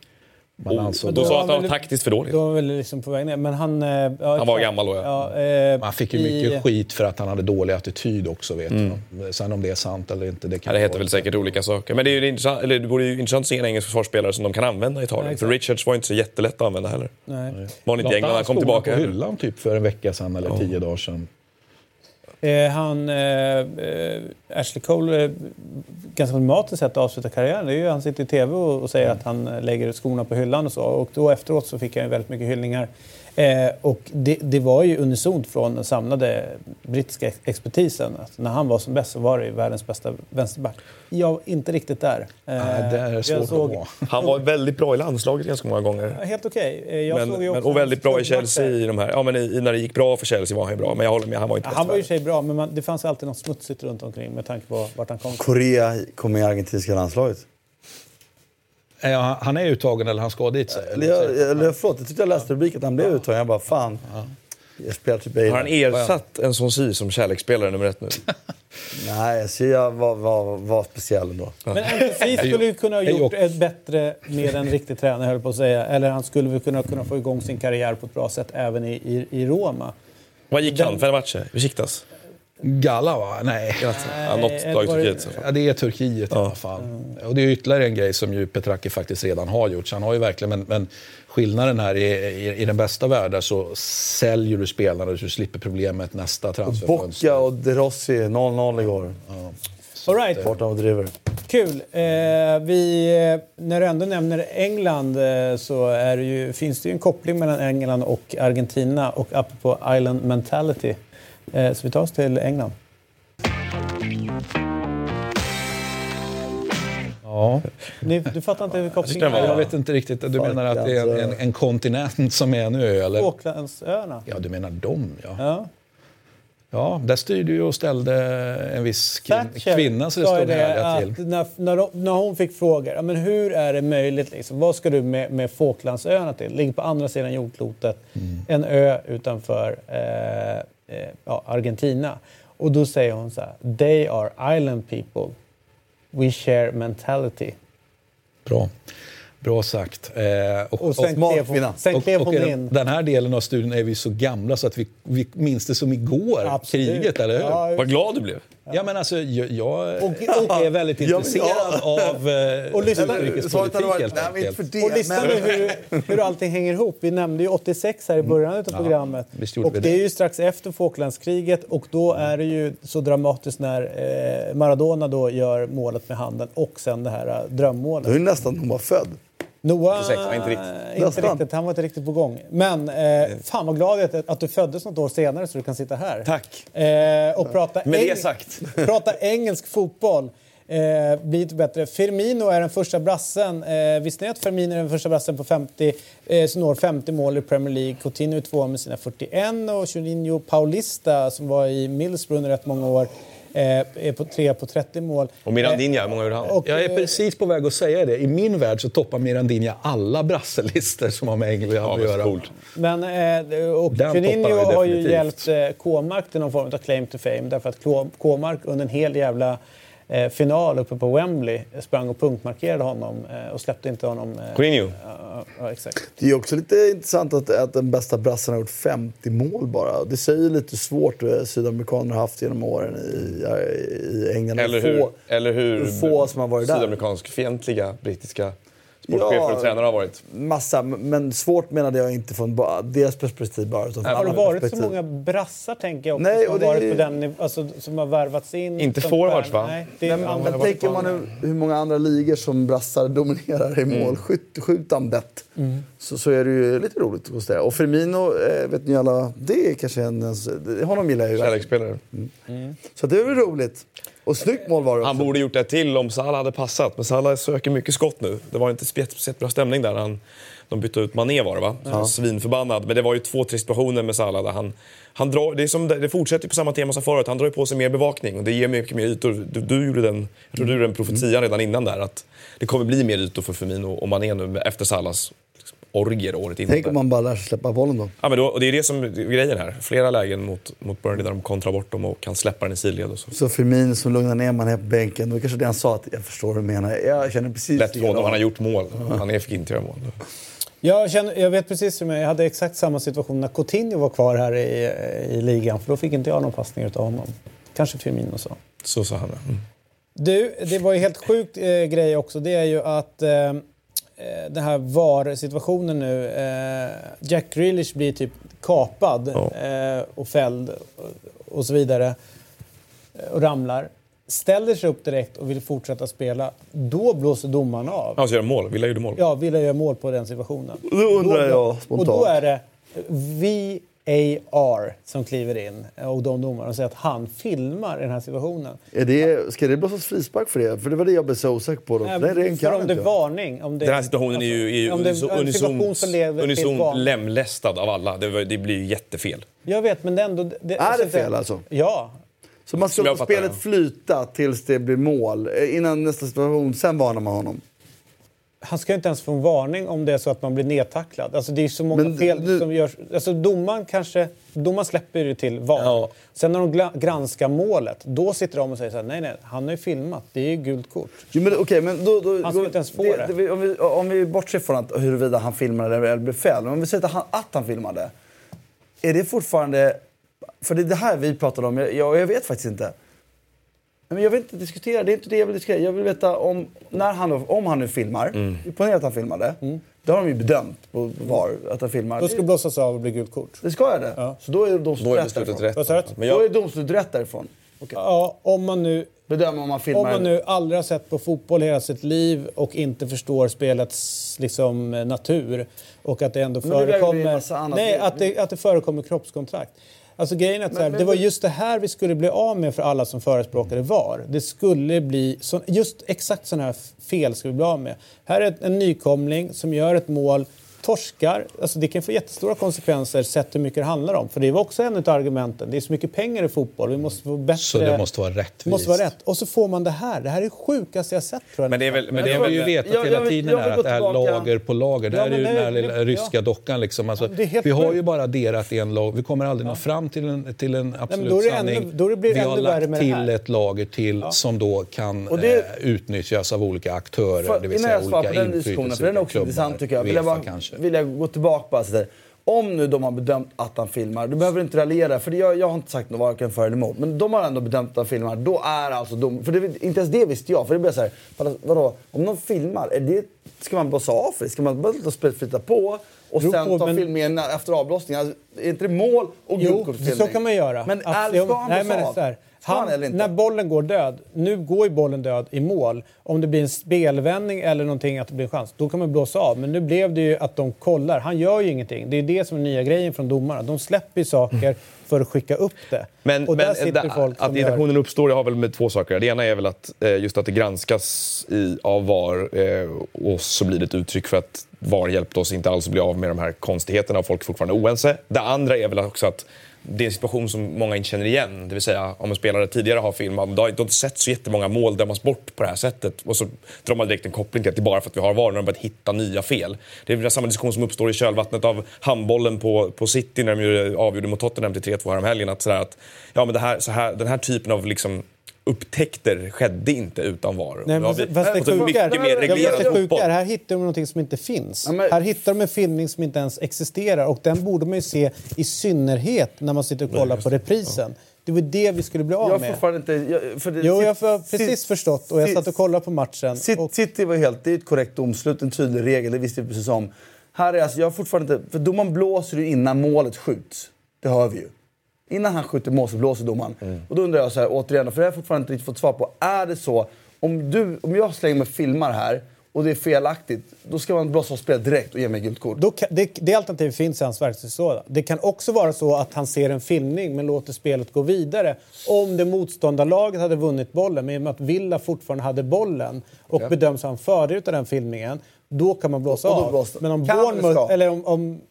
Speaker 2: Man
Speaker 3: Och
Speaker 2: ansåg
Speaker 3: då
Speaker 2: det.
Speaker 3: sa att han var taktiskt för dålig.
Speaker 1: Då var väl liksom på väg ner. Men han... eh, Ja,
Speaker 3: Han var gammal då, ja.
Speaker 1: ja eh,
Speaker 2: Man fick ju
Speaker 1: i-
Speaker 2: mycket skit för att han hade dålig attityd också. Vet jag. Sen om det är sant eller inte, det kan
Speaker 3: Ja, det heter väl säkert olika saker. Men det, är ju intressant, eller det vore ju intressant att se en engelsk försvarsspelare som de kan använda i Italien.
Speaker 1: Ja,
Speaker 3: för. Richards var inte så jättelätt att använda heller.
Speaker 1: Nej.
Speaker 3: Var han inte i England, han kom tillbaka.
Speaker 2: på
Speaker 3: heller.
Speaker 2: hyllan typ för en vecka sedan eller tio dagar sedan.
Speaker 1: Eh, han, eh, eh, Ashley Cole, eh, ganska dramatiskt sätt att avsluta karriären. Det är ju, han sitter i tv och, och säger att han lägger skorna på hyllan och så. Och då efteråt så fick han väldigt mycket hyllningar. Eh, och det, det var ju unisont från den samlade brittiska ex- expertisen. Att när han var som bäst så var det ju världens bästa vänsterback. Jag var inte riktigt där. Eh,
Speaker 2: Nej, det är svårt
Speaker 1: såg-
Speaker 2: att vara.
Speaker 3: Han var väldigt bra i landslaget ganska många gånger.
Speaker 1: Helt okej. Eh, jag
Speaker 3: Men, och väldigt bra i. Chelsea. I de här, ja, men i, när det gick bra för Chelsea var han ju bra. Men jag håller med, han var inte
Speaker 1: Ja, Han var ju sig bra, men man, det fanns alltid något smutsigt runt omkring med tanke på vart han kom.
Speaker 4: Korea kom med i argentinska landslaget.
Speaker 2: Är han- Han är uttagen eller han ska dit sig?
Speaker 4: Eller jag, eller förlåt, jag tyckte jag läste rubriken att han blev uttagen. Jag bara, fan. Jag spelar typ
Speaker 3: Har han ersatt en sån si som kärleksspelare nummer ett nu?
Speaker 4: Nej, jag var, var, var speciell ändå.
Speaker 1: Men NFF skulle ju kunna ha gjort ett bättre med en riktig tränare, höll jag på att säga. Eller han skulle väl kunna, kunna få igång sin karriär på ett bra sätt även i, i, i Roma.
Speaker 3: Vad gick han? Fem matcher? Besiktas?
Speaker 2: Galla va? Nej.
Speaker 3: Ja, något
Speaker 1: eller
Speaker 3: lag i Turkiet. i.
Speaker 2: Ja, det är Turkiet i alla fall. Och det är ytterligare en grej som ju Petracchi faktiskt redan har gjort. Så han har ju verkligen, men, men skillnaden här är i, i den bästa världen så säljer du spelare så du slipper problemet nästa transferfönster.
Speaker 4: Bocca och De Rossi, 0-0 igår.
Speaker 1: All right.
Speaker 4: Borta och driver.
Speaker 1: Kul. Eh, vi, eh, när du ändå nämner England eh, så är det ju, finns det ju en koppling mellan England och Argentina och apropå island mentality. Eh, så vi tar oss till England.
Speaker 2: Ja.
Speaker 1: Ni, du fattar inte hur kopplingen
Speaker 3: var
Speaker 2: Jag
Speaker 1: är?
Speaker 2: vet inte riktigt. Du menar att det är en, en, en kontinent som är en ö? Eller?
Speaker 1: Falklandsöarna.
Speaker 2: Ja, du menar dem ja.
Speaker 1: Ja.
Speaker 2: Ja, där styrde ju och ställde en viss
Speaker 1: Thatcher
Speaker 2: kvinna så det stod härliga till.
Speaker 1: när, när, när hon fick frågor, men hur är det möjligt? Liksom? Vad ska du med, med Falklandsöarna till? Ligger på andra sidan jordklotet.
Speaker 2: Mm.
Speaker 1: En ö utanför eh, ja, Argentina. Och då säger hon så här, they are island people. We share mentality.
Speaker 2: Bra. Bra sagt. Eh, och,
Speaker 1: Och sen klev hon, sen
Speaker 2: och,
Speaker 1: klev
Speaker 2: och
Speaker 1: hon
Speaker 2: den,
Speaker 1: in.
Speaker 2: den här delen av studien är vi så gamla så att vi, vi minns det som igår,
Speaker 1: Absolut.
Speaker 2: kriget, eller hur?
Speaker 1: Ja,
Speaker 3: Vad glad du blev.
Speaker 2: Ja, men alltså, jag, jag
Speaker 1: Och- och-
Speaker 2: är väldigt
Speaker 4: Ja,
Speaker 2: intresserad av eh,
Speaker 1: Och lyssna-
Speaker 2: utrikespolitik helt
Speaker 4: nej, inte
Speaker 2: enkelt.
Speaker 4: för det.
Speaker 1: Och lyssna
Speaker 4: men-
Speaker 1: nu hur, hur allting hänger ihop. Vi nämnde ju 86 här i början av programmet.
Speaker 2: gjorde
Speaker 1: och det
Speaker 2: det.
Speaker 1: är ju strax efter Falklandskriget och då är det ju så dramatiskt när eh, Maradona då gör målet med handen och sen det här eh,
Speaker 4: Det
Speaker 1: drömmålet.
Speaker 4: ju nästan när hon var född.
Speaker 1: Noah,
Speaker 3: 86, ja, inte riktigt.
Speaker 1: inte
Speaker 4: Nästan.
Speaker 1: riktigt. Han var inte riktigt på gång. Men eh, fan vad glad jag är att du föddes något år senare så du kan sitta här.
Speaker 3: Tack.
Speaker 1: Eh, och prata,
Speaker 3: Med det sagt.
Speaker 1: prata engelsk fotboll. Eh, blir inte bättre. Firmino är den första brassen. Eh, visste ni att Firmino är den första brassen på 50, eh, som når 50 mål i Premier League? Coutinho är tvåa med sina 41 och Juninho Paulista som var i Middlesbrough under rätt många år eh, är på tre på 30 mål.
Speaker 3: Och Mirandinha, hur många gjorde han?
Speaker 1: Och,
Speaker 2: Jag är
Speaker 1: eh,
Speaker 2: precis på väg att säga det. I min värld så toppar Mirandinha alla brasselistor som har med England att göra.
Speaker 3: coolt.
Speaker 1: Men, eh, och Juninho har ju hjälpt eh, K-mark till någon form av claim to fame därför att K- K-mark under en hel jävla eh, final uppe på Wembley sprang och punktmarkerade honom eh, och släppte inte honom. Eh,
Speaker 3: Coutinho.
Speaker 1: Ja, ja, exakt.
Speaker 4: Det är också lite intressant att, att den bästa brassen har gjort 50 mål bara. Det säger lite svårt eh, sydamerikaner har haft genom åren i, i England.
Speaker 3: Eller
Speaker 4: Få-
Speaker 3: hur, eller hur
Speaker 4: hur få som har varit där.
Speaker 3: sydamerikansk-fientliga brittiska sportchefer
Speaker 4: Ja.
Speaker 3: och tränare har varit.
Speaker 4: Massa, men svårt menade jag inte från deras perspektiv bara. Utan från
Speaker 1: Har det varit så
Speaker 4: perspektiv.
Speaker 1: många brassar tänker jag också,
Speaker 4: Nej,
Speaker 1: som, har
Speaker 4: det
Speaker 1: varit
Speaker 4: är-
Speaker 1: på den, alltså, som har värvats in?
Speaker 3: Inte forwards, va?
Speaker 1: Nej, det är
Speaker 4: Nej, men, tänker man nu hur många andra ligor som brassar dominerar i målskjutandet så, så är det ju lite roligt att konstatera. Och Firmino, eh, vet ni alla, det är kanske en... en- Honom gillar jag ju.
Speaker 3: Kärleksspelare.
Speaker 4: Så det är väl roligt. Och snyggt mål var det
Speaker 3: Han borde gjort det till om Salah hade passat, men Salah söker mycket skott nu. Det var inte spe- speciellt bra stämning där. Han, de bytte ut Mané var det va? Så var Svinförbannad. Men det var ju två, tre situationer med Salah där han... han drar, det, är som, det fortsätter på samma tema som förut. Han drar ju på sig mer bevakning och det ger mycket mer ytor. Du, du gjorde den, jag tror du gjorde den profetian redan innan där att det kommer bli mer ytor för Firmino och Mané nu efter Salahs orger året innan.
Speaker 4: Tänk om man bara lär sig släppa bollen då.
Speaker 3: Ja, men då, och det är det som är grejen här. Flera lägen mot, mot Burnley där de kontrar bort dem och kan släppa den i sidled och så.
Speaker 4: Så Firmino som lugnar ner man här på bänken. Var kanske det han sa att jag förstår vad du menar. Jag känner precis
Speaker 3: Lätt
Speaker 4: likadant.
Speaker 3: han har gjort mål. Han fick inte göra mål.
Speaker 1: Jag, känner, jag vet precis som jag, jag hade exakt samma situation när Coutinho var kvar här i, i ligan. För då fick inte jag någon passning av honom. Kanske Firmino sa.
Speaker 3: Så sa han. Mm.
Speaker 1: Du, det var ju helt sjukt eh, grej också. Det är ju att eh, den här VAR-situationen nu. Eh, Jack Grealish blir typ kapad
Speaker 3: Ja.
Speaker 1: eh, och fälld och, och så vidare. Eh, Och ramlar. Ställer sig upp direkt och vill fortsätta spela. Då blåser domaren av.
Speaker 3: Han ska göra mål. Villa gjorde mål.
Speaker 1: Ja, vill jag göra mål på den situationen.
Speaker 4: Då undrar jag
Speaker 1: Och
Speaker 4: spontant.
Speaker 1: då är det VAR som kliver in och de domarna och säger att han filmar den här situationen.
Speaker 4: Är det, ska det blåsas frispark för det? För det var det jag blev så osäker på. Då. För den regeln
Speaker 1: för
Speaker 4: kan
Speaker 1: om det är varning. Om det,
Speaker 3: Den här situationen är ju, är ju
Speaker 1: om det till
Speaker 3: unisont
Speaker 1: varning.
Speaker 3: lemlästad av alla. Det, det blir ju jättefel.
Speaker 1: Jag vet, men det är ändå... Det,
Speaker 4: Är det fel alltså?
Speaker 1: Ja.
Speaker 4: Så man ska låta spelet
Speaker 3: det.
Speaker 4: flyta tills det blir mål? Eh, Innan nästa situation, sen varnar man honom?
Speaker 1: Han ska inte ens få en varning om det är så att man blir nedtacklad. Alltså det är så många
Speaker 4: Men
Speaker 1: fel
Speaker 4: nu-
Speaker 1: som görs. Alltså domaren kanske... Domaren släpper det till VAR.
Speaker 3: Ja.
Speaker 1: Sen när de granskar målet, då sitter de och säger så här, nej nej, han har ju filmat, det är ju gult kort.
Speaker 4: Jo, men, okej, men då, då,
Speaker 1: Han ska
Speaker 4: då-
Speaker 1: inte ens få det.
Speaker 4: vi- om, vi, om vi bortser från att, huruvida han filmade eller blev fel. Men om vi säger att han, att han filmade. Är det fortfarande... För det är det här vi pratade om. Jag, jag, jag vet faktiskt inte. Men jag vill inte diskutera. Det är inte det jag vill diskutera. Jag vill veta om, när han, om han nu filmar.
Speaker 3: Mm.
Speaker 4: Ponera att han filmade. Det har de ju bedömt på VAR, att han filmar.
Speaker 1: Då ska det blåsas av och bli gult kort.
Speaker 4: Det ska jag det?
Speaker 1: Ja.
Speaker 4: Så då är domslutet rätt därifrån.
Speaker 3: rätt. Men
Speaker 4: Då är
Speaker 3: jag,
Speaker 4: domslutet rätt därifrån.
Speaker 1: Ja, om man nu
Speaker 4: Bedöma om man filmar.
Speaker 1: Om man nu aldrig har sett på fotboll hela sitt liv och inte förstår spelets liksom, eh, natur och att det ändå
Speaker 4: det
Speaker 1: förekommer... Nej, att det, att det förekommer kroppskontrakt. Alltså grejen är att så här,
Speaker 4: men-
Speaker 1: det var just det här vi skulle bli av med för alla som förespråkade VAR. Det skulle bli, så, just exakt sådana här fel ska vi bli av med. Här är en nykomling som gör ett mål, torskar. Alltså det kan få jättestora konsekvenser sett hur mycket det handlar om. För det var också en av argumenten. Det är så mycket pengar i fotboll. Vi måste få bättre...
Speaker 2: Så det måste vara rättvist.
Speaker 1: Måste vara rätt. Och så får man det här. Det här är sjukaste jag sett tror jag.
Speaker 3: men det är väl... Men det är
Speaker 2: har vi ju
Speaker 3: väl
Speaker 2: vetat
Speaker 4: Jag- jag
Speaker 2: hela
Speaker 4: vill-
Speaker 2: tiden
Speaker 4: jag
Speaker 2: här,
Speaker 4: gå
Speaker 2: att det är
Speaker 4: tillbaka.
Speaker 2: lager på lager. Det
Speaker 1: Ja,
Speaker 2: här är
Speaker 1: men
Speaker 2: ju den här lilla
Speaker 1: det-
Speaker 2: ryska
Speaker 1: ja.
Speaker 2: dockan liksom. Alltså,
Speaker 1: är helt
Speaker 2: vi har ju bara adderat en lag. Vi kommer aldrig nå fram till en, till en absolut
Speaker 1: då är det ännu-
Speaker 2: sanning.
Speaker 1: då blir
Speaker 2: vi har
Speaker 1: ännu värre
Speaker 2: lagt
Speaker 1: här.
Speaker 2: till ett lager till som då kan
Speaker 4: Och det-
Speaker 2: eh, utnyttjas av olika aktörer.
Speaker 4: För,
Speaker 2: det vill
Speaker 4: innan
Speaker 2: säga
Speaker 4: jag svarar på
Speaker 2: olika
Speaker 4: den diskussionen, för den är också
Speaker 2: inflytelserika
Speaker 4: intressant tycker jag. Jag,
Speaker 2: UEFA kanske.
Speaker 4: Vill jag gå tillbaka där. Om nu de har bedömt att han filmar, du behöver inte raljera för jag, jag har inte sagt något varken för eller emot. Men de har ändå bedömt att han filmar, då är alltså dom... För det, inte ens det visste jag. För det blir så här, vadå, om de filmar, är det, ska man blåsa av för det? Ska man bara låta spelet flyta på? Och
Speaker 1: Beror
Speaker 4: sen
Speaker 1: på,
Speaker 4: ta
Speaker 1: men-
Speaker 4: filmningen efter avblåsningen? Alltså, är inte det mål och
Speaker 1: Jo,
Speaker 4: kort för
Speaker 1: så kan man göra.
Speaker 4: Men är, ska han blåsa av? Han eller inte?
Speaker 1: När bollen går död, nu går ju bollen död i mål. Om det blir en spelvändning eller någonting att det blir en chans, då kan man blåsa av. Men nu blev det ju att de kollar. Han gör ju ingenting. Det är det som är nya grejen från domarna. De släpper ju saker för att skicka upp det.
Speaker 3: Men,
Speaker 1: och där
Speaker 3: men
Speaker 1: sitter folk
Speaker 3: att
Speaker 1: som gör...
Speaker 3: irritationen uppstår det har väl med två saker. Det ena är väl att eh, just att det granskas i, av VAR eh, och så blir det ett uttryck för att VAR hjälpte oss inte alls att bli av med de här konstigheterna och folk är fortfarande oense. Det andra är väl också att det är en situation som många inte känner igen. Det vill säga om en spelare tidigare har filmat, de har inte sett så jättemånga mål dömas bort på det här sättet. Och så drar man direkt en koppling till att det är bara för att vi har VAR när de börjat hitta nya fel. Det är samma diskussion som uppstår i kölvattnet av handbollen på, på City när de avgjorde mot Tottenham till 3-2 häromhelgen. Att sådär att, ja, men det här, så här, den här typen av liksom upptäckter skedde inte utan VAR.
Speaker 1: Nej, men,
Speaker 3: vi
Speaker 1: fast det sjuka
Speaker 3: mycket mer
Speaker 1: Ja, det sjuka är, här hittar de någonting som inte finns.
Speaker 4: Ja, men-
Speaker 1: Här hittar de en filmning som inte ens existerar och den borde man ju se i synnerhet när man sitter och kollar på reprisen. Det var det vi skulle bli av
Speaker 4: Jag
Speaker 1: med.
Speaker 4: fortfarande inte... Jag, för det,
Speaker 1: Jo, jag har
Speaker 4: Sit-
Speaker 1: precis
Speaker 4: Sit-
Speaker 1: förstått och jag
Speaker 4: Sit-
Speaker 1: satt och kollade på matchen.
Speaker 4: City,
Speaker 1: Och,
Speaker 4: City var helt... Det är ett korrekt domslut, en tydlig regel, det visste vi precis om. Här är alltså, jag har fortfarande inte... För domaren blåser ju innan målet skjuts. Det hör vi ju. Innan han skjuter mål så blåser domaren.
Speaker 1: Mm.
Speaker 4: Och då undrar jag så här, återigen, för det har jag fortfarande inte riktigt fått svar på. Är det så, om, du, om jag slänger mig och filmar här och det är felaktigt, då ska man blåsa av spelet direkt och ge mig gult kort?
Speaker 1: då kan, det, det alternativet finns i hans verktygslåda. Det kan också vara så att han ser en filmning men låter spelet gå vidare. Om det motståndarlaget hade vunnit bollen, men i och med att Villa fortfarande hade bollen och bedöms ha en fördel av den filmningen, då kan man blåsa
Speaker 4: Och då
Speaker 1: av. Men om Bournemouth, eller om, om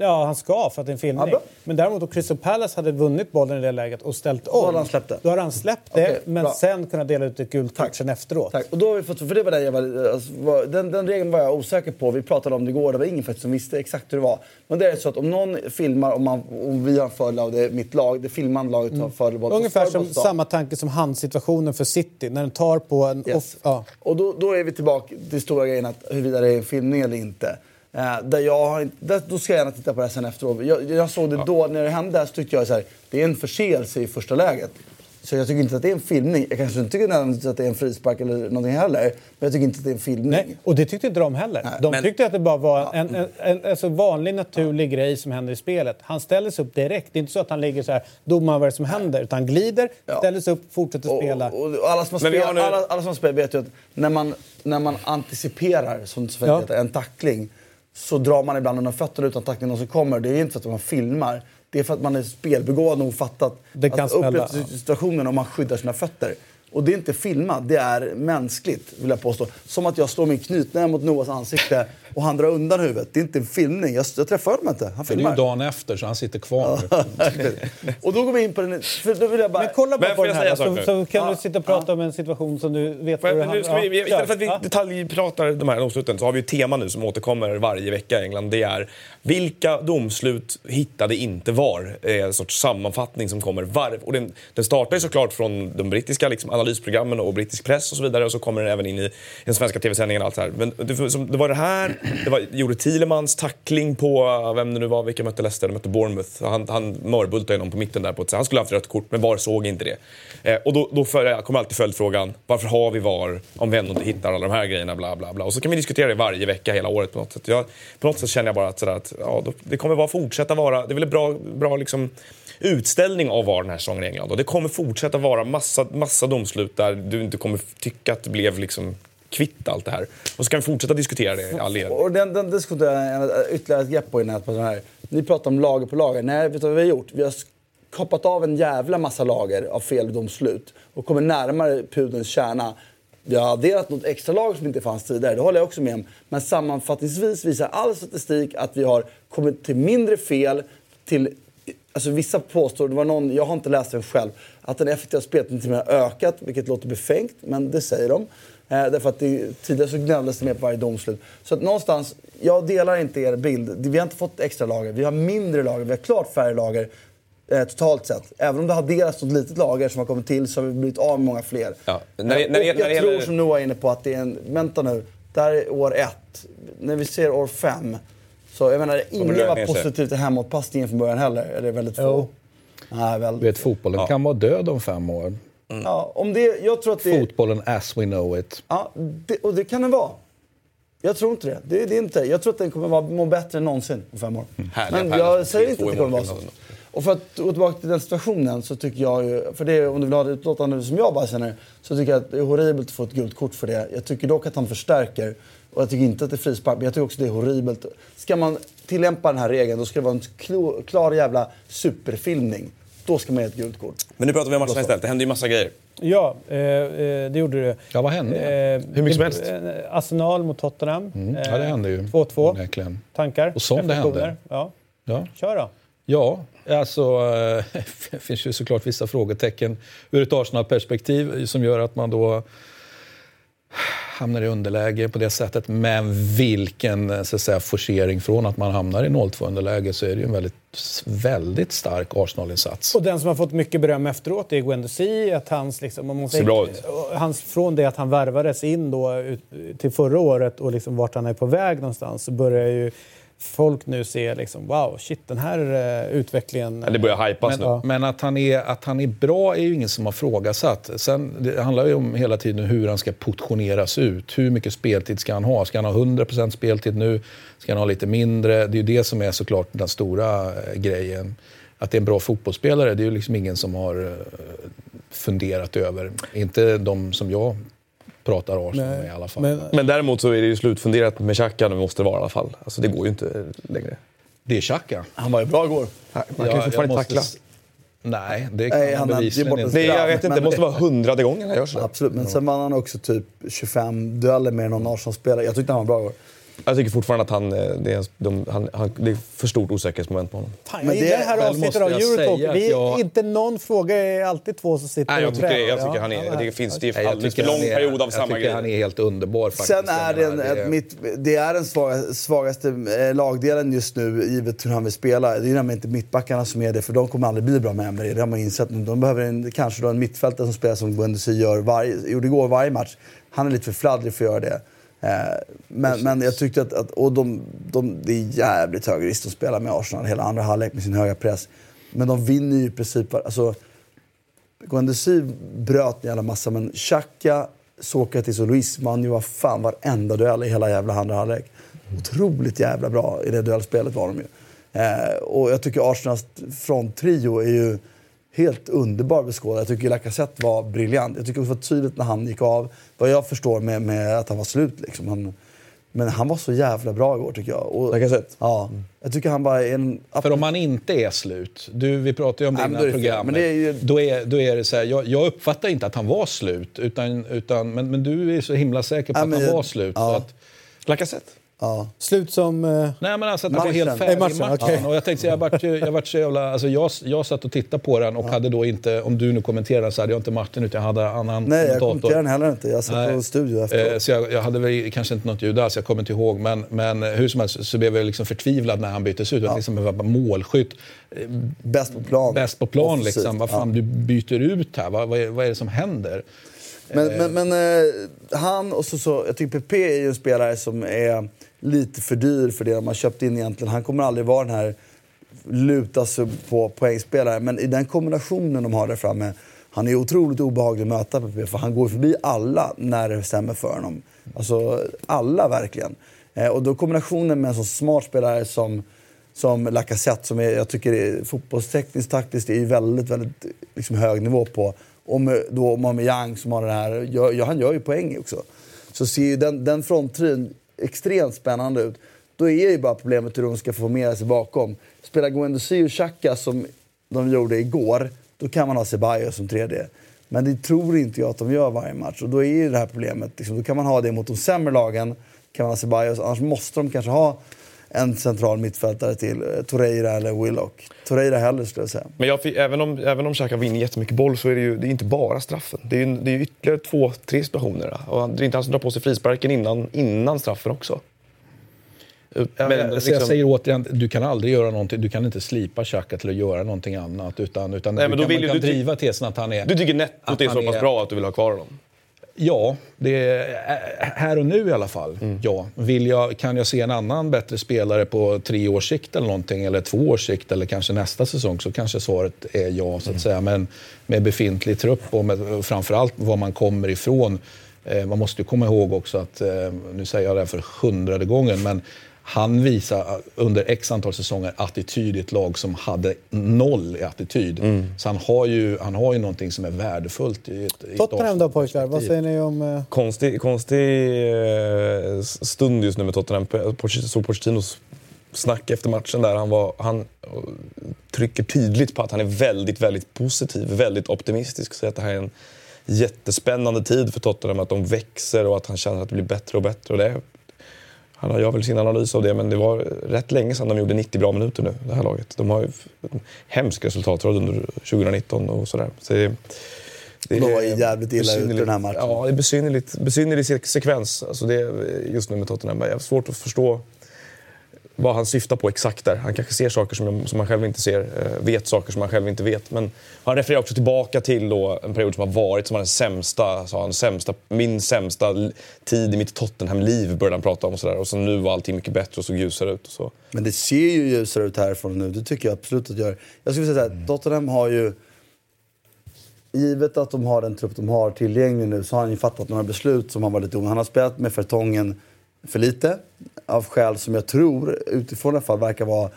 Speaker 1: Ja, han ska för att det är en filmning.
Speaker 4: Ja,
Speaker 1: men däremot om Crystal Palace hade vunnit bollen i det läget och ställt om.
Speaker 4: hade han släppt det.
Speaker 1: Då hade han släppt det,
Speaker 4: Okej,
Speaker 1: men
Speaker 4: bra.
Speaker 1: sen kunnat dela ut ett gult kort sen efteråt.
Speaker 4: Tack. Och då har vi fått, för det var det jag var, alltså, var, den, den regeln var jag osäker på. Vi pratade om det igår. Det var ingen faktiskt som visste exakt hur det var. Men det är så att om någon filmar och, man, och vi har en fördel av det, mitt lag, det filmande laget har fördel av
Speaker 1: Ungefär som samma tanke som handsituationen för City. När den tar på en...
Speaker 4: Yes.
Speaker 1: Off, ja.
Speaker 4: Och då, då är vi tillbaka till stora grejen att huruvida det är en filmning eller inte. Eh, där jag där, då ska jag gärna titta på det sen efteråt. Jag, jag såg det då, när det hände, så tyckte jag så här, det är en förseelse i första läget. Så jag tycker inte att det är en filmning. Jag kanske inte tycker nödvändigtvis att det är en frispark eller någonting heller. Men jag tycker inte att det är en filmning.
Speaker 1: Nej, och det tyckte inte de heller. de
Speaker 3: men-
Speaker 1: tyckte att det bara var en, en, en alltså vanlig naturlig grej som händer i spelet. Han ställer sig upp direkt. Det är inte så att han ligger så här, domaren vad som händer? Utan han glider,
Speaker 4: Ja.
Speaker 1: ställer sig upp, fortsätter
Speaker 4: Och,
Speaker 1: spela.
Speaker 4: och, och alla, som har
Speaker 3: Men vi
Speaker 4: spel,
Speaker 3: har nu-
Speaker 4: alla, alla som har spelat vet ju att när man, när man anticiperar som det
Speaker 1: Ja.
Speaker 4: heter, en tackling så drar man ibland undan fötterna utan tackling någon som kommer. Det är inte för att man filmar. Det är för att man är spelbegåvad och fattat
Speaker 1: Det kan
Speaker 4: att
Speaker 1: ja.
Speaker 4: situationen om man skyddar sina fötter. Och det är inte filmat, det är mänskligt vill jag påstå. Som att jag slår min knytnäve mot Noahs ansikte och han drar undan huvudet. Det är inte en filmning. Jag, jag träffar honom inte. Han
Speaker 2: Det är
Speaker 4: filmar.
Speaker 2: ju dagen efter, så han sitter kvar.
Speaker 4: och då går vi in på den... För då vill jag bara...
Speaker 1: Men kolla bara på den
Speaker 3: jag
Speaker 1: här så, så kan
Speaker 4: Ja.
Speaker 1: du sitta och prata om en situation som du vet
Speaker 3: Men,
Speaker 1: hur
Speaker 3: men ska vi,
Speaker 1: ja,
Speaker 3: istället för att vi
Speaker 1: ja.
Speaker 3: detaljpratar de här domsluten så har vi ett tema nu som återkommer varje vecka i England. Det är vilka domslut hittade inte VAR? En sorts sammanfattning som kommer var och den, den startar ju såklart från de brittiska liksom, analysprogrammen och brittisk press och så vidare och så kommer den även in i den svenska tv-sändningen och allt så här. Men det, som, det var det här, det var, gjorde Thielemans tackling på, eh, vem det nu var, vilka mötte Leicester? De mötte Bournemouth. Han, han mörbultade någon på mitten där på ett, han skulle ha haft rött kort men VAR såg inte det. Eh, och då, då för, kommer alltid följdfrågan, varför har vi VAR om vi ändå inte hittar alla de här grejerna? Bla, bla, bla. Och så kan vi diskutera det varje vecka hela året på något sätt. Jag, på något sätt känner jag bara att, sådär, att ja, då, det kommer bara fortsätta vara, det är väl en bra, bra liksom, utställning av VAR den här säsongen i England. Och det kommer fortsätta vara massa, massa domslut där du inte kommer tycka att det blev liksom kvitt allt det här. Och så kan vi fortsätta diskutera det i all.
Speaker 4: Och den, den diskussionen, ytterligare ett grepp på innan på den här. Ni pratar om lager på lager. Nej, vet du vad vi har gjort? Vi har kapat av en jävla massa lager av feldomslut och kommer närmare pudelns kärna. Vi har adderat något extra lager som inte fanns tidigare, det håller jag också med om. Men sammanfattningsvis visar all statistik att vi har kommit till mindre fel, till Alltså vissa påstår, det var någon, jag har inte läst den själv, att den effektiva speltiden har ökat, vilket låter befängt, men det säger de. Eh, därför att det, tidigare så gnälldes det mer på varje domslut. Så att någonstans, jag delar inte er bild. Vi har inte fått extra lager, vi har mindre lager, vi har klart färre lager eh, totalt sett. Även om det har adderats något litet lager som har kommit till så har vi blivit av med många fler.
Speaker 3: Ja, när
Speaker 4: när,
Speaker 3: det- när
Speaker 4: jag tror
Speaker 3: gäller-
Speaker 4: som Noah är inne på att det är en, vänta nu, det här är år ett. När vi ser år fem, så jag menar, ingen var positiv till hemåtpassningen från början heller. Är det väldigt få?
Speaker 1: Jo.
Speaker 4: Nej, väldigt
Speaker 2: vet, fotbollen kan vara död om fem år.
Speaker 4: Ja, om det, jag tror att det,
Speaker 2: Fotbollen as we know it.
Speaker 4: ja, det, och det kan den vara. Jag tror inte det. det, det är inte. Jag tror att den kommer vara, må bättre än någonsin om fem år.
Speaker 3: Härliga
Speaker 4: Men jag säger inte att det kommer vara så. Och för att gå tillbaka till den situationen så tycker jag ju, för det, om du vill ha det utlåtande som jag bara känner, så tycker jag att det är horribelt att få ett gult kort för det. Jag tycker dock att han förstärker. Och jag tycker inte att det är frispark, men jag tycker också att det är horribelt. Ska man tillämpa den här regeln, då ska det vara en klar jävla superfilmning. Då ska man ge ett gult kort.
Speaker 3: Men nu pratar vi om matcherna istället. Det händer ju massa grejer.
Speaker 1: Ja, eh, eh, det gjorde det.
Speaker 2: Ja, vad hände?
Speaker 1: Eh,
Speaker 3: Hur mycket som helst.
Speaker 1: eh, Arsenal mot Tottenham.
Speaker 2: Mm. Ja, det hände ju.
Speaker 1: 2-2.
Speaker 2: Onekligen.
Speaker 1: Tankar?
Speaker 2: Och som det hände.
Speaker 1: Ja.
Speaker 2: Ja.
Speaker 1: Kör då.
Speaker 2: Ja, alltså eh, det finns ju såklart vissa frågetecken ur ett Arsenal-perspektiv som gör att man då hamnar i underläge på det sättet. Men vilken eh, så att säga, forcering från att man hamnar i 0-2 underläge så är det ju en väldigt, väldigt stark Arsenal-insats.
Speaker 1: Och den som har fått mycket beröm efteråt är Guendouzi. Att hans, liksom, om man hans, från det att han värvades in då, ut, till förra året och liksom vart han är på väg någonstans så börjar ju folk nu se liksom, wow, shit, den här eh, utvecklingen...
Speaker 3: Ja, det börjar hypas
Speaker 2: Men,
Speaker 3: nu.
Speaker 2: men att, han är, att han är bra är ju ingen som har frågasatt. Sen, det handlar ju om hela tiden hur han ska portioneras ut. Hur mycket speltid ska han ha? Ska han ha 100% speltid nu? Ska han ha lite mindre? Det är ju det som är såklart den stora eh, grejen. Att det är en bra fotbollsspelare, det är ju liksom ingen som har eh, funderat över. Inte de som jag pratar Arsenal med i alla fall.
Speaker 1: Men,
Speaker 3: Men däremot så är det ju slutfunderat med Xhaka, nu måste det vara i alla fall. Alltså det går ju inte längre.
Speaker 2: det är Xhaka.
Speaker 4: Han var ju bra igår.
Speaker 3: Man kan ju fortfarande inte tackla.
Speaker 2: Nej, det kan
Speaker 4: Nej,
Speaker 2: han bevisligen
Speaker 4: det är borta-
Speaker 2: inte.
Speaker 3: Nej, jag vet inte. Det måste vara hundrade gången han gör sådär.
Speaker 4: Absolut, men sen vann han också typ 25 dueller med någon Arsenal-spelare. Jag tyckte han var bra igår.
Speaker 3: Jag tycker fortfarande att han, eh, det, är, de, han, han, det är för stort osäkerhetsmoment på honom.
Speaker 1: Fan,
Speaker 4: Men
Speaker 1: jag
Speaker 4: det-
Speaker 1: gillar det här avsnittet
Speaker 2: måste
Speaker 1: av
Speaker 2: jag
Speaker 1: Eurotalk.
Speaker 2: säga
Speaker 1: Vi,
Speaker 2: jag-
Speaker 1: Inte någon fråga är alltid två som sitter
Speaker 3: Nej, jag
Speaker 1: och
Speaker 3: tycker, jag tycker han är,
Speaker 1: ja,
Speaker 3: det finns det är
Speaker 2: jag
Speaker 3: alldeles för
Speaker 2: tycker
Speaker 3: lång
Speaker 2: är-
Speaker 3: period av
Speaker 2: Jag
Speaker 3: samma
Speaker 2: tycker han
Speaker 3: grej.
Speaker 2: är helt underbar faktiskt.
Speaker 4: Sen är det,
Speaker 2: Jag
Speaker 4: en, ett, mitt, det är den svaga, svagaste eh, lagdelen just nu, givet hur han vill spela. Det är nämligen inte mittbackarna som är det, för de kommer aldrig bli bra med Emery. Det har man insett. nu. De behöver en, kanske då en mittfältare som spelar som Guendouzi gör varje, gjorde igår varje match. Han är lite för fladdrig för att göra det. Eh, men, men jag tyckte att, att och de, de, det är jävligt hög risk att spela med Arsenal hela andra halvlek med sin höga press. Men de vinner ju i princip, alltså Guendouzi bröt en jävla massa, men Xhaka, Sokratis och Luis vann ju vad fan varenda duell i hela jävla andra halvlek. Otroligt jävla bra i det duellspelet var de ju. Eh, och jag tycker Arsenals fronttrio är ju helt underbar beskådad. Jag tycker Lacazette var briljant. Jag tycker det var tydligt när han gick av, vad jag förstår med, med att han var slut liksom. Han, men han var så jävla bra igår tycker jag. Och,
Speaker 3: Lacazette?
Speaker 4: Ja. Jag tycker han var en...
Speaker 2: För om han inte är slut, du, vi pratade ju om det
Speaker 4: Nej, men
Speaker 2: innan
Speaker 4: då är det fel.
Speaker 2: programmet,
Speaker 4: Men det är ju-
Speaker 2: då, är, då är det så här, jag, jag uppfattar inte att han var slut, utan, utan, men, men du är så himla säker på
Speaker 4: Ja,
Speaker 2: att han
Speaker 4: jag-
Speaker 2: var slut.
Speaker 4: ja.
Speaker 2: Att,
Speaker 3: Lacazette?
Speaker 4: Ja.
Speaker 1: Slut som... eh,
Speaker 2: nej men alltså att
Speaker 4: Matchen.
Speaker 2: helt färdig
Speaker 1: Eh, matchen,
Speaker 2: matchen.
Speaker 1: okej.
Speaker 2: Och jag tänkte, jag vart, jag vart så jävla, alltså jag, jag satt och tittade på den och hade då inte, om du nu kommenterade så hade jag inte Martin utan jag hade en annan
Speaker 4: Nej, jag kommenterar den heller inte. Jag satt
Speaker 2: Nej.
Speaker 4: på studio efteråt.
Speaker 2: Eh, Så jag, jag hade väl kanske inte något ljud alls, jag kommer inte ihåg. Men, men hur som helst så blev jag liksom förtvivlad när han byttes ut. Ja. Liksom, jag var målskytt, eh,
Speaker 4: Bäst på plan.
Speaker 2: bäst på plan.
Speaker 4: Offensivt.
Speaker 2: Liksom. Vad fan,
Speaker 4: Ja.
Speaker 2: du byter ut här. Vad, vad, är, vad är det som händer?
Speaker 4: Men, men, men eh, han och så, så, jag tycker PP är ju en spelare som är lite för dyr för det de har köpt in egentligen. Han kommer aldrig vara den här luta sig på poängspelare. Men i den kombinationen de har där framme, han är otroligt obehaglig att möta PP för han går förbi alla när det stämmer för honom. Alltså alla verkligen. Eh, och då kombinationen med en så smart spelare som som Lacazette som är, jag tycker är fotbollstekniskt taktiskt är ju väldigt, väldigt liksom, hög nivå på. Och eh, med, då Aubameyang som har den här, gör, ja, han gör ju poäng också. Så ser ju den, den fronttrion extremt spännande ut. Då är ju bara problemet hur de ska formera sig bakom. Spelar Guendouzi och Xhaka som de gjorde igår, då kan man ha Ceballos som tredje. Men det tror inte jag att de gör varje match. Och då är ju det här problemet, liksom, då kan man ha det mot de sämre lagen, kan man ha Ceballos. Annars måste de kanske ha en central mittfältare till, eh, Torreira eller Willock. Torreira hellre skulle jag säga.
Speaker 3: Men jag, fick- även om, även om Xhaka vinner jättemycket boll så är det ju det är inte bara straffen. Det är ju det är ytterligare två, tre situationer. Och han- det är inte han som drar på sig frisparken innan, innan straffen också.
Speaker 2: Men,
Speaker 3: Men liksom-
Speaker 2: jag säger återigen, du kan aldrig göra någonting, du kan inte slipa Xhaka till att göra någonting annat. Utan, utan
Speaker 3: Nej,
Speaker 2: du
Speaker 3: men då
Speaker 2: kan,
Speaker 3: vill
Speaker 2: man
Speaker 3: ju-
Speaker 2: kan
Speaker 3: du
Speaker 2: driva tesen att han är...
Speaker 3: Du tycker nettot
Speaker 2: att
Speaker 3: är så pass bra att du vill ha kvar honom?
Speaker 2: Ja, det är, äh, här och nu i alla fall. Ja. Vill jag, kan jag se en annan bättre spelare på tre års sikt eller någonting, eller två års sikt eller kanske nästa säsong så kanske svaret är ja, så att säga. Men med befintlig trupp och, med, framförallt var man kommer ifrån. Eh, man måste ju komma ihåg också att, eh, nu säger jag det här för hundrade gången, men han visar under x antal säsonger attityd i ett lag som hade noll i attityd. Så han har, ju, han har ju någonting som är värdefullt i ett, i ett
Speaker 1: Tottenham då pojkar, vad säger ni om... eh,
Speaker 3: Konstig, konstig eh, stund just nu med Tottenham. Såg Pochettinos snack efter matchen där. Han, var, han eh, trycker tydligt på att han är väldigt, väldigt positiv, väldigt optimistisk. Så att det här är en jättespännande tid för Tottenham. Att de växer och att han känner att det blir bättre och bättre. Och det, han gör väl sin analys av det, men det var rätt länge sedan de gjorde 90 bra minuter nu, det här laget. De har ju hemsk resultatrad under 2019 och sådär. Så det, Det
Speaker 4: De var jävligt illa ute den här matchen.
Speaker 3: Ja, det är besynnerligt, besynnerlig se- sekvens alltså det, just nu med Tottenham. Jag har svårt att förstå vad han syftar på exakt där. Han kanske ser saker som, jag, som han själv inte ser, eh, vet saker som han själv inte vet. Men han refererar också tillbaka till då en period som har varit som var den sämsta, sa han, sämsta, min sämsta tid i mitt Tottenham-liv började han prata om. Och, så där. och så nu var allting mycket bättre och såg ljusare ut. Och så.
Speaker 4: Men det ser ju ljusare ut härifrån nu. Det tycker jag absolut att det gör. Jag skulle säga så här, Tottenham har ju... Givet att de har den trupp de har tillgänglig nu så har han ju fattat några beslut som har varit lite onödiga. Han har spelat med Fertongen för lite. Av skäl som jag tror, utifrån i alla fall, verkar vara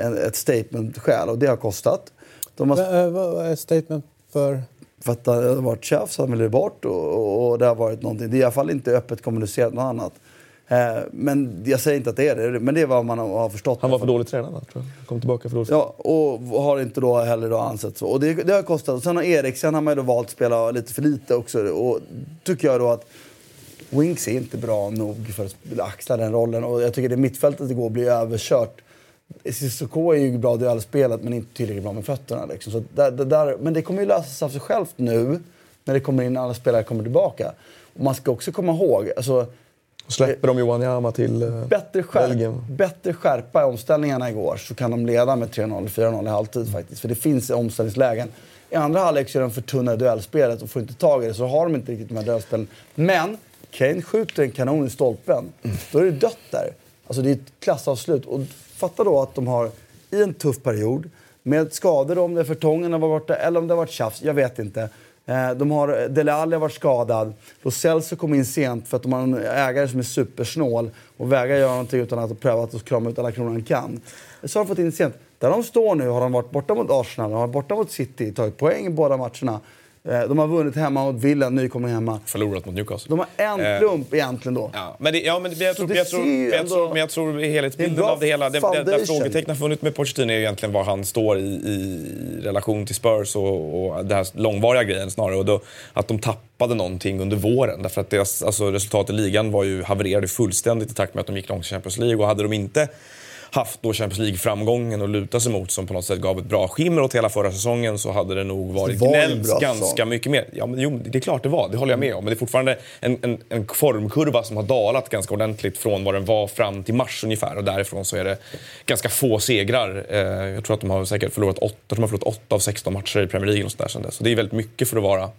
Speaker 4: en, ett statement-skäl. Och det har kostat. De har
Speaker 1: eh, Vad är statement för...
Speaker 4: för att det har varit tjafs, han ville bort och, och, det har varit någonting. Det är i alla fall inte öppet kommunicerat något annat. Eh, men jag säger inte att det är det, men det är vad man har förstått.
Speaker 3: Han var för dåligt tränad, tror jag. Kom tillbaka för dåligt.
Speaker 4: Ja, och har inte då heller då ansett så. Och det, det har kostat. Och sen har Eriksen har man ju då valt att spela lite för lite också. Och tycker jag då att Winks är inte bra nog för att axla den rollen. Och jag tycker det mittfältet igår blir överkört. Cissoko är ju bra duellspelet men inte tillräckligt bra med fötterna. Liksom. Så där, där, men det kommer ju lösa sig av sig självt nu när det kommer in alla spelare kommer tillbaka. Och man ska också komma ihåg, alltså,
Speaker 3: Och släpper de Johan Jama till eh,
Speaker 4: bättre, skärp,
Speaker 3: Belgien.
Speaker 4: bättre skärpa i omställningarna igår så kan de leda med 3-0, 4-0 i halvtid faktiskt. För det finns omställningslägen. I andra halvlek så är de för tunna i duellspelet och får inte tag i det. Så har de inte riktigt de här duellspelen. Men Kane skjuter en kanon i stolpen. Då är det dött där. Alltså det är ett klassavslut. Och fatta då att de har, i en tuff period, med skador, om det är Fertongen har varit borta eller om det har varit tjafs, jag vet inte. Eh, de har, eh, Dele Alli har varit skadad. Lo Celso kom in sent för att de har en ägare som är supersnål och vägrar göra någonting utan att ha prövat att krama ut alla kronor han kan. Så har de fått in sent. Där de står nu har de varit borta mot Arsenal, de har varit borta mot City, tagit poäng i båda matcherna. Eh, De har vunnit hemma mot Villa, nykomling hemma.
Speaker 3: Förlorat mot Newcastle.
Speaker 4: De har en
Speaker 3: Eh,
Speaker 4: plump egentligen då.
Speaker 3: Ja, men, det, ja, men jag, tror, jag, tror, jag, tror, men jag tror helhetsbilden av det hela. Det, det,
Speaker 4: foundation.
Speaker 3: frågetecknet funnits med Pochettino är egentligen var han står i, i relation till Spurs och, och den här långvariga grejen snarare. Och då, att de tappade någonting under våren. Därför att deras, alltså, resultatet i ligan var ju, havererade fullständigt i takt med att de gick långt i Champions League. Och hade de inte haft då Champions League-framgången att luta sig mot som på något sätt gav ett bra skimmer åt hela förra säsongen så hade det nog varit
Speaker 4: var
Speaker 3: gnällt ganska mycket mer. Ja, men, jo, det är klart det var, det håller jag med om. Men det är fortfarande en, en, en formkurva som har dalat ganska ordentligt från vad den var fram till mars ungefär. Och därifrån så är det ganska få segrar. Eh, jag tror att de har säkert förlorat åtta, de har förlorat åtta av 16 matcher i Premier League och sådär sedan dess. Så det är väldigt mycket för att vara,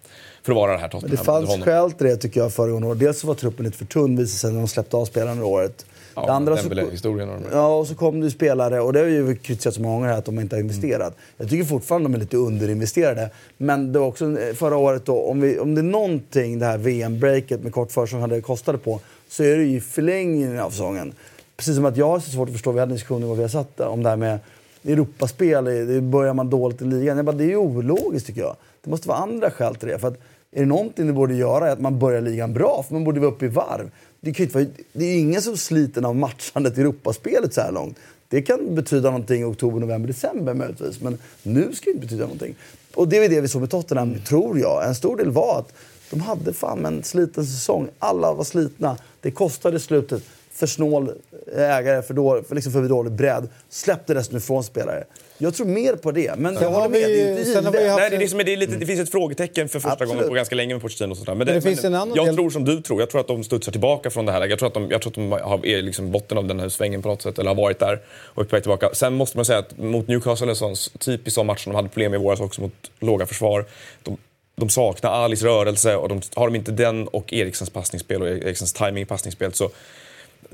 Speaker 3: för att vara det här
Speaker 4: Men
Speaker 3: Tottenham.
Speaker 4: det fanns skäl till det tycker jag föregående år. Dels så var truppen lite för tunn visade sig när de släppte av spelarna året.
Speaker 3: Ja,
Speaker 4: det andra så,
Speaker 3: Dembélé-historien och
Speaker 4: ja, och så kom det spelare, och det har ju kritiserats många gånger här att de inte har investerat. Jag tycker fortfarande de är lite underinvesterade. Men det var också eh, förra året då, om, vi, om det är någonting det här VM-breaket med kort försäsong hade kostat det på, så är det ju förlängningen av säsongen. Precis som att jag har så svårt att förstå, vi hade en diskussion vad vi har satt om det här med Europaspel, det börjar man dåligt i ligan. Jag bara, det är ju ologiskt tycker jag. Det måste vara andra skäl till det. För att är det någonting det borde göra är att man börjar ligan bra, för man borde vara uppe i varv. Det, kan inte det är ju ingen som sliten av matchandet i Europaspelet så här långt. Det kan betyda någonting i oktober, november, december möjligtvis. Men nu ska det inte betyda någonting. Och det är det vi såg med Tottenham, mm. tror jag. En stor del var att de hade fan en sliten säsong. Alla var slitna. Det kostade i slutet. För snål eh, ägare, för, då, för, liksom för dålig bredd. Släppte resten ifrån spelare. Jag tror mer på det. Men jag
Speaker 1: har
Speaker 4: håller med,
Speaker 1: vi-
Speaker 4: det är inte
Speaker 1: sen
Speaker 4: givet.
Speaker 3: Nej, det, är liksom, det, är lite, det finns ett frågetecken för första
Speaker 4: Absolut.
Speaker 3: gången på ganska länge med Pochettino. Och sånt där. Men,
Speaker 1: det finns en annan
Speaker 3: jag
Speaker 1: del-
Speaker 3: tror som du tror. Jag tror att de studsar tillbaka från det här. Jag tror att de, jag tror att de har, är liksom botten av den här svängen på något sätt. Eller har varit där och är på väg tillbaka. Sen måste man säga att mot Newcastle, en sån typisk sån match som de hade problem med i våras också mot låga försvar. De, de saknar Alis rörelse och de, har de inte den och Eriksens passningsspel och Eriksens timing i passningsspel så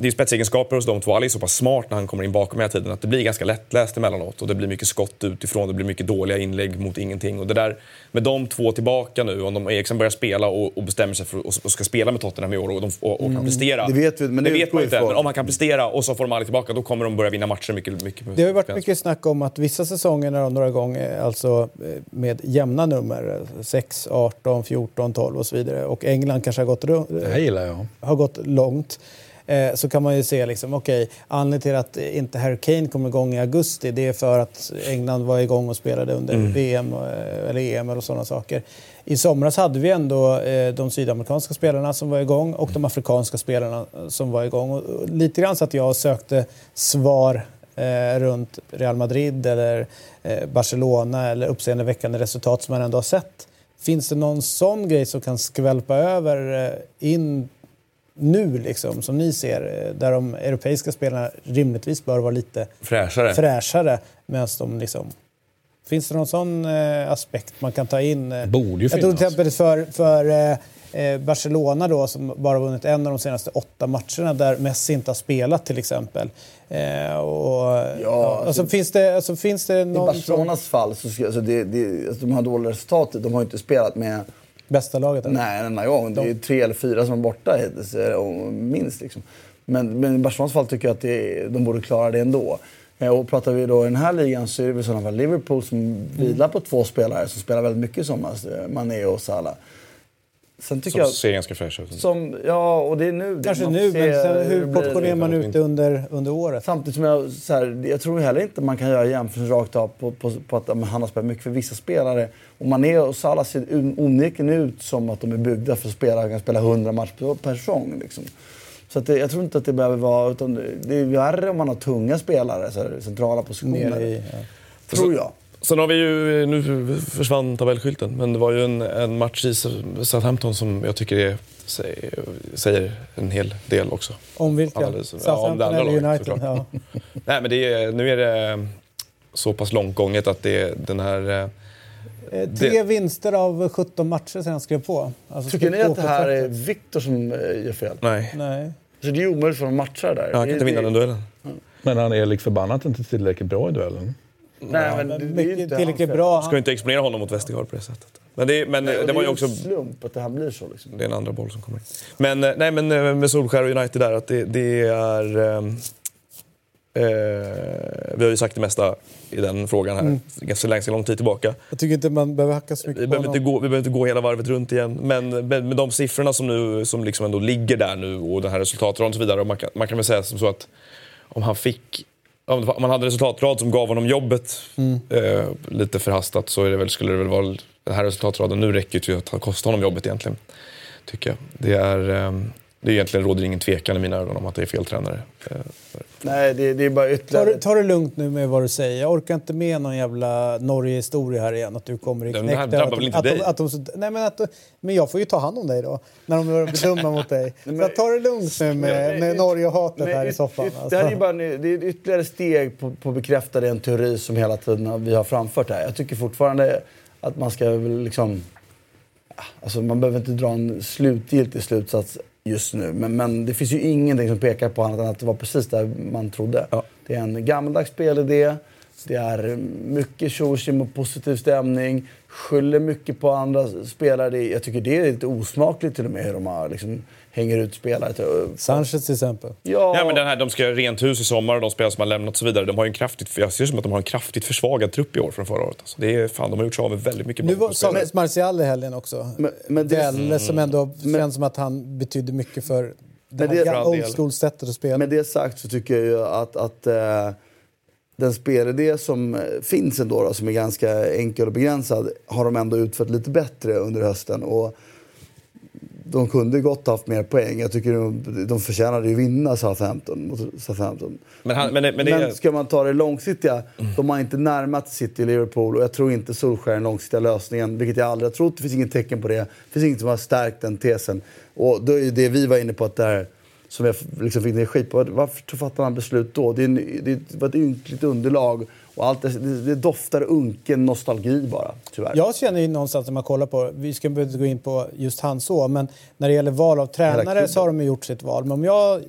Speaker 3: det är spetsegenskaper hos de två. Ali är så pass smart när han kommer in bakom hela tiden att det blir ganska lättläst emellanåt. Och det blir mycket skott utifrån, det blir mycket dåliga inlägg mot ingenting. Och det där, med de två tillbaka nu, om de Eriksen börjar spela och, och bestämmer sig för och, och ska spela med Tottenham i år och, de, och, och kan prestera.
Speaker 4: det vet vi, men
Speaker 3: det
Speaker 4: det
Speaker 3: vet man inte. Men om han kan prestera och så får de Ali tillbaka, då kommer de börja vinna matcher mycket, mycket
Speaker 1: Det har ju varit mycket snack om att vissa säsonger har några gånger, alltså eh, med jämna nummer, eh, 6, 18, 14, 12 och så vidare. Och England kanske har gått,
Speaker 2: Det här gillar jag.
Speaker 1: har gått långt. Eh, så kan man ju se liksom, okej, anledningen till att inte Harry Kane kom igång i augusti det är för att England var igång och spelade under VM eh, eller EM och sådana saker. I somras hade vi ändå eh, de sydamerikanska spelarna som var igång och de afrikanska spelarna som var igång. Och, och lite grann så att jag sökte svar eh, runt Real Madrid eller eh, Barcelona eller uppseendeväckande resultat som man ändå har sett Finns det någon sån grej som kan skvälpa över in nu, liksom, som ni ser, eh, där de europeiska spelarna rimligtvis bör vara lite
Speaker 3: Fräschare.
Speaker 1: fräschare, medan de liksom... Finns det någon sån eh, aspekt man kan ta in? eh?
Speaker 2: Borde ju
Speaker 1: Jag tror
Speaker 2: finnas.
Speaker 1: till exempel för, för eh, eh, Barcelona då, som bara vunnit en av de senaste åtta matcherna där Messi inte har spelat till exempel. Eh, och, ja, alltså, finns, det, alltså, finns det
Speaker 4: I
Speaker 1: någon
Speaker 4: Barcelonas fall, så alltså det, det, alltså de har dåliga resultat. De har inte spelat med
Speaker 1: som bästa laget? eller?
Speaker 4: nej, en enda gång. Det är tre eller fyra som är borta hittills, eh, minst. Liksom. Men, men i Barcelonas fall tycker jag att det, de borde klara det ändå. Eh, Och pratar vi då i den här ligan så är det väl i sådana fall Liverpool som vilar på två spelare som spelar väldigt mycket i somras. eh, Mané och Salah. Sen tycker
Speaker 3: Som
Speaker 4: jag...
Speaker 3: ser ganska fräsch ut.
Speaker 4: Som, ja, och det är nu.
Speaker 1: Kanske
Speaker 4: man
Speaker 1: nu, men
Speaker 4: se
Speaker 1: sen, hur portionerar man ut det under, under året?
Speaker 4: Samtidigt som jag, så här, jag tror heller inte man kan göra jämförelsen rakt av på, på, på att han har spelat mycket för vissa spelare. Och Mané och Salah ser onekligen ut som att de är byggda för att spela, kan spela 100 matcher per- säsong. Liksom. Så att det, jag tror inte att det behöver vara... Utan det- är värre om man har tunga spelare, så här, centrala positioner.
Speaker 1: I, ja.
Speaker 4: Tror jag.
Speaker 3: Sen har vi ju, nu försvann tabellskylten, men det var ju en, en match i Southampton som jag tycker är, säger, en hel del också.
Speaker 1: Om vilka?
Speaker 3: Analys. Ja, om det
Speaker 1: Southampton
Speaker 3: andra
Speaker 1: eller
Speaker 3: laget,
Speaker 1: United? Ja.
Speaker 3: Nej men det är, nu är det så pass långt gånget att det, den här... eh,
Speaker 1: Eh, Tre vinster av 17 matcher sedan jag skrev på. Alltså,
Speaker 4: Tycker ni att det här är. Viktor som eh, gör fel?
Speaker 3: Nej,
Speaker 1: Nej.
Speaker 4: Så det är omöjligt för dem att matcha det där.
Speaker 3: han kan inte
Speaker 4: Det-
Speaker 3: vinna den duellen.
Speaker 2: Men han är lik förbannat inte tillräckligt bra i duellen.
Speaker 4: Nej, men det,
Speaker 1: Men
Speaker 4: det är inte
Speaker 1: tillräckligt bra.
Speaker 3: Ska inte exponera honom mot Westergaard på det sättet. Men det, men
Speaker 4: Nej, och
Speaker 3: det var ju
Speaker 4: är
Speaker 3: också...
Speaker 4: en slump att det här blir så. Liksom.
Speaker 3: Det är en andra boll som kommer in. Men, eh, nej, men eh, med Solskär och United där, att det, det är... ehm, Eh, vi har ju sagt det mesta i den frågan här, ganska ganska lång tid tillbaka.
Speaker 1: Jag tycker inte man behöver hacka så mycket
Speaker 3: Vi
Speaker 1: på
Speaker 3: behöver, gå, vi behöver inte gå hela varvet runt igen. Men med, med de siffrorna som, nu, som liksom ändå ligger där nu och den här resultatraden och så vidare. Och man, kan, man kan väl säga som så att om han fick... Om man hade resultatrad som gav honom jobbet eh, lite förhastat så är det väl, skulle det väl vara... Den här resultatraden nu räcker ju till att kosta honom jobbet egentligen. Tycker jag. Det är... Eh, det är egentligen råder ingen tvekan i mina ögon om att det är fel tränare. Eh,
Speaker 4: Nej, det, det är bara
Speaker 1: Ta,
Speaker 4: ytterligare...
Speaker 1: det- ta det lugnt nu med vad du säger. Jag orkar inte med någon jävla Norge-historia här igen. Att du kommer i
Speaker 3: det
Speaker 1: knäck där.
Speaker 3: drabbar
Speaker 1: Att
Speaker 3: väl
Speaker 1: de-
Speaker 3: inte
Speaker 1: att de-
Speaker 3: dig?
Speaker 1: Att de, nej, men, att, men jag får ju ta hand om dig då. När de blir dumma mot dig. Så att ta det lugnt nu med, med Norge-hatet här i soffan.
Speaker 4: yt- Det här är
Speaker 1: Alltså.
Speaker 4: bara en- det är ytterligare steg på, på att bekräfta den teori som hela tiden vi har framfört här. Jag tycker fortfarande att man ska väl liksom... Alltså man behöver inte dra en slutgiltig slutsats just nu. Men, men det finns ju ingenting som pekar på annat än att det var precis där man trodde. Det är en gammaldags spelidé. Det är mycket tjo och positiv stämning. Skyller mycket på andra spelare. Jag tycker det är lite osmakligt till och med hur de har, liksom, hänger ut spelare. till-
Speaker 1: Sanchez till exempel.
Speaker 4: Ja,
Speaker 3: Ja, men den här, de ska göra rent hus i sommar och de spelare som har lämnat och så vidare. De har ju en kraftigt, jag ser det som att de har en kraftigt försvagad trupp i år från förra året. Alltså. Det är, fan, de har gjort sig av med väldigt mycket
Speaker 1: Nu
Speaker 3: bra
Speaker 1: var,
Speaker 3: spelare.
Speaker 1: saknas Martial i helgen också.
Speaker 4: Men- men det-
Speaker 1: Väl, som ändå känns som att han betydde mycket för det
Speaker 4: Men
Speaker 1: här
Speaker 4: det-
Speaker 1: old school-sättet att spela.
Speaker 4: Med det sagt så tycker jag ju att, att eh, den spelidé som eh, finns ändå, då, som är ganska enkel och begränsad, har de ändå utfört lite bättre under hösten. Och de kunde gott haft mer poäng. Jag tycker de, de förtjänade ju vinna Southampton mot Southampton.
Speaker 3: Men, han, men, men det
Speaker 4: Men ska man ta det långsiktiga, de har inte närmat City och Liverpool och jag tror inte Solskjaer den långsiktiga lösningen, vilket jag aldrig har trott. Det finns inget tecken på det. Det finns inget som har stärkt den tesen. Och då är det vi var inne på att det här, som jag liksom fick ner skit på, varför fattar man beslut då? Det, är en, det var ett ynkligt underlag och allt det, det, doftar unken nostalgi bara, tyvärr.
Speaker 1: Jag känner ju någonstans när man kollar på, vi ska inte gå in på just han så, men när det gäller val av tränare så har de gjort sitt val. Men om jag,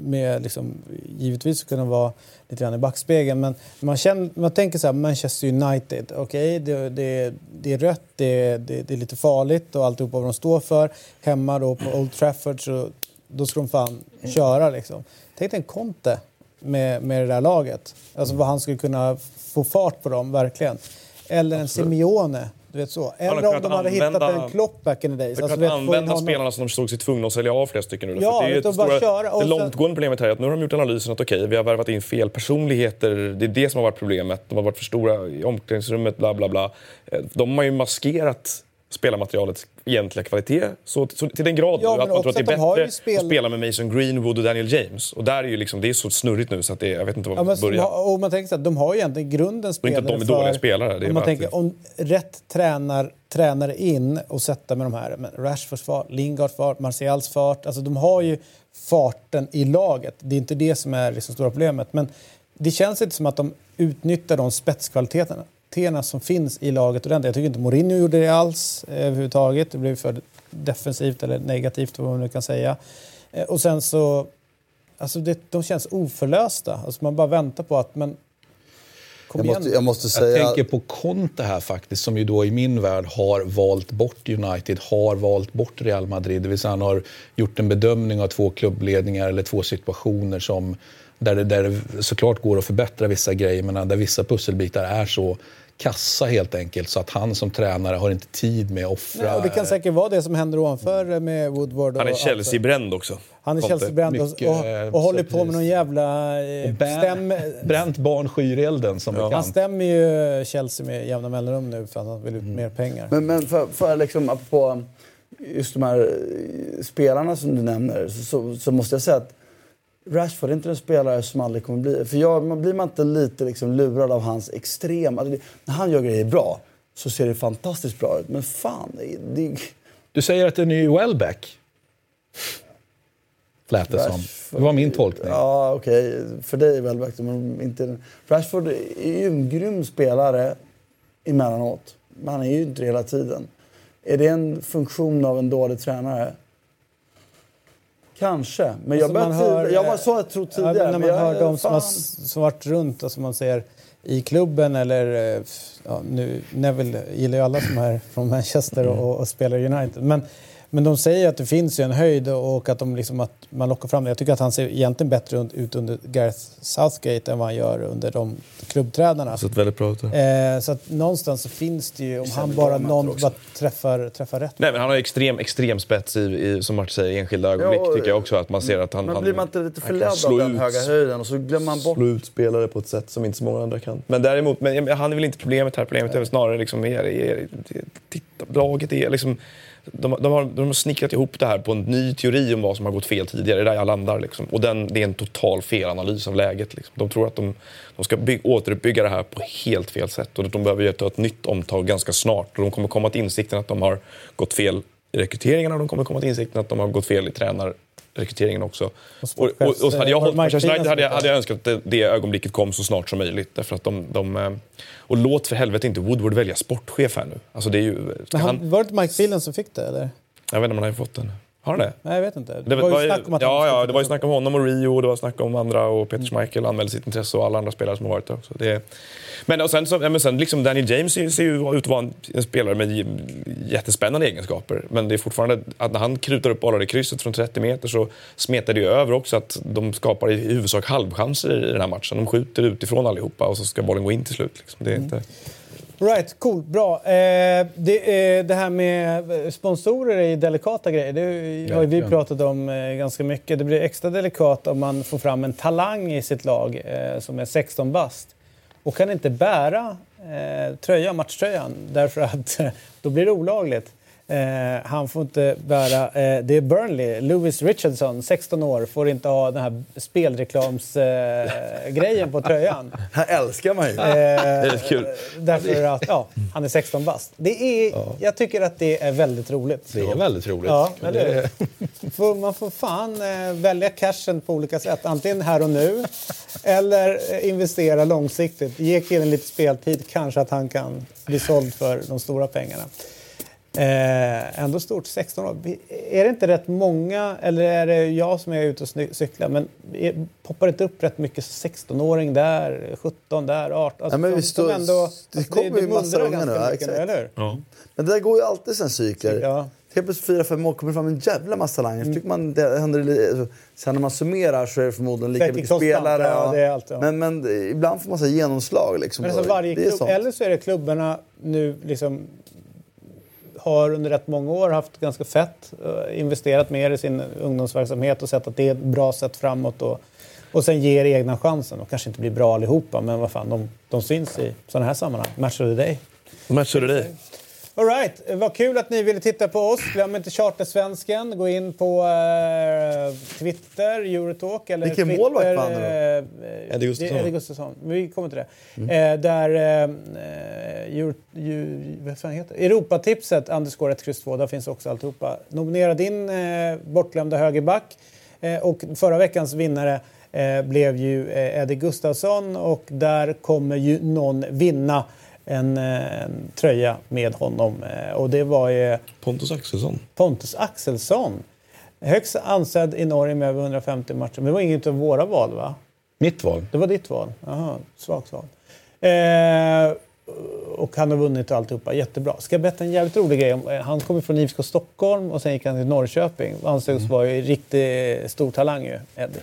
Speaker 1: med liksom, givetvis kunna vara lite grann i backspegeln, men man, känner, man tänker så här, Manchester United, okej, det, det, det är rött, det, det, det är lite farligt och alltihopa vad de står för. Hemma då på Old Trafford så då ska de fan köra liksom. Tänk dig en Conte med, med det där laget. Alltså vad han skulle kunna få fart på dem, verkligen. Eller en Simeone, du vet så. Eller om de hade
Speaker 3: använda-
Speaker 1: hittat en Klopp back in the days. Alltså, vet,
Speaker 3: använda spelarna som de såg sig tvungna att sälja av flera stycken nu.
Speaker 1: Ja,
Speaker 3: det är ju stora,
Speaker 1: köra och
Speaker 3: det långtgående problemet här är att nu har de gjort analysen att okej, vi har värvat in fel personligheter. Det är det som har varit problemet. De har varit för stora i omklädningsrummet, bla bla bla. De har ju maskerat spelarmaterialets egentliga kvalitet. Så, så till den grad
Speaker 1: Ja,
Speaker 3: att man tror att det är
Speaker 1: de
Speaker 3: bättre
Speaker 1: spel-
Speaker 3: att spela med Mason Greenwood och Daniel James. Och där är ju liksom, det är så snurrigt nu så att det, jag vet inte var
Speaker 1: Ja,
Speaker 3: man ska börja.
Speaker 1: har, och man tänker så att de har ju egentligen grunden
Speaker 3: Och inte att
Speaker 1: spelare
Speaker 3: de är dåliga
Speaker 1: för-
Speaker 3: spelare, det är
Speaker 1: om man tänker
Speaker 3: att-
Speaker 1: om rätt tränar, tränare in och sätta med de här, men Rashfords fart, Lingards fart, Martials fart. Alltså de har ju farten i laget. Det är inte det som är det stora problemet. Men det känns inte som att de utnyttjar de spetskvaliteterna teerna som finns i laget ordentligt. Jag tycker inte Mourinho gjorde det alls eh, överhuvudtaget. Det blev för defensivt eller negativt vad man nu kan säga. Eh, och sen så, alltså det, de känns oförlösta. Alltså man bara väntar på att, men kom
Speaker 4: Jag
Speaker 1: igen.
Speaker 4: måste, jag måste säga...
Speaker 2: Jag tänker på Conte här faktiskt, som ju då i min värld har valt bort United, har valt bort Real Madrid. Det vill säga han har gjort en bedömning av två klubbledningar eller två situationer som, där, det, där det såklart går att förbättra vissa grejer, men där vissa pusselbitar är så kassa helt enkelt så att han som tränare har inte tid med att offra...
Speaker 1: Nej, och det kan säkert vara det som händer ovanför med Woodward. Och
Speaker 3: Han är. Chelsea-bränd också.
Speaker 1: Han är. Chelsea-bränd och, och,
Speaker 2: eh,
Speaker 1: och håller på med någon jävla... eh, Stäm,
Speaker 2: Bränt barn skyr elden som
Speaker 1: han
Speaker 2: bekant.
Speaker 1: stämmer ju Chelsea med jämna mellanrum nu för att han vill ut mer pengar.
Speaker 4: Men, men för, för liksom, apropå just de här eh, spelarna som du nämner så, så, så måste jag säga att Rashford är inte en spelare som aldrig kommer bli... För jag, man, blir man inte lite liksom lurad av hans extrema... Alltså när han gör grejer bra så ser det fantastiskt bra ut. Men fan, det,
Speaker 2: Du säger att det är en ny Welbeck? Lät det som. Det var min tolkning.
Speaker 4: Ja, okej. För dig verkligen, men inte... Rashford är ju en grym spelare emellanåt. Men han är ju inte det hela tiden. Är det en funktion av en dålig tränare? Kanske. Men jag,
Speaker 1: Alltså,
Speaker 4: börjar
Speaker 1: man hör,
Speaker 4: jag var så jag tror
Speaker 1: Ja,
Speaker 4: tidigare.
Speaker 1: men när man
Speaker 4: jag-
Speaker 1: hör de som har som varit runt, alltså man ser i klubben eller... eh, Ja, nu, Neville gillar ju alla som är från Manchester
Speaker 4: Mm.
Speaker 1: och, och spelar United. Men, men de säger att det finns ju en höjd och att, de liksom, att man lockar fram det. Jag tycker att han ser egentligen bättre ut- under Gareth Southgate än vad han gör under de klubbtränarna.
Speaker 3: Sett väldigt bra ut.
Speaker 1: Eh, så att någonstans så finns det ju, om han bara någon bara träffar, träffar rätt.
Speaker 3: Nej, men han har extrem, extrem spets i, i, som Martin säger, enskilda ögonblick
Speaker 4: Ja,
Speaker 3: tycker jag också. Att man ser att han...
Speaker 4: Men
Speaker 3: han,
Speaker 4: blir man inte lite förledd av den
Speaker 3: ut-
Speaker 4: höga höjden och så glömmer man bort...
Speaker 3: slå ut spelare på ett sätt som inte så många andra kan. Men däremot, men han är väl inte problemet här. Problemet är väl snarare liksom, är, är, titta, laget är liksom... De, de, har, de har snickrat ihop det här på en ny teori om vad som har gått fel tidigare. Det är där jag landar. Liksom. Och den, det är en total felanalys av läget. Liksom. De tror att de, de ska bygg, återuppbygga det här på helt fel sätt. Och de behöver ta ett nytt omtag ganska snart. Och de kommer komma till insikten att de har gått fel i rekryteringarna och de kommer komma till insikten att de har gått fel i tränarrekryteringen också. Och, och, och, så hade jag hållit på Manchester United hade jag, hade jag önskat att det, det ögonblicket kom så snart som möjligt. Därför att de, de, eh, och låt för helvete inte Woodward välja sportchef här nu. Alltså det är ju, han,
Speaker 1: han, var det inte Mike Phelan som fick det eller?
Speaker 3: jag vet inte om han har fått den. Har han det?
Speaker 1: Nej, jag vet inte.
Speaker 3: Det var,
Speaker 1: ju snack om att
Speaker 3: ja, ja, det var ju
Speaker 1: det.
Speaker 3: snack om honom och Rio och det var snack om andra och Peter Schmeichel anmälde sitt intresse och alla andra spelare som har varit där också. Det, men, och sen, så, men sen liksom Daniel James ser, ser ju ut att vara en, en spelare med jättespännande egenskaper. Men det är fortfarande att när han krutar upp bollar i krysset från 30 meter så smetar det ju över också att de skapar i huvudsak halvchanser i den här matchen. De skjuter utifrån allihopa och så ska bollen gå in till slut. Liksom. Det är inte...
Speaker 1: Right, cool, bra. Eh, det, eh, det här med eh, sponsorer är ju delikata grejer. Det har vi pratat om eh, ganska mycket. Det blir extra delikat om man får fram en talang i sitt lag eh, som är 16 bast och kan inte bära eh, tröja, matchtröjan därför att då blir det olagligt. Eh, han får inte bära, eh, det är Burnley, Lewis Richardson, 16 år, får inte ha den här spelreklamsgrejen eh, på tröjan.
Speaker 4: Här älskar man ju.
Speaker 1: Eh,
Speaker 3: är kul.
Speaker 1: Därför att ja, han är 16 bast. Det är, Jag tycker att det är väldigt roligt.
Speaker 2: Det är väldigt roligt.
Speaker 1: Ja? Får- Man får fan eh, välja cashen på olika sätt. Antingen här och nu eller investera långsiktigt. Ge killen lite speltid, kanske att han kan bli såld för de stora pengarna. Eh, ändå stort, 16 år. Är det inte rätt många, eller är det jag som är ute och cyklar, men är, poppar det inte upp rätt mycket 16-åring där, 17 där, 18? Alltså,
Speaker 4: Ja, men
Speaker 1: de-
Speaker 4: visst,
Speaker 1: de
Speaker 4: då-
Speaker 1: ändå,
Speaker 4: det
Speaker 1: alltså,
Speaker 4: kommer ju
Speaker 1: mullrar
Speaker 4: massa unga nu, ja,
Speaker 1: mycket
Speaker 4: exakt.
Speaker 1: eller hur?
Speaker 4: Men det där går ju alltid sen cykler.
Speaker 1: Ja.
Speaker 4: Helt plötsligt fyra, fem år kommer det fram en jävla massa talanger. Så tycker man det händer li- alltså, Sen när man summerar så är det förmodligen lika mycket spelare.
Speaker 1: ja, det är allt, ja.
Speaker 4: Men, men ibland får man säga genomslag. Liksom.
Speaker 1: Men alltså varje
Speaker 4: Det är
Speaker 1: klubb, eller så är det klubbarna nu liksom har under rätt många år haft ganska fett, eh, investerat mer i sin ungdomsverksamhet och sett att det är ett bra sätt framåt och, och sen ger egna chansen. Och kanske inte blir bra allihopa, men vad fan, de, de syns i sådana här sammanhang. Match of the day.
Speaker 3: Match of the day.
Speaker 1: All right. Vad kul att ni ville titta på oss. Glöm inte Chartersvensken. Gå in på eh, Twitter, Eurotalk eller
Speaker 4: Vilken
Speaker 1: Twitter,
Speaker 4: målvakt vann
Speaker 1: eh,
Speaker 3: Eddie Gustafsson.
Speaker 1: Eddie Gustafsson. Vi kommer till det.
Speaker 4: Mm.
Speaker 1: Eh, där eh, Euro, Euro, vad fan heter det? Europatipset, underscore 1, X 2. Där finns också alltihopa. Nominera din eh, bortglömda högerback. Eh, och förra veckans vinnare eh, blev ju eh, Eddie Gustafsson och där kommer ju någon vinna en, eh, en tröja med honom. Eh, och det var ju
Speaker 3: Pontus Axelsson.
Speaker 1: Pontus Axelsson. Högst ansedd i Norge med över 150 matcher. Men det var inget av våra val va?
Speaker 2: Mitt val.
Speaker 1: Det var ditt val? Jaha, svagt val. Eh, och han har vunnit och alltihopa. Jättebra. Ska jag berätta en jävligt rolig grej? eh, Han kommer från IFK Stockholm och sen gick han till Norrköping. Ansågs vara ju riktigt stor talang ju, Eddie.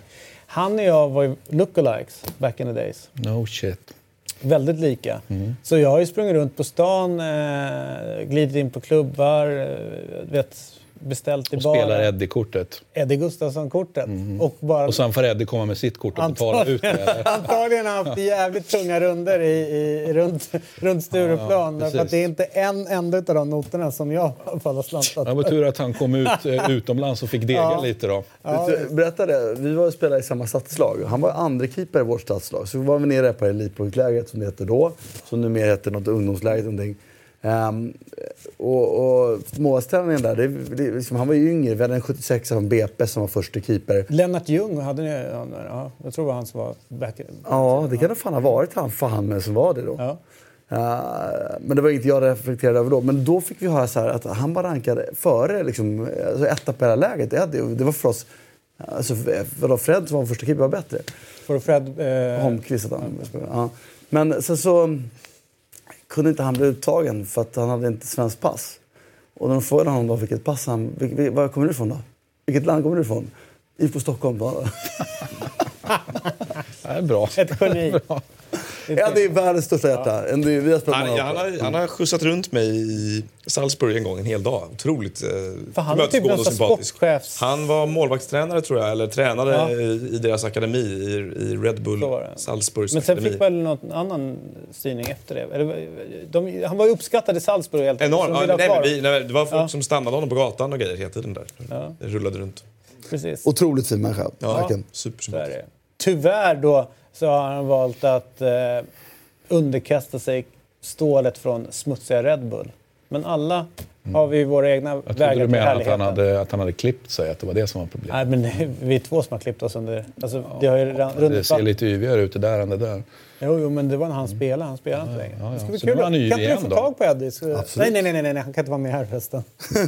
Speaker 1: Han och jag var ju lookalikes back in the days.
Speaker 2: No shit.
Speaker 1: Väldigt lika.
Speaker 2: Mm.
Speaker 1: Så jag har ju sprungit runt på stan, eh, glidit in på klubbar, eh, vet, beställt i
Speaker 2: Och
Speaker 1: bar.
Speaker 2: spelar Eddie-kortet.
Speaker 1: Eddie Gustafsson-kortet. Och bara...
Speaker 2: Och sen får Eddie komma med sitt kort och betala ut det.
Speaker 1: Antagligen har han haft jävligt tunga runder i, i, runt, runt Stureplan.
Speaker 2: Ja,
Speaker 1: därför att det är inte en enda av de noterna som jag i alla fall har slantat.
Speaker 2: Det var tur att han kom ut eh, utomlands och fick dega
Speaker 1: Ja.
Speaker 2: lite då.
Speaker 1: Ja,
Speaker 4: Berätta det. Vi var och spelade i samma stadslag. Han var andra keeper i vårt stadslag. Så var vi nere på elitpojklägret som det hette då. Som numera heter något ungdomsläger. Någonting. Ehm, och och målställningen där, det, det, liksom, han var ju yngre. Vi hade en 76 från BP som var första keeper.
Speaker 1: Lennart Ljung hade ni... Ja, jag tror det var han som var back...
Speaker 4: Ja, det kan det fan ha varit han fan som var det då.
Speaker 1: Ja.
Speaker 4: Eh, men det var inte jag reflekterade över då. Men då fick vi höra så att han var rankad före liksom, alltså etta på hela läget. Eddie. Och Det var för oss... Alltså, för då Fred som var första keeper var bättre.
Speaker 1: För Fred... Eh,
Speaker 4: Holmqvist att han ja. Men sen så kunde inte han bli uttagen för att han hade inte svenskt pass. Och när de frågade honom då vilket pass han... vil- vil- Var kommer du ifrån då? Vilket land kommer du ifrån? IFK Stockholm. Då.
Speaker 2: Det är bra.
Speaker 1: ett geni.
Speaker 4: Ja, det är världens största hjärta. En- det- Vi har spelat
Speaker 3: Han, han, har, han har skjutsat runt mig i Salzburg en gång, en hel dag. Otroligt eh,
Speaker 1: För han är typ
Speaker 3: och sympatisk.
Speaker 1: sportchefs-
Speaker 3: Han var målvaktstränare tror jag, eller tränare
Speaker 1: Ja.
Speaker 3: i, i deras akademi i, i Red Bull. Salzburgs
Speaker 1: Men sen
Speaker 3: akademi.
Speaker 1: fick väl någon annan styrning efter det? Eller, de, han var ju uppskattad i Salzburg helt enkelt,
Speaker 3: Enormt. Ja, nej, vi, nej, det var folk
Speaker 1: Ja.
Speaker 3: som stannade honom på gatan och grejer hela tiden där. Det rullade runt.
Speaker 1: Precis.
Speaker 4: Otroligt fin människa.
Speaker 3: Ja,
Speaker 4: verkligen.
Speaker 1: Tyvärr då så har han valt att eh, underkasta sig stålet från smutsiga Red Bull. Men alla har vi våra egna
Speaker 2: Jag
Speaker 1: vägar
Speaker 2: du menade att han, hade, att han hade klippt sig, att det var det som var problemet.
Speaker 1: Nej, men vi är två som har klippt oss under... Alltså, det har ju redan
Speaker 2: Det ser lite yvigare ut det där än det där.
Speaker 1: Jo, jo, men det var när han spelade. Han spelade inte längre.
Speaker 2: ja, ja.
Speaker 1: Det ska bli
Speaker 2: Så nu
Speaker 1: kul.
Speaker 2: var han ny
Speaker 1: Kan inte
Speaker 2: igen
Speaker 1: du få
Speaker 2: då?
Speaker 1: tag på Eddie?
Speaker 4: Absolut.
Speaker 1: Nej, nej, nej, nej, nej, han kan inte vara med här förresten.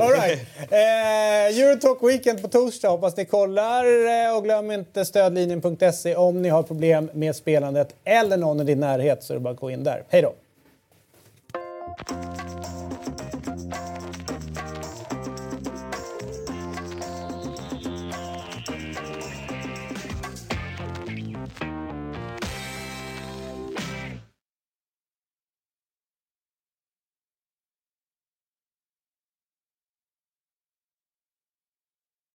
Speaker 1: All right. eh, Eurotalk Weekend på torsdag. Hoppas ni kollar. Eh, Och glöm inte stödlinjen.se om ni har problem med spelandet eller någon i din närhet så är det bara att gå in där. Hej då!